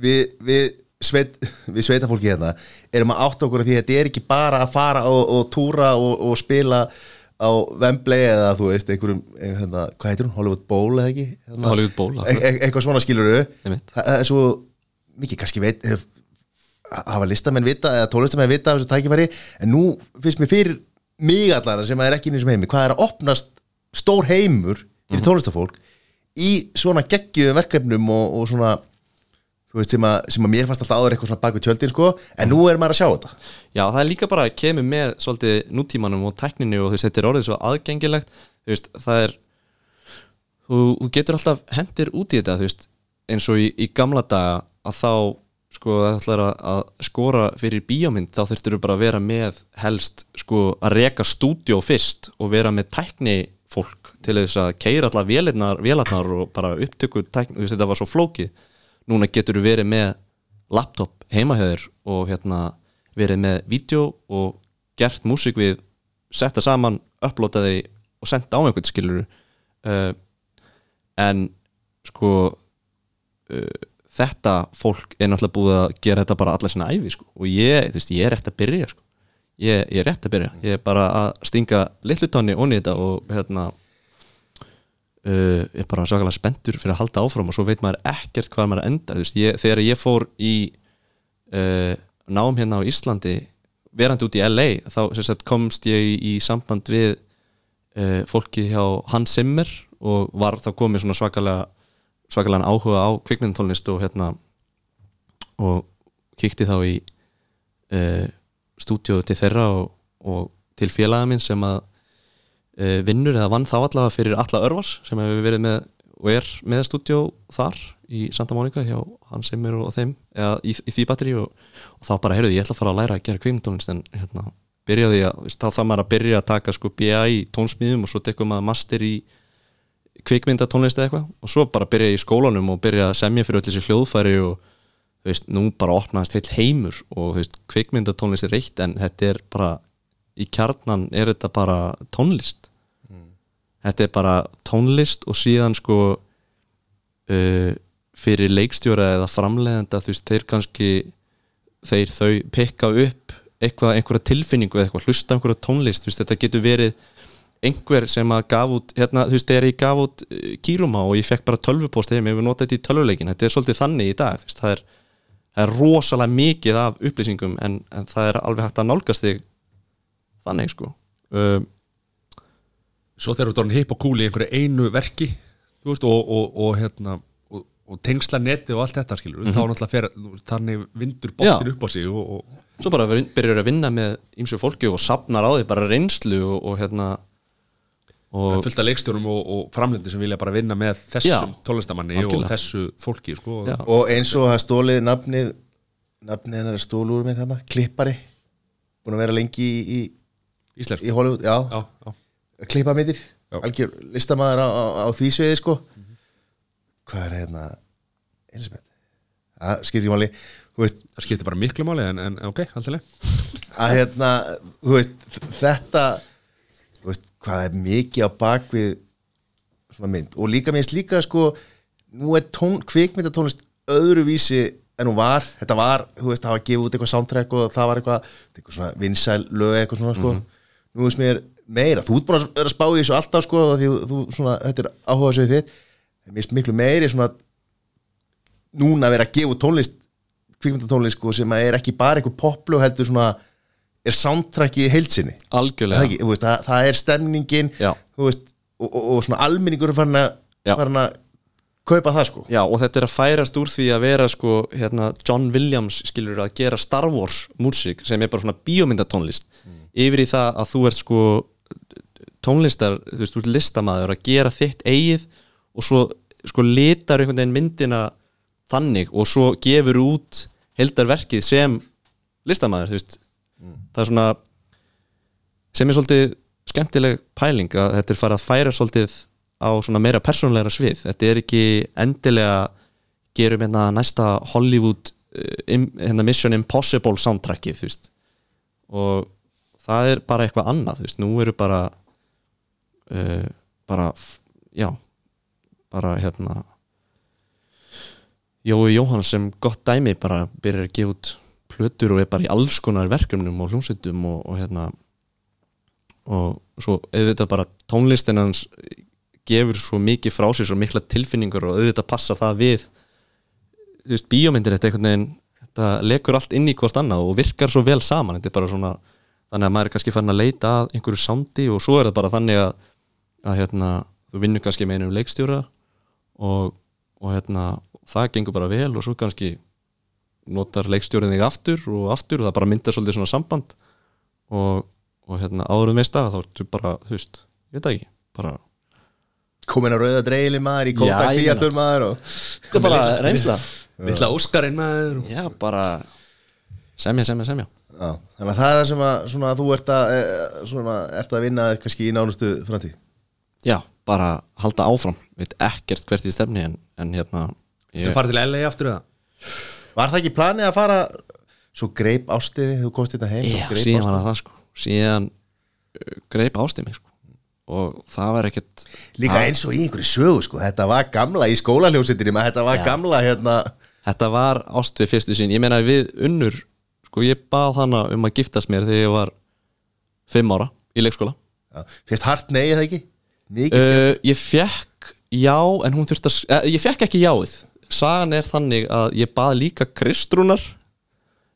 Við, við, sveit, við sveitafólki hérna Erum að átta okkur því að þetta er ekki bara að fara og, og túra og, og spila á Wembley eða þú veist einhverjum, eh, hérna, hvað heitir hún, Hollywood Bowl eða ekki? Hérna, Hollywood Bowl, e e eitthvað svona skiluru það er svo mikið kannski veit hef, hafa listamenn vita eða tólistamenn vita af þessu tækifæri en nú finnst mér fyrir mig allan sem er ekki í þessum heimi hvað er að opnast stór heimur fyrir Mhm. tólistafólk í svona geggjöðum verkefnum og, og svona veist sem að, sem að mér fannst alltaf áður eitthvað svona bak við tjöldin sko. En nú er maður að sjá þetta. Já, það er líka bara að kemur með svolítið nútímanum og tækninu og þú veist, þetta er orðið svo aðgengilegt. Þú veist, það er þú, þú getur alltaf hendir út í þetta þú veist, eins og í, í gamla daga að þá sko það ætlar að, að skora fyrir bíómynd þá þurftur bara að vera með helst sko að reka stúdíó fyrst og vera með tækni fólk til þess að keira allar vélarnar, og bara upptöku tækni, þú veist þetta var svo flókið núna getur þú verið með laptop heimahöður og hérna verið með vídeo og gert músík við setta saman, upplota þig og senda á einhvern skilur uh, en sko uh, þetta fólk er náttúrulega búið að gera þetta bara alla sinna æfi sko. og ég, þú veist, ég er rétt að byrja sko. ég, ég er rétt að byrja ég er bara að stinga litlu tónni onni þetta og hérna uh, er bara svakalega spenntur fyrir að halda áfram og svo veit maður ekkert hvað maður endar ég, þegar ég fór í uh, nám hérna á Íslandi verandi út í LA þá sagt, komst ég í, í samband við uh, fólki hjá Hans Zimmer og var þá komið svona svakalega svakalega áhuga á kvikmyndtónlist og hérna og kíkti þá í uh, stúdíu til þeirra og, og til félaga minn sem að vinnur eða vann þá allavega fyrir alla örvars sem hefur verið með og er með stúdíu þar í Santa Monica hjá Hans Zimmer og þeim eða í, í því batteri og, og þá bara, heyrðu, ég ætla að fara að læra að gera kvikmyndtónlist en hérna, byrjaði að, þá þarf maður að byrja að taka sko BA í tónsmíðum og svo tekum maður master í kvikmyndatónlist eða eitthvað og svo bara byrja í skólanum og byrja að semja fyrir öll þessi hljóðfæri og þú veist, nú bara opnaðist heill heimur og þú veist, kvikmyndatónlist er reitt en þetta er bara, í kjarnan er þetta bara tónlist þetta er bara tónlist og síðan sko uh, fyrir leikstjóra eða framleiðenda þú veist, þeir kannski þeir þau pikka upp eitthvað, einhverja tilfinningu eða eitthvað, hlusta einhverja tónlist, þú veist, þetta getur verið einhver sem að gaf út hérna, þú veist, þegar ég gaf út uh, Kíruma og ég fekk bara tölvupost þegar ég hefur notað þetta í tölvuleikin þetta er svolítið þannig í dag, þú veist, það er það er rosalega mikið af upplýsingum en, en það er alveg hægt að nálgast þig þannig, sko. Um, svo þegar þú ert orðin hip og cool í einhverju einu verki þú veist, og, og, og hérna og, og tengsla neti og allt þetta skilur þá náttúrulega fer, þú veist, þannig vindur boltin Já. upp á sig og, og svo bara byrjar að vinna með ýmsu fólki og sapnar á því bara reynslu og, og hérna og fullt af leikstjórum og, og framlendi sem vilja bara vinna með þessum algjörlega. og þessu fólki sko. Og eins og það stólið nafnið nafnið hennar stólur mér hérna klippari, búin að vera lengi í, í, Íslensk í Hollywood, já, já, já. Að klippa myndir Já. algjör listamæður á, á, á því sviði sko. Hvað er hérna eins með það skiptir ekki máli. Veist, það skiptir bara miklu máli en, en ok, alltaf að hérna þú veist, þetta þú veist, hvað er mikið á bakvið svona mynd? Og líka minnst líka sko nú er tón, kvikmyndatónlist öðruvísi en hún var, þetta var þú veist, það var gefið út eitthvað soundtrack og það var eitthvað eitthvað svona vinsæl lög eitthvað svona sko. Nú veist mér meira, þú ert búin að vera að spá í þessu alltaf sko því þú- þú svona, þetta er áhuga svið þitt. Mér finnst miklu meiri svona núna vera að gefa tónlist kvikmyndatónlist sko sem að er ekki bara eitthvað poplög heldur svona er soundtracki í heilsinni það, algjörlega ekki, þú veist, það, það er stemningin veist, og, og, og svona almenningur er farin að, að kaupa það sko. Já, og þetta er að færast úr því að vera sko, hérna, John Williams skilur að gera Star Wars músík sem er bara svona bíómyndatónlist. Yfir í það að þú ert sko tónlistar, þú veist, þú ert listamaður að gera þitt eigið og svo sko litar einhvern veginn myndina þannig og svo gefur út heldarverkið sem listamaður, þú veist. Það er svona sem er svolítið skemmtileg pæling að þetta er farið að færa svolítið á svona meira persónlegra svið. Þetta er ekki endilega gerum hérna næsta Hollywood im, hérna Mission Impossible soundtrackið þú veist. Og það er bara eitthvað annað þú veist, nú eru bara uh, bara, já bara hérna. Jói Jóhann sem gott dæmi bara byrjar að gefa út plötur og er bara í alls konar verkefnum og hljómsveitum og, og hérna. Og svo auðvitað bara tónlistin hans gefur svo mikið frá sér svo mikla tilfinningur og auðvitað passa það við þú veist, bíómyndir þetta einhvern veginn þetta lekur allt inn í hvort annað og virkar svo vel saman þetta er bara svona, þannig að maður er kannski farin að leita að einhverju sándi og svo er það bara þannig að, að hérna, þú vinnur kannski með einum leikstjóra og, og hérna, það gengur bara vel og svo kannski notar leikstjórinn þig aftur og aftur og það bara myndar svolítið svona samband og, og hérna áðurum veist að þá ertu bara, þú veist, ég veit ekki bara, komin að rauða dreili maður í kóta kvíatur maður og þetta er bara reynsla. Lilla Óskarinn maður og... já, bara semja, semja, semja. Já, þannig að það er það sem að svona, þú ert að, e, svona, ert að vinna kannski í nánustu framtíð já, bara halda áfram. Veit ekkert hvert í stefni en, en hérna ég, farið til LA aftur eða? Var það ekki planið að fara svo greip ástiði, þú komst þetta heim já, síðan var ástiði. það sko. Síðan uh, greip ástíð mig sko. Og það var ekkert Líka eins og í einhverju sögu sko, þetta var gamla í skólaljósittinni, maður þetta var Já. gamla hérna. Þetta var ást við fyrstu sín ég meina við unnur sko ég bað hana um að giftast mér þegar ég var fimm ára í leikskóla. Já, Fyrst hart nei, það ekki? Mikið uh, uh, ég fekk já en hún þurfti að eh, ég fekk ekki jáið. Sagan er þannig að ég bað líka Kristrúnar.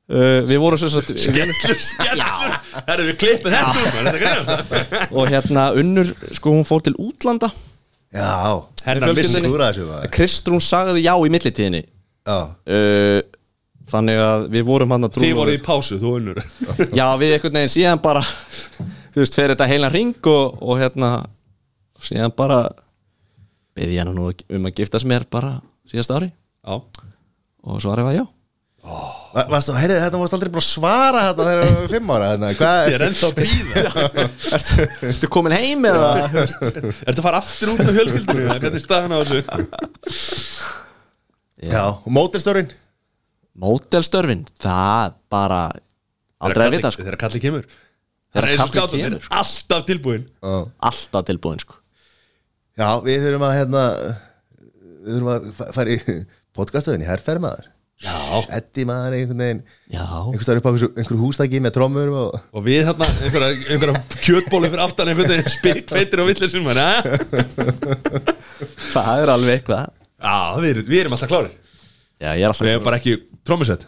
Uh, við vorum svo satt Skellur, (laughs) skellur. Herru, við klippum þetta út, maður, þetta greinast og hérna unnur sko hún fór til útlanda. Já, Hennar Fjölskyldunni. missi skúra þessu maður. Kristrún sagði já í millitíðinni. Já, uh, þannig að við vorum hann að Þið voruð í pásu, þú unnur. Já við einhvern veginn síðan bara þú veist fer þetta heilan ring og, og hérna síðan bara beði hana nú um að giftast mér bara síðast ári. Já. Og svarið var já. Va- varstu, heyrðu, þetta varst aldrei bara að svara þetta þegar það var fimm ára hérna. Hvað Ég er ennþá að býða Ertu, (laughs) ertu komin heim eða? Ertu að fara aftur út með fjölskyldunni? eða Hvernig er staðan á þessu? Já, og mótilstörin mótelstörfin það bara aldrei að vita sko. Þegar kallið kemur. Er og er sko. Alltaf tilbúin alltaf tilbúin sko Já, við þurfum að hérna Við þurfum að fa- fara í podcastöðin í herrferð maður. Já. Eddi maður einhvern veginn já. einhvern staðar upp á einhverju, hústæki með trommur og Og við hérna, einhverja, einhverja kjötbóli fyrir aftan einhvern veginn spikfeitir og villir sem mann það er alveg eitthvað. Já, við, erum- við erum alltaf klári já ég er alltaf Við hefum bara ekki trommusett.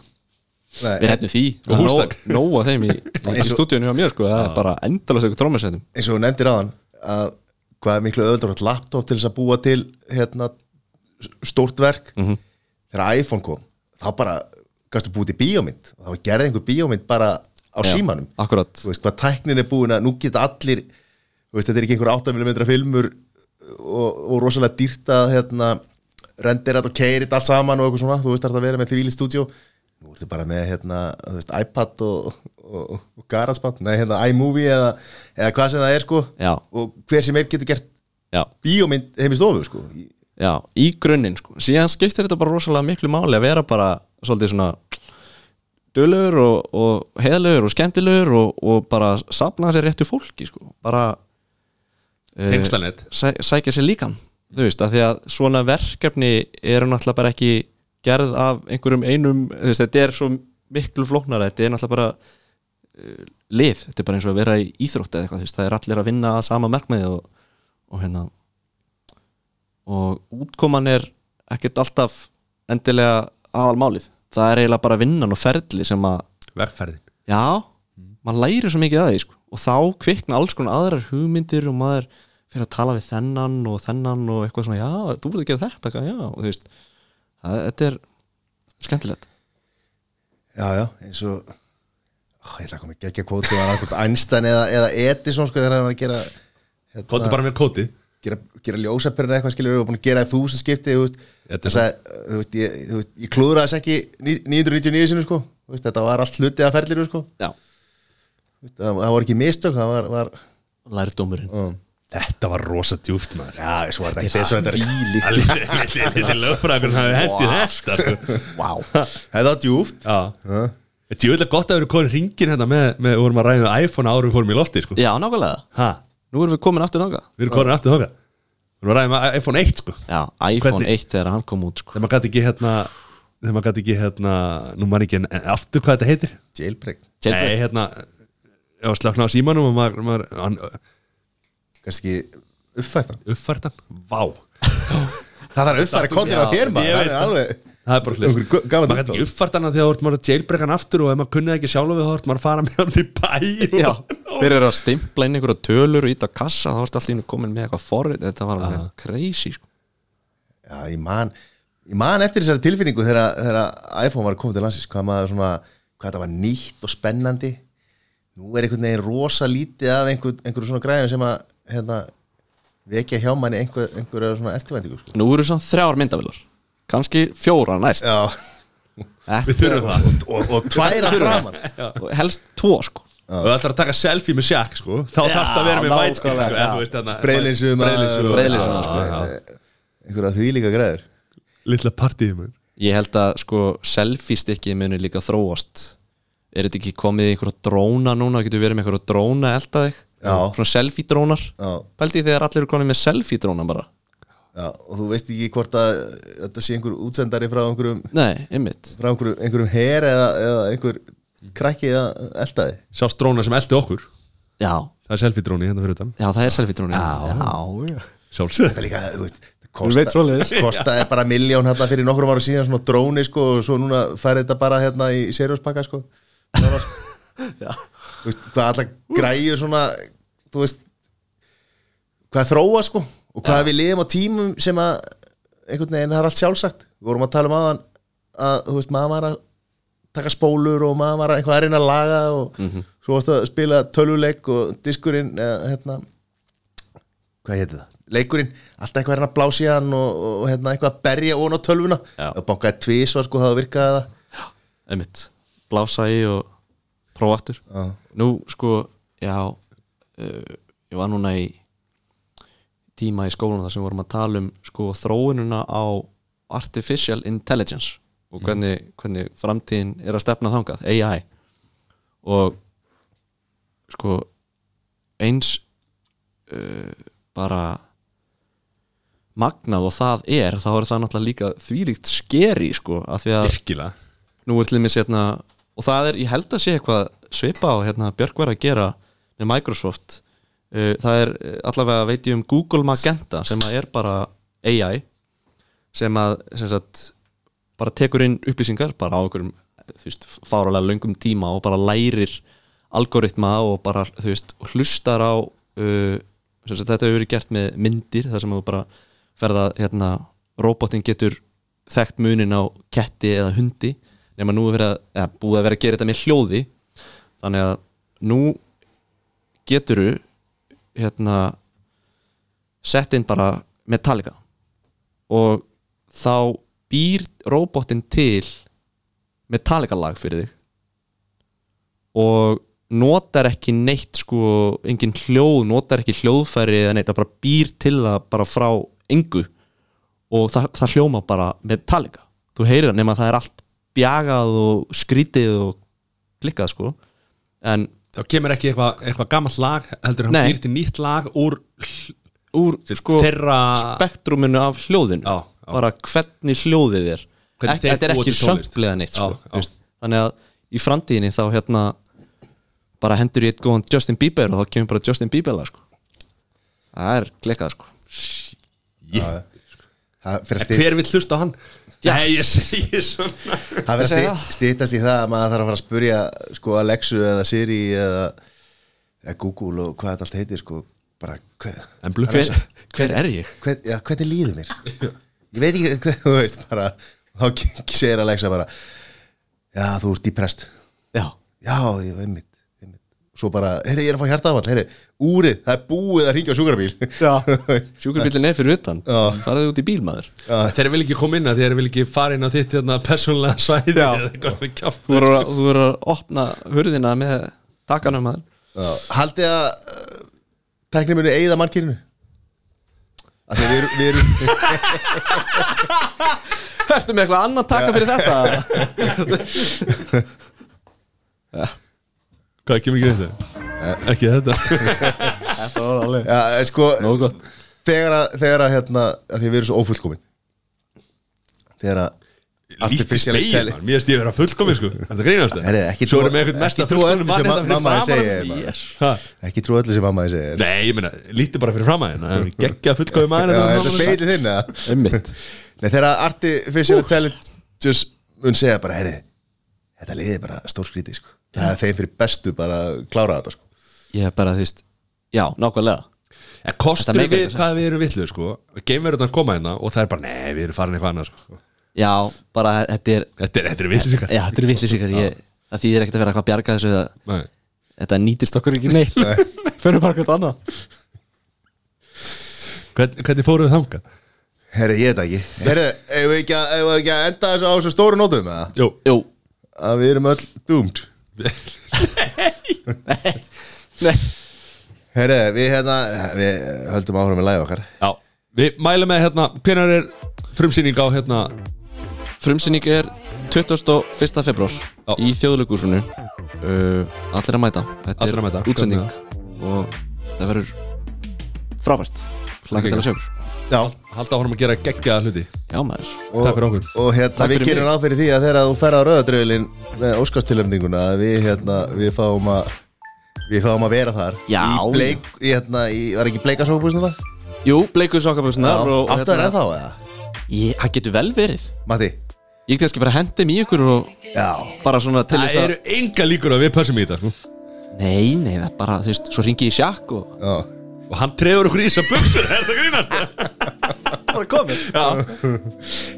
Nei, við hættum því. Og hústak. nóg að þeim í, í stúdíunni hjá mér sko. Það er bara endalast eitthvað trómmersettum eins og þú nefndir hann að hvað er miklu átt laptop til þess að búa til hérna stórt verk? Mhm. þegar iPhone kom þá bara gæstu búið til bíómynd. Og þá gerði einhver bíómynd bara á símanum. akkurat. Þú veist hvað tæknin er búin að nú geta allir veist, þetta er ekki einhver 8mm filmur og, og rosalega dýrt að hérna, þetta og keirit allt saman og eitthvað svona, þú veist, það er að vera með því í stúdíó. Nú ertu bara með hérna, veist, iPad og, og, og GarageBand, nei, hérna, iMovie eða, eða hvað sem það er, sko Já. og hver sem er getur gert Já, bíómynd heim í stofu, sko já, í grunninn sko. síðan skiptir þetta bara rosalega miklu máli að vera bara svolítið svona dölur og, og heðlur og skemmtilegur og, og bara safna sér réttu fólki sko. bara eh, Tengslanett. sæ, sækja sér líkan þú veist, að því að svona verkefni eru náttúrulega bara ekki gerð af einhverjum einum þú veist, þetta er svo miklu flóknara þetta er náttúrulega bara uh, lið, þetta er bara eins og að vera í íþrótt eða eitthvað, það er allir að vinna að sama markmiði og, og hérna og útkoman er ekkert alltaf endilega aðalmálið. Það er eiginlega bara vinnan og ferli sem að Vegferðin. Já, maður læri svo mikið að því sko. og þá kvikna alls konar aðrar hugmyndir og maður fyrir að tala við þennan og þennan og eitthvað svona, já, þú verður að gera þetta já, og þú veist það, þetta er skemmtilegt. Já, já, eins og ég ætla að koma ekki að kvót sem var annað Einstein eða, eða Edison sko þegar hann var að gera hérna, Kóttu bara með kótið gera, gera ljósaperinn eitthvað skilur og búin að gera þú sem skipti þú veist, þess að, þú veist, ég, þú veist, ég klúðra þess ekki ní- 999 sinu sko. Veist, þetta var allt hluti að ferliru sko. Já, Þú veist, það, það var ekki mistök það var, var lærdómurinn. Um, Þetta var rosa djúft maður. Já, svo var þetta ekki svo þetta er- Þetta er lögfræðin hafi hendið þetta sko. wow. þetta var djúft Já Þetta er jöfnlega gott að vera konin ringin hérna með, með við vorum að ræða iPhone árum við fórum í lofti sko. já, nákvæmlega, Ha, nú erum við komin aftur nága við erum konin aftur þóka Við erum að ræða um iPhone 1 sko. já, iPhone Hvernig- 1 þegar hann kom út sko. Þegar maður gæti ekki hérna Þegar maður gæti ekki hérna Nú maður ekki en aftur hvað þetta heitir. Jailbreak. Nei, hérna Já, slakna á símanum og maður, maður hann, kannski uppfært hann. Uppfærtan Vá. Það þarf að uppfæra kontin á þér maður. Ég það veit er alveg Það er bara hlust Maður uppfærtan að því að þú ert maður að jailbreakan aftur og ef maður kunnið ekki sjálf við þá ert maður að fara með hann til bæ og- já, byrjar að stimpla inn einhverja tölur og íta kassa, þá ertu alltaf inn komin með eitthvað forrið, þetta var alveg crazy sko. Já, ég man, ég man eftir þessari tilfinningu þegar, þegar iPhone var komið til landsins hvað maður svona, hvað þetta var nýtt og spennandi. Nú er einhvern veginn rosa lítið af einhver, einhverju svona græðum sem að hérna, vekja hjá manni einhver, einhverja svona eftirvæntingu sko. nú eru svona þrjár myndavilar kannski fjóra næst. Já, Þetta- Við þurfum það. Og, og tværa framan. Og helst tvo sko. Og það ætlar að taka selfie með Shaq sko. Þá þarf það að vera með nákvæmlega, vætskip sko, já. en þú veist, þarna- og- Breiðlinsum, Já, sko. já, já. einhverja þvílíka græður Lilla partíð maður. Ég held að sko selfie stikkið muni líka þróast. Er þetta ekki komið í einhverja dróna núna? Getur verið með einhverja dróna að elda þig? Já. svona selfie drónar Já, pældi þegar allir eru konið með selfie dróna bara já, og þú veist ekki hvort að þetta sé einhver útsendari frá einhverjum nei, einmitt. frá einhverjum, einhverjum her eða, eða einhver krakki að elda þig. Sást dróna sem eldi okkur? Já, Það er selfie dróni hérna fyrir utan. Já það er selfie dróni Já. já, já. Sjálfsög þetta er líka, þú veist Þú veit svoleiðis. (laughs) kostaði bara miljón hérna fyrir nokkrum ára síðan svona dróni sko og svo núna færi þetta bara hérna í serióspakka sko. Það var, (laughs) Já. þú veist, hvað alla græjur svona þú veist hvað þróa sko og hvað við lifum á tímum sem að einhvern veginn það er allt sjálfsagt. Við vorum að tala um aðan að þú veist maður var að taka spólur og maður var að eitthvað að reyna að laga og svo varst að spila tölvuleik og diskurinn eða hérna hvað héti það, leikurinn. Alltaf eitthvað er að blási hann og, og, hérna, eitthvað að berja ón á tölvuna. Já. og bankaði tvís var sko það virkaði það einmitt, blása í og prófa aftur. Já. nú sko, já uh, ég var núna í tíma í skólanum þar sem við vorum að tala um sko þróununa á artificial intelligence og hvernig, hvernig framtíðin er að stefna þangað, AI og sko eins uh, bara magnað og það er þá er það náttúrulega líka þvílíkt skeri sko, af því að Virkilega. Nú er til dæmis hérna og það er, ég held að sé eitthvað svipa á hérna Björk var að gera með Microsoft það er uh, allavega veit ég um Google Magenta sem er bara AI sem að sem sagt, bara tekur inn upplýsingar bara á einhverjum þú veist, fáralega löngum tíma og bara lærir algoritma og bara þú veist, hlustar á uh, sagt, þetta hefur verið gert með myndir þar sem þú bara ferða hérna, robotin getur þekkt munin á ketti eða hundi nema nú er búið að vera að gera þetta með hljóði. Þannig að nú geturu hérna sett inn bara Metallica. Og þá býr róbotinn til Metallica lag fyrir þig. Og notar ekki neitt sko, engin hljóð notar ekki hljóðfæri eða neitt, það bara býr til það bara frá engu. Og það, það hljóma bara Metallica. Þú heyrir það nema að það er allt bjagað og skrítið og klikkað sko. En þá kemur ekki eitthvað eitthva gammalt lag heldur hann býr til nýtt lag úr úr sko þeirra spektruminu af hljóðinu. Já, já. bara hvernig hljóðið er. Hvernig Ek, þetta er ekki sömpliða neitt sko, veist. þannig að í framtíðinni þá hérna bara hendur ég eitt góðan Justin Bieber og þá kemur bara Justin Bieber lag sko. það er klikkað sko. Það hver vill hlusta á hann? Já. Nei, ég segi svona það fer að stytast í það að maður þarf að fara að spurja sko Alexu eða Siri eða, eða Google og hvað þetta allt heitir sko bara hver, hver, hver er ég? hvern, já, hvernig líður mér ég veit ekki hvað, þú veist bara, þá (laughs) segir Alexa bara já, þú ert depressed já, já, ég veit mitt svo bara, herri, ég er að fá hjartaafall herri, úrið, það er búið að ringja á sjúkrabíl. (laughs) Sjúkurbílinn er fyrir utan. Já. faraði út í bíl maður. Þeir vil ekki koma inn að þeir vil ekki fara inn á þitt hérna, persónlega svæði Já. þú verður að, þú verður að opna hurðina með takkanum maður. Já, haldið að uh, tæknir muni eigða mannkyrinu að því við erum, við erum Ertu með eitthvað annað takka fyrir þetta? (laughs) (laughs) Hvað kemur ekki þetta? Ekki þetta (laughs) Þetta var alveg já, eh, sko, Nógu gott þegar að, þegar að hérna, að því við erum svo ófullkomin þegar að Lítið speil, mann, mér erst ég að vera fullkomin sko Þetta grínast það ekki Svo erum við eitthvað ekki öllu mann sem hérna fyrir mamma framan segir, hann. maður. Yes. Ha? ekki trú öllu sem mamma þið segir Nei, ég meina, lítið bara fyrir fram að hérna Gekkja fullkomin maður Já, hérna þetta speilið þinn eða? Einmitt Nei, þegar Artificial Intelligence mun segja bara, herri þetta liði bara stórskrítið sko. Það er þeim fyrir bestu bara að klára þetta sko. Ég er bara, þú veist Já, nákvæmlega. En kostur við eitthvað hvað við erum villuð sko? Geimverðurnar koma hérna og það er bara Nei, við erum farin eitthvað annað sko. Já, bara þetta er Þetta er, þetta er villuð Já, þetta er vitlisíkar ég, Það þýðir ekkert að vera eitthvað að bjarga þessu Nei. Þetta nýtist okkur ekki neitt. (laughs) Fyrir bara eitthvað annað. Hvern, Hvernig fóruð þið þangað? herri, ég veit ekki. Herri, eigum við ekki, að- eigum við ekki að enda þessu á þessu stóru nótum eða? Jú. Jú, að við erum öll doomed nei. (laughs) Herri, við hérna við höldum áhrum með læg okkar. Já Við mælum með hérna Hvenær er frumsýning á hérna? Frumsynning er 21. februar Já. Í þjóðleikúsinu uh, Allir að mæta. Þetta Allir að mæta. er útsending Og það verður frábært. Langa til að já, Halda áhrum að gera geggjaða hluti Já maður og, Takk fyrir okkur. og hérna við gerum mig. ráð fyrir því að þegar þú ferð á rauðadröðlin með óskastilöfninguna að við hérna, við fáum að við fáum að vera þar Já, í bleik, í, hérna, í, var ekki bleika sókabúsina? Jú, bleikur sokkaböksnar áttu það ennþá eða? Það getur vel verið Matti? Ég get kannski bara hendi í ykkur og Já bara svona til Það þess að eru enga líkur að við pössum í þetta sko. Nei, nei, það er bara, þú veist, svo ringi ég í sjakk og Já Og hann treður okkur í þess að buksur Er það grínast? bara komið. Já.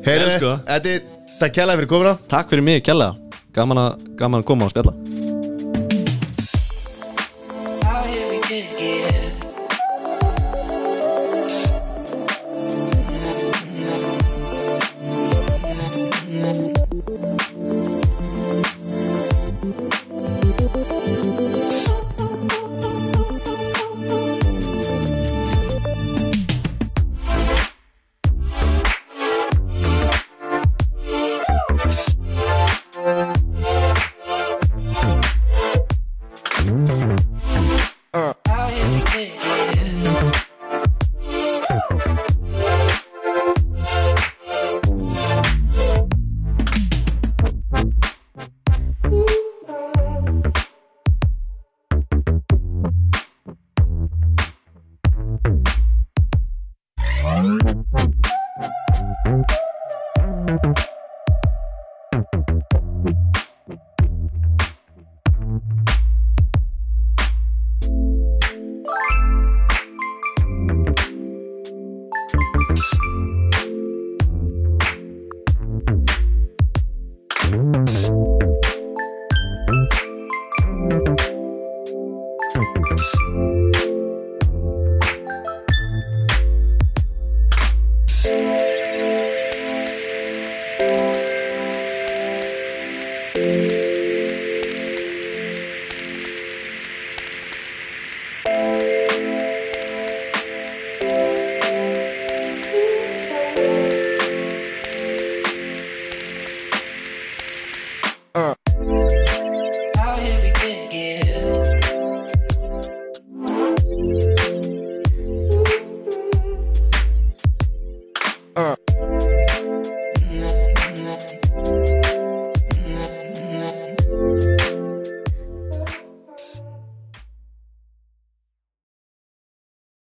Heyrðu, þetta er kærlega fyrir komuna. Takk fyrir mig, kjærlega Gaman að, gaman að koma og spjalla